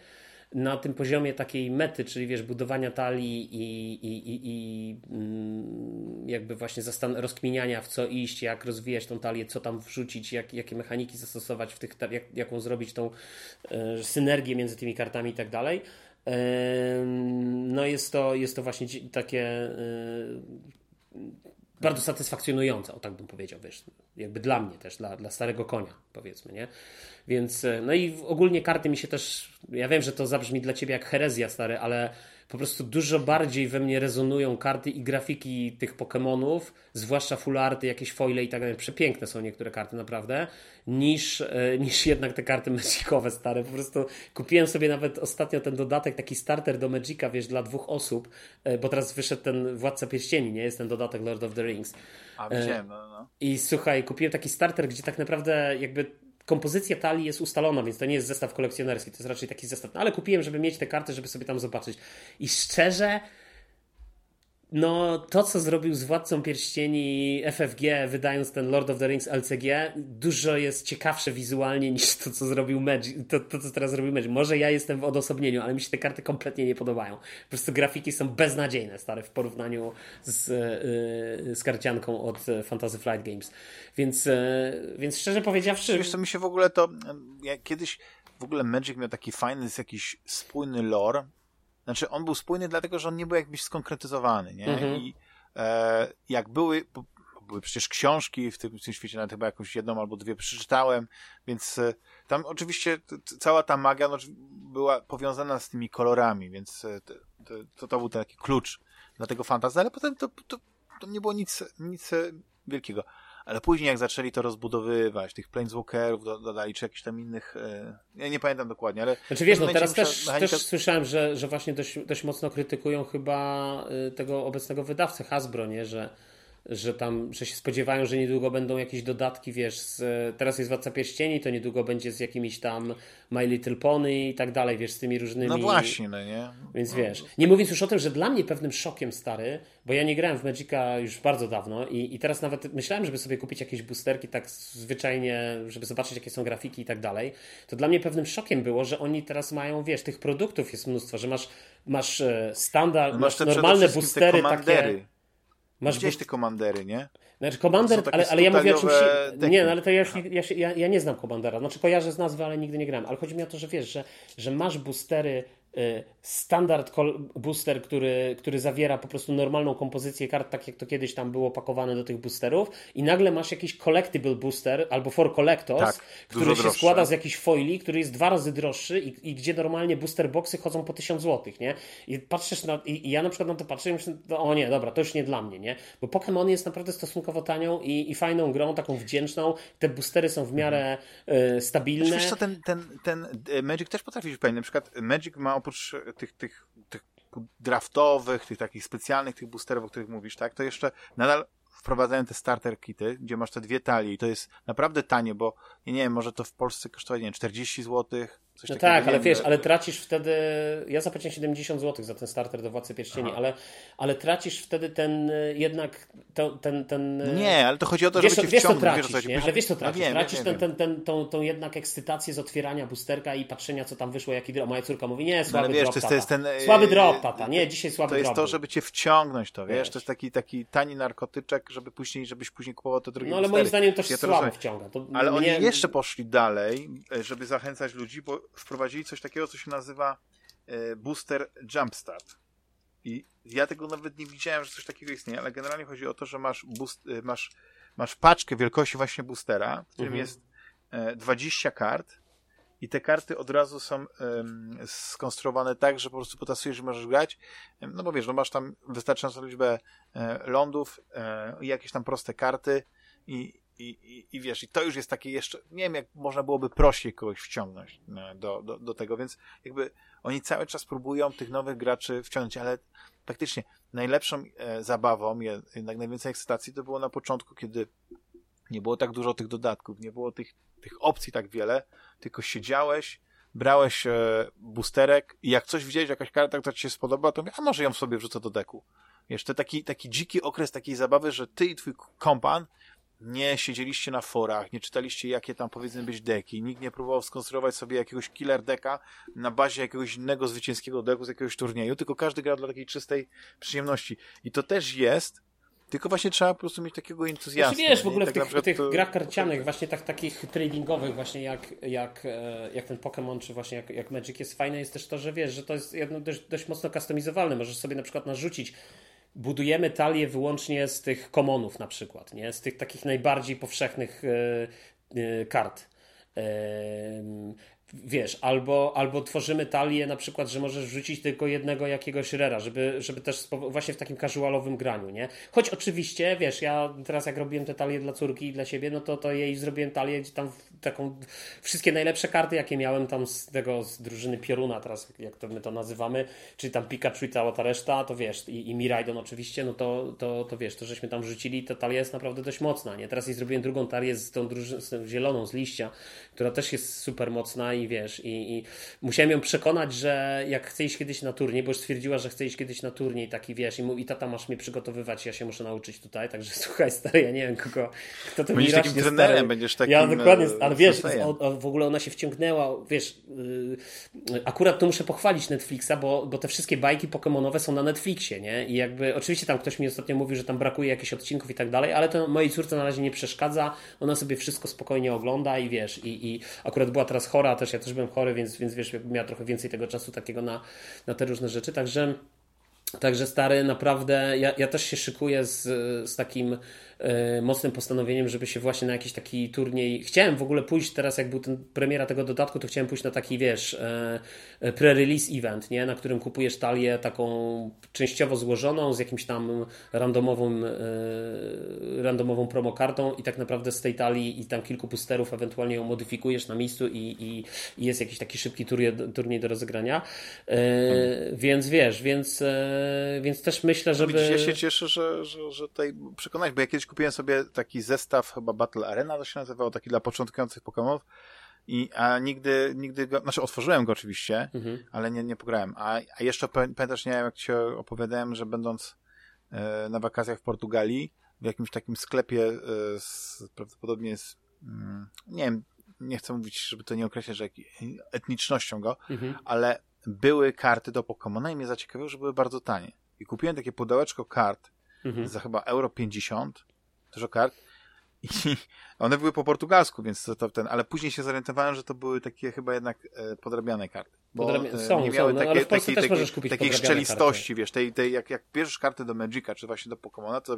na tym poziomie takiej mety, czyli wiesz, budowania talii i, i, i, i mm, jakby właśnie zastan- rozkminiania w co iść, jak rozwijać tą talię, co tam wrzucić, jak, jakie mechaniki zastosować w tych, jak, jaką zrobić tą e, synergię między tymi kartami i tak dalej. E, no jest to, jest to właśnie takie e, bardzo satysfakcjonujące, o tak bym powiedział, wiesz, jakby dla mnie też, dla, dla starego konia, powiedzmy, nie? Więc, e, no i ogólnie karty mi się też, ja wiem, że to zabrzmi dla ciebie jak herezja, stary, ale po prostu dużo bardziej we mnie rezonują karty i grafiki tych Pokémonów, zwłaszcza full arty, jakieś foile i tak dalej. Przepiękne są niektóre karty, naprawdę, niż, e, niż jednak te karty Magicowe stare. Po prostu kupiłem sobie nawet ostatnio ten dodatek, taki starter do Magica, wiesz, dla dwóch osób, e, bo teraz wyszedł ten Władca Pierścieni, nie? Jest ten dodatek Lord of the Rings. A, widziałem, no, no. I słuchaj, kupiłem taki starter, gdzie tak naprawdę jakby kompozycja talii jest ustalona, więc to nie jest zestaw kolekcjonerski, to jest raczej taki zestaw. No ale kupiłem, żeby mieć te karty, żeby sobie tam zobaczyć. I szczerze, no to, co zrobił z Władcą Pierścieni FFG, wydając ten Lord of the Rings LCG, dużo jest ciekawsze wizualnie niż to, co zrobił Magic, to, to co teraz zrobił Magic. Może ja jestem w odosobnieniu, ale mi się te karty kompletnie nie podobają. Po prostu grafiki są beznadziejne, stare, w porównaniu z, yy, z karcianką od Fantasy Flight Games. Więc, yy, więc szczerze powiedziawszy... Wiesz co, mi się w ogóle to... Ja kiedyś w ogóle Magic miał taki fajny, jakiś spójny lore, znaczy, on był spójny dlatego, że on nie był jakbyś skonkretyzowany, nie? Mhm. I e, jak były, były przecież książki w tym, w tym świecie, nawet chyba jakąś jedną albo dwie przeczytałem, więc e, tam oczywiście cała ta magia no, była powiązana z tymi kolorami, więc e, to, to, to był taki klucz dla tego fantazy, ale potem to, to, to nie było nic, nic e, wielkiego ale później jak zaczęli to rozbudowywać, tych Planeswalkerów dodali, czy jakichś tam innych, e, ja nie pamiętam dokładnie, ale... Znaczy wiesz, no teraz też, mechanika... też słyszałem, że, że właśnie dość, dość mocno krytykują chyba e, tego obecnego wydawcę Hasbro, nie, że że tam, że się spodziewają, że niedługo będą jakieś dodatki, wiesz, z, teraz jest Władca Pierścieni, to niedługo będzie z jakimiś tam My Little Pony i tak dalej, wiesz, z tymi różnymi... No właśnie, no nie? Więc wiesz, nie mówiąc już o tym, że dla mnie pewnym szokiem, stary, bo ja nie grałem w Magica już bardzo dawno i, i teraz nawet myślałem, żeby sobie kupić jakieś boosterki tak zwyczajnie, żeby zobaczyć, jakie są grafiki i tak dalej, to dla mnie pewnym szokiem było, że oni teraz mają, wiesz, tych produktów jest mnóstwo, że masz, masz e, standard, masz, masz normalne boostery takie Masz Gdzieś te komandery, nie? Znaczy, komander, ale, ale ja mówię o czymś. Nie, no, ale to ja, ja, ja, ja, nie znam komandera. Znaczy, kojarzę z nazwy, ale nigdy nie grałem. Ale chodzi mi o to, że wiesz, że, że masz boostery Y, standard booster, który, który zawiera po prostu normalną kompozycję kart, tak jak to kiedyś tam było pakowane do tych boosterów i nagle masz jakiś collectible booster albo for collectors, tak, który się składa z jakichś foili, który jest dwa razy droższy i, i gdzie normalnie booster boxy chodzą po 1000 zł, nie? I patrzysz na, i, i, ja na przykład na to patrzę i myślę, no, o nie, dobra, to już nie dla mnie, nie? Bo Pokémon jest naprawdę stosunkowo tanią i, i fajną grą, taką wdzięczną, te boostery są w miarę y, stabilne. Wiesz co, ten, ten, ten e, Magic też potrafi być fajny, na przykład Magic ma oprócz tych, tych, tych draftowych, tych takich specjalnych, tych boosterów, o których mówisz, tak, to jeszcze nadal wprowadzają te starter kity, gdzie masz te dwie talie i to jest naprawdę tanie, bo nie wiem, może to w Polsce kosztuje, nie wiem, 40 zł, Coś no tak, ale wiesz, ale tracisz wtedy. Ja zapłaciłem 70 zł za ten starter do Władcy Pierścieni, ale, ale tracisz wtedy ten jednak. To, ten, ten, nie, ale to chodzi o to, wiesz, żeby cię wiesz, wciągnąć. Tracisz, wiesz, nie? Ale wiesz, co tracisz. No wiem, tracisz wiem, ten, ten, ten, tą, tą jednak ekscytację z otwierania boosterka i patrzenia, co tam wyszło, jaki drop. Moja córka mówi, nie, no słaby no, wiesz, drop, to jest, ten, Słaby drop, tata. Nie, dzisiaj słaby drop. To jest to, żeby cię wciągnąć to, wiesz? wiesz. To jest taki, taki tani narkotyczek, żeby później, żebyś później kupował to drugie No ale moim zdaniem to się słabo wciąga. Ale oni jeszcze poszli dalej, żeby zachęcać ludzi, bo wprowadzili coś takiego, co się nazywa e, Booster Jumpstart. I ja tego nawet nie widziałem, że coś takiego istnieje, ale generalnie chodzi o to, że masz, boost, e, masz, masz paczkę wielkości właśnie boostera, w którym mhm. jest 20 e, kart i te karty od razu są um, skonstruowane tak, że po prostu potasujesz i możesz grać. No bo wiesz, no masz tam wystarczającą liczbę e, lądów e, i jakieś tam proste karty i, i, i, wiesz, i to już jest takie jeszcze, nie wiem, jak można byłoby prościej kogoś wciągnąć e, do, do, do tego, więc jakby oni cały czas próbują tych nowych graczy wciągnąć, ale faktycznie najlepszą e, zabawą, jednak najwięcej ekscytacji to było na początku, kiedy Nie było tak dużo tych dodatków, nie było tych, tych opcji tak wiele, tylko siedziałeś, brałeś e, boosterek i jak coś widziałeś, jakaś karta, która ci się spodoba, to mówię, a może ją sobie wrzucę do deku. To taki, taki dziki okres takiej zabawy, że ty i twój kompan nie siedzieliście na forach, nie czytaliście jakie tam powinny być deki, nikt nie próbował skonstruować sobie jakiegoś killer deka na bazie jakiegoś innego zwycięskiego deku z jakiegoś turnieju, tylko każdy gra dla takiej czystej przyjemności. I to też jest tylko właśnie trzeba po prostu mieć takiego entuzjazmu. Znaczy, wiesz, w ogóle tak w tych, tych to... grach karcianych, właśnie tak, takich tradingowych, właśnie jak, jak, e, jak ten Pokémon, czy właśnie jak, jak Magic jest fajne, jest też to, że wiesz, że to jest jedno dość, dość mocno customizowalne. Możesz sobie na przykład narzucić budujemy talię wyłącznie z tych komonów na przykład, nie? z tych takich najbardziej powszechnych e, e, kart wiesz, albo, albo tworzymy talię na przykład, że możesz wrzucić tylko jednego jakiegoś rera, żeby, żeby też właśnie w takim casualowym graniu, nie? Choć oczywiście, wiesz, ja teraz jak robiłem te talie dla córki i dla siebie, no to, to jej zrobiłem talię tam taką, wszystkie najlepsze karty, jakie miałem tam z tego, z drużyny Pioruna, teraz jak to my to nazywamy, czyli tam Pikachu i cała ta reszta, to wiesz, i, i Miraidon oczywiście, no to, to, to wiesz, to żeśmy tam wrzucili, ta talia jest naprawdę dość mocna, nie? Teraz jej zrobiłem drugą talię z tą, drużyną, z tą zieloną, z liścia, która też jest super mocna i wiesz, i, i, musiałem ją przekonać, że jak chce iść kiedyś na turniej, bo już stwierdziła, że chce iść kiedyś na turniej, taki wiesz, i mówi, tata masz mnie przygotowywać, ja się muszę nauczyć tutaj, także [laughs] słuchaj stary, ja nie wiem kogo, kto to Będziesz takim trenerem, stary. będziesz takim Ja dokładnie, e, ale wiesz, o, o, w ogóle ona się wciągnęła, wiesz, yy, akurat to muszę pochwalić Netflixa, bo, bo te wszystkie bajki pokemonowe są na Netflixie, nie? I jakby, oczywiście tam ktoś mi ostatnio mówił, że tam brakuje jakichś odcinków i tak dalej, ale to mojej córce na razie nie przeszkadza, ona sobie wszystko spokojnie ogląda i wiesz, i, i akurat była teraz chora, też ja też byłem chory, więc, więc wiesz, miała trochę więcej tego czasu takiego na, na te różne rzeczy. Także, także stary, naprawdę ja, ja też się szykuję z, z takim mocnym postanowieniem, żeby się właśnie na jakiś taki turniej. Chciałem w ogóle pójść teraz, jak był ten premiera tego dodatku, to chciałem pójść na taki, wiesz, e, e, pre-release event, nie? na którym kupujesz talię taką częściowo złożoną z jakimś tam randomową, randomową promokartą i tak naprawdę z tej talii i tam kilku pusterów ewentualnie ją modyfikujesz na miejscu i, i, i jest jakiś taki szybki turniej, turniej do rozegrania. Hmm. Więc wiesz, więc, więc też myślę, żeby. Widzisz, ja się cieszę, że, że, że tutaj przekonać, bo ja kiedyś kupiłem sobie taki zestaw, chyba Battle Arena to się nazywało, taki dla początkujących Pokémonów. I, a nigdy, nigdy go, znaczy otworzyłem go oczywiście, mhm. ale nie, nie pograłem. A, a jeszcze pamiętasz, nie wiem, jak ci opowiadałem, że będąc e, na wakacjach w Portugalii, w jakimś takim sklepie e, z, prawdopodobnie z, mm, nie wiem, nie chcę mówić, żeby to nie określać, że etnicznością go, mhm. ale były karty do Pokémona i mnie zaciekawiło, że były bardzo tanie. I kupiłem takie pudełeczko kart mhm. za chyba euro 50 dużo kart. I [laughs] one były po portugalsku, więc to, to ten, ale później się zorientowałem, że to były takie chyba jednak e, podrabiane karty. Bo Podrabia... Są, nie miały są, no, takiej, możesz kupić takiej szczelistości, karty. wiesz, tej, tej, jak, jak bierzesz kartę do Magica, czy właśnie do Pokemona, to,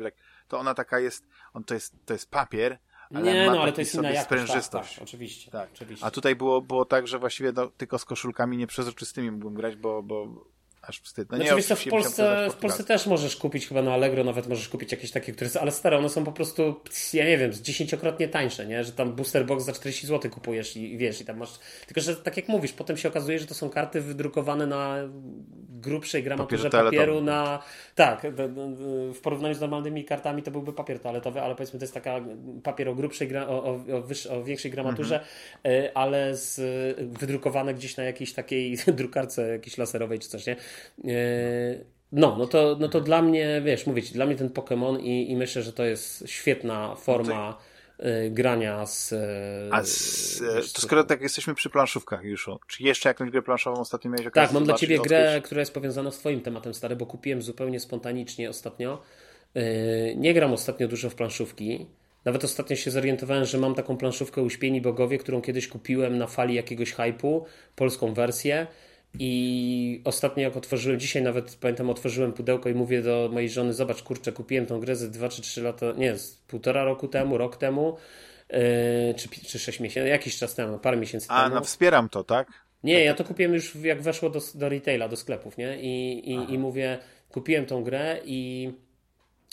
to ona taka jest, on, to jest, to jest papier, ale nie, ma no, ale to jest inna jakość, sprężystość. Tak, tak, oczywiście, tak. oczywiście. A tutaj było, było tak, że właściwie no, tylko z koszulkami nieprzezroczystymi mógłbym grać, bo, bo aż wstyd. No znaczy, nie, co, w, Polsce, w Polsce też możesz kupić chyba na Allegro, nawet możesz kupić jakieś takie, które są, ale stare, one są po prostu, ja nie wiem, dziesięciokrotnie tańsze, nie? Że tam booster box za 40 zł kupujesz i, i wiesz, i tam masz, tylko że tak jak mówisz, potem się okazuje, że to są karty wydrukowane na grubszej gramaturze papieru na, tak, w porównaniu z normalnymi kartami to byłby papier toaletowy, ale powiedzmy to jest taka papier o grubszej, o, o, o, o większej gramaturze, mhm. E, ale z, wydrukowane gdzieś na jakiejś takiej [laughs] drukarce jakiejś laserowej czy coś, nie? E, no, no to, no to dla mnie, wiesz, mówić, dla mnie ten Pokémon i, i myślę, że to jest świetna forma y, grania z. Y, A z, to skoro tak jesteśmy przy planszówkach już, czy jeszcze jakąś grę planszową ostatnio miałeś Tak, mam dla ciebie grę, która jest powiązana z twoim tematem stary, bo kupiłem zupełnie spontanicznie ostatnio. Nie gram ostatnio dużo w planszówki. Nawet ostatnio się zorientowałem, że mam taką planszówkę Uśpieni Bogowie, którą kiedyś kupiłem na fali jakiegoś hypu, polską wersję. I ostatnio jak otworzyłem, dzisiaj nawet pamiętam, otworzyłem pudełko i mówię do mojej żony, zobacz kurczę, kupiłem tą grę ze 2 czy 3 lata, nie, z półtora roku temu, rok temu, yy, czy, czy 6 miesięcy, jakiś czas temu, parę miesięcy A, temu. A, no wspieram to, tak? Nie, ja to kupiłem już jak weszło do, do retaila, do sklepów, nie? I, i, i mówię, kupiłem tą grę i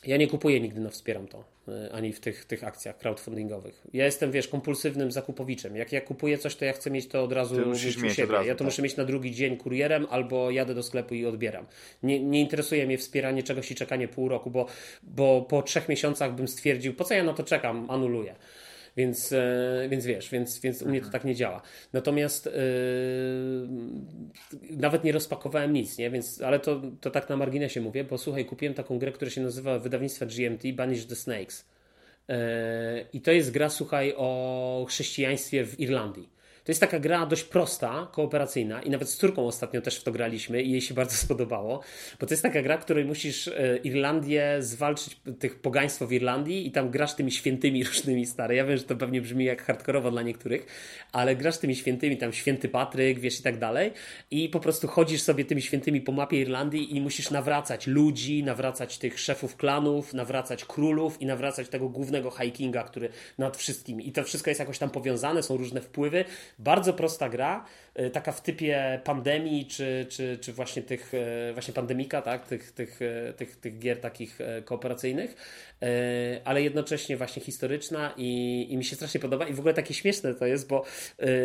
ja nie kupuję nigdy, no wspieram to, ani w tych, tych akcjach crowdfundingowych. Ja jestem, wiesz, kompulsywnym zakupowiczem. Jak ja kupuję coś, to ja chcę mieć to od razu Ty musisz mieć siebie. od razu, ja to tak. muszę mieć na drugi dzień kurierem, albo jadę do sklepu i odbieram. Nie, nie interesuje mnie wspieranie czegoś i czekanie pół roku, bo, bo po trzech miesiącach bym stwierdził, po co ja na to czekam, anuluję. Więc, e, więc wiesz, więc, więc u mnie to tak nie działa. Natomiast e, nawet nie rozpakowałem nic, nie? Więc, ale to, to tak na marginesie mówię, bo słuchaj, kupiłem taką grę, która się nazywa wydawnictwa GMT, Banish the Snakes. E, I to jest gra, słuchaj, o chrześcijaństwie w Irlandii. To jest taka gra dość prosta, kooperacyjna i nawet z córką ostatnio też w to graliśmy i jej się [laughs] bardzo spodobało, bo to jest taka gra, w której musisz e, Irlandię zwalczyć, tych pogaństwo w Irlandii i tam grasz tymi świętymi [laughs] różnymi stare. Ja wiem, że to pewnie brzmi jak hardkorowo dla niektórych, ale grasz tymi świętymi, tam święty Patryk, wiesz i tak dalej i po prostu chodzisz sobie tymi świętymi po mapie Irlandii i musisz nawracać ludzi, nawracać tych szefów klanów, nawracać królów i nawracać tego głównego hikinga, który nad wszystkim i to wszystko jest jakoś tam powiązane, są różne wpływy. Bardzo prosta gra, y, taka w typie pandemii, czy, czy, czy właśnie tych, y, właśnie pandemika, tak? tych, tych, y, tych, tych gier takich kooperacyjnych, ale jednocześnie właśnie historyczna i, i mi się strasznie podoba i w ogóle takie śmieszne to jest, bo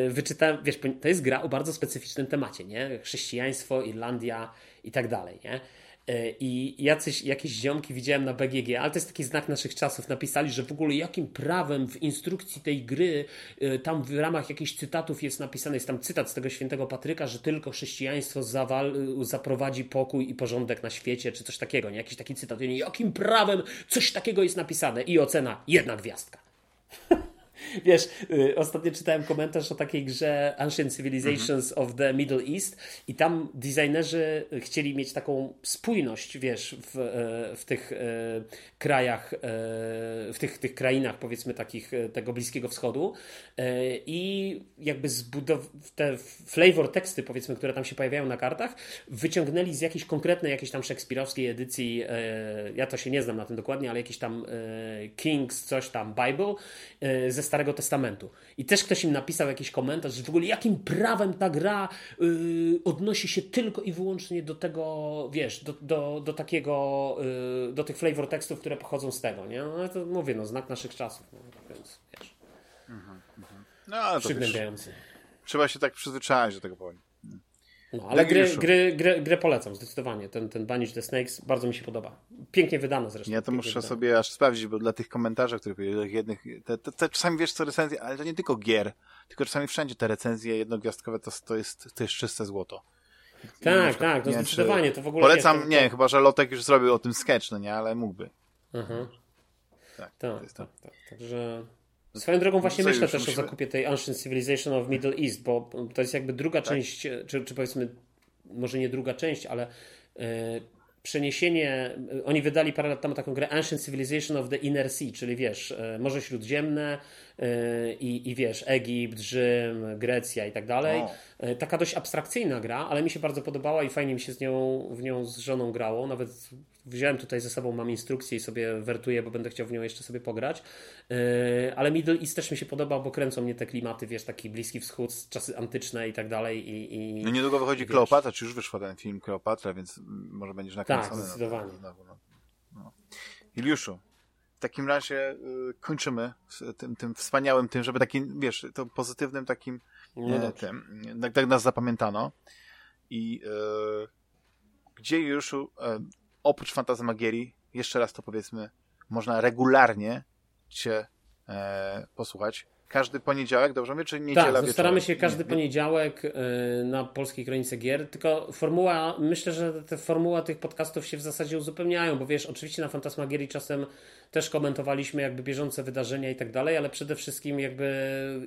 wyczytałem, wiesz, to jest gra o bardzo specyficznym temacie, nie? Chrześcijaństwo, Irlandia i tak dalej, nie? E, I jacyś, jakieś ziomki widziałem na BGG, ale to jest taki znak naszych czasów. Napisali, że w ogóle jakim prawem w instrukcji tej gry, e, tam w ramach jakichś cytatów jest napisane, jest tam cytat z tego świętego Patryka, że tylko chrześcijaństwo zawal, e, zaprowadzi pokój i porządek na świecie, czy coś takiego, nie? Jakiś taki cytat. Jakim prawem coś takiego jest napisane? I ocena jedna gwiazdka. [laughs] Wiesz, y, ostatnio czytałem komentarz o takiej grze Ancient Civilizations of the Middle East i tam designerzy chcieli mieć taką spójność, wiesz, w, e, w tych e, krajach, e, w tych, tych krainach, powiedzmy, takich tego Bliskiego Wschodu. I jakby zbudow- te flavor teksty, powiedzmy, które tam się pojawiają na kartach, wyciągnęli z jakiejś konkretnej, jakiejś tam szekspirowskiej edycji, ja to się nie znam na tym dokładnie, ale jakiś tam Kings, coś tam, Bible, e, ze Starego Testamentu. I też ktoś im napisał jakiś komentarz, że w ogóle jakim prawem ta gra y, odnosi się tylko i wyłącznie do tego, wiesz, do, do, do takiego, y, do tych flavor tekstów, które pochodzą z tego, nie? No to mówię, no znak naszych czasów, no, więc wiesz, No, ale to wiesz, przygnębiający. trzeba się tak przyzwyczaić do tego powoli. No, ale gry, gry, gry, grę polecam zdecydowanie. Ten, ten Banish the Snakes bardzo mi się podoba. Pięknie wydano zresztą. Ja to muszę wydano. sobie aż sprawdzić, bo dla tych komentarzy, powiedzieli, jednych, te, te, te, czasami wiesz co recenzje, ale to nie tylko gier, tylko czasami wszędzie te recenzje jednogwiazdkowe to, to, jest, to jest czyste złoto. Tak, przykład, tak, to nie zdecydowanie. To w ogóle Polecam, to- nie, chyba że Lotek już zrobił o tym sketch, no nie, ale mógłby. Aha. Tak, Tak, tak, tak. Także. Swoją drogą właśnie co, myślę też musimy- o zakupie tej Ancient Civilization of Middle East, bo to jest jakby druga Tak. część, czy, czy powiedzmy, może nie druga część, ale e, przeniesienie. e, Oni wydali parę lat temu taką grę Ancient Civilization of the Inner Sea, czyli wiesz, e, Morze Śródziemne i, i wiesz, Egipt, Rzym, Grecja i tak dalej. E, Taka dość abstrakcyjna gra, ale mi się bardzo podobała i fajnie mi się z nią, w nią z żoną grało. Nawet wziąłem tutaj ze sobą, mam instrukcję i sobie wertuję, bo będę chciał w nią jeszcze sobie pograć. E, Ale Middle East też mi się podoba, bo kręcą mnie te klimaty, wiesz, taki Bliski Wschód, czasy antyczne i tak dalej. I, i... No niedługo wychodzi wiesz. Kleopatra, czy już wyszła ten film Kleopatra, więc może będziesz nakręcony. Tak, na to zdecydowanie. znowu, no. No. Takim razie y, kończymy z tym, tym wspaniałym tym, żeby takim, wiesz, to pozytywnym takim No e, dobrze. tym, tak, tak nas zapamiętano. I e, gdzie już e, oprócz Fantasmagierii, jeszcze raz to powiedzmy, można regularnie cię e, posłuchać. Każdy poniedziałek, dobrze mówię, czy niedziela Tak, staramy się każdy Nie, nie. poniedziałek y, na Polskiej Kronice Gier, tylko formuła, myślę, że te formuła tych podcastów się w zasadzie uzupełniają, bo wiesz, oczywiście na Fantasmagierii czasem też komentowaliśmy jakby bieżące wydarzenia i tak dalej, ale przede wszystkim jakby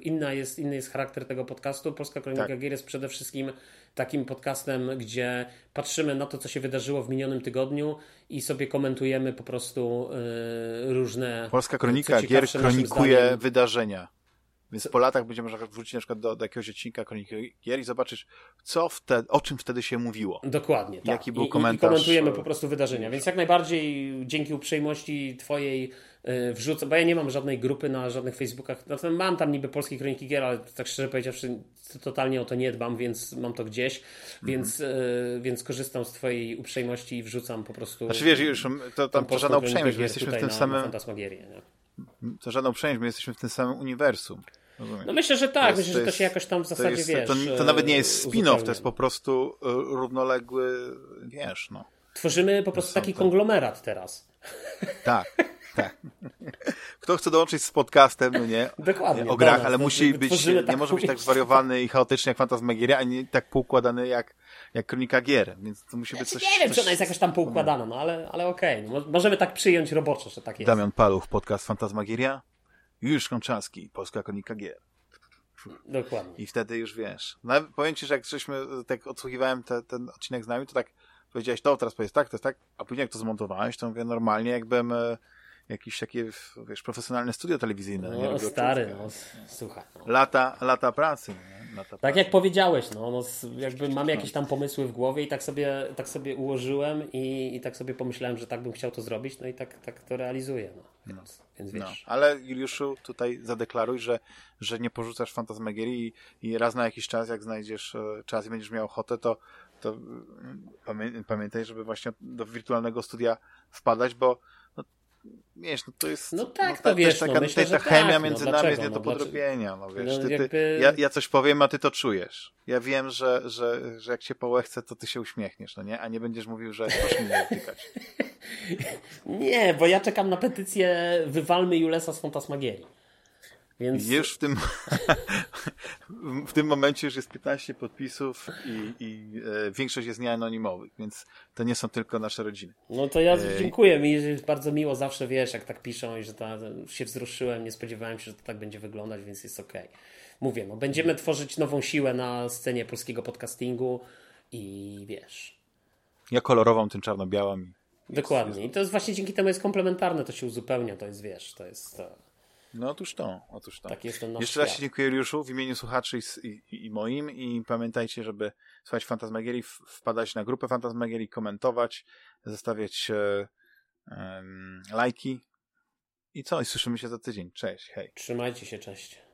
inna jest, inny jest charakter tego podcastu. Polska Kronika Tak. Gier jest przede wszystkim takim podcastem, gdzie patrzymy na to, co się wydarzyło w minionym tygodniu i sobie komentujemy po prostu y, różne... Polska Kronika Gier kronikuje zdaniem. wydarzenia. Więc po latach będziemy można wrócić na przykład do, do jakiegoś odcinka Kroniki Gier i zobaczysz, co wtedy, o czym wtedy się mówiło. Dokładnie. Tak. Jaki był I, komentarz? I komentujemy po prostu wydarzenia. Więc jak najbardziej dzięki uprzejmości Twojej yy, wrzucę, bo ja nie mam żadnej grupy na żadnych Facebookach. No, mam tam niby polskie kroniki gier, ale tak szczerze powiedziawszy, totalnie o to nie dbam, więc mam to gdzieś. Mhm. Więc, yy, więc korzystam z Twojej uprzejmości i wrzucam po prostu. Znaczy wiesz, już to tam to żadna uprzejmość, my jesteśmy w tym samym. To żadna uprzejmość, my jesteśmy w tym samym uniwersum. Rozumiem. No myślę, że tak. Myślę, że to się jakoś tam w zasadzie, to jest, wiesz... To, to, nawet nie jest e, spin-off, to jest po prostu e, równoległy, wiesz, no. Tworzymy po prostu taki konglomerat teraz. [laughs] Tak, tak. Kto chce dołączyć z podcastem, no nie? Dokładnie. O grach, ale musi być, nie może być tak zwariowany i chaotyczny jak Fantasmagieria, ani tak poukładany jak, jak Kronika Gier, więc to musi być coś... Nie wiem, coś... czy ona jest jakoś tam poukładana, no ale, ale okej. Okay. Możemy tak przyjąć roboczo, że tak jest. Damian Paluch, podcast Fantasmagieria. Juliusz Konczarski, Polska Kronika Gier. Dokładnie. I wtedy już wiesz. No, powiem ci, że jak żeśmy, tak odsłuchiwałem te, ten odcinek z nami, to tak powiedziałeś, to teraz powiedz tak, to jest tak, a później jak to zmontowałeś, to mówię normalnie, jakbym e, jakieś takie, wiesz, profesjonalne studio telewizyjne. No, stary, no, słuchaj. No. Lata, lata pracy. Lata tak pracy. jak powiedziałeś, no, no, jakby mam jakieś tam pomysły w głowie i tak sobie, tak sobie ułożyłem i, i tak sobie pomyślałem, że tak bym chciał to zrobić, no i tak, tak to realizuję. No. Więc, no. więc wiesz. No. Ale Juliuszu, tutaj zadeklaruj, że, że nie porzucasz fantasmagierii i, i raz na jakiś czas, jak znajdziesz e, czas i będziesz miał ochotę, to, to mm, pamiętaj, żeby właśnie do wirtualnego studia wpadać, bo wiesz, no to jest no tak, no, to wiesz, taka, no, myślę, ta chemia tak, między no, nami jest nie do podrobienia, no wiesz, no, ty, jakby... ty, ja, ja coś powiem, a ty to czujesz. Ja wiem, że, że, że jak cię połechce, to ty się uśmiechniesz, no nie? A nie będziesz mówił, że proszę mnie nie dotykać. [laughs] nie, bo ja czekam na petycję wywalmy Julesa z Fantasmagierii. Więc... Już w tym, [laughs] w tym momencie już jest 15 podpisów i, i e, większość jest nieanonimowych, więc to nie są tylko nasze rodziny. No to ja e... dziękuję. Mi jest bardzo miło zawsze, wiesz, jak tak piszą i że ta, się wzruszyłem, nie spodziewałem się, że to tak będzie wyglądać, więc jest okej. Okay. Mówię, no będziemy tworzyć nową siłę na scenie polskiego podcastingu i wiesz. Ja kolorową, tym czarno-białą. Dokładnie. I to jest właśnie dzięki temu jest komplementarne, to się uzupełnia, to jest, wiesz, to jest... To no otóż to, otóż to. Tak jest ten nasz Jeszcze raz dziękuję Juliuszu w imieniu słuchaczy i, i, i, moim i pamiętajcie, żeby słuchać Fantasmagierii, wpadać na grupę Fantasmagierii, komentować, zostawiać e, e, lajki i co? I słyszymy się za tydzień. Cześć, hej. Trzymajcie się, cześć.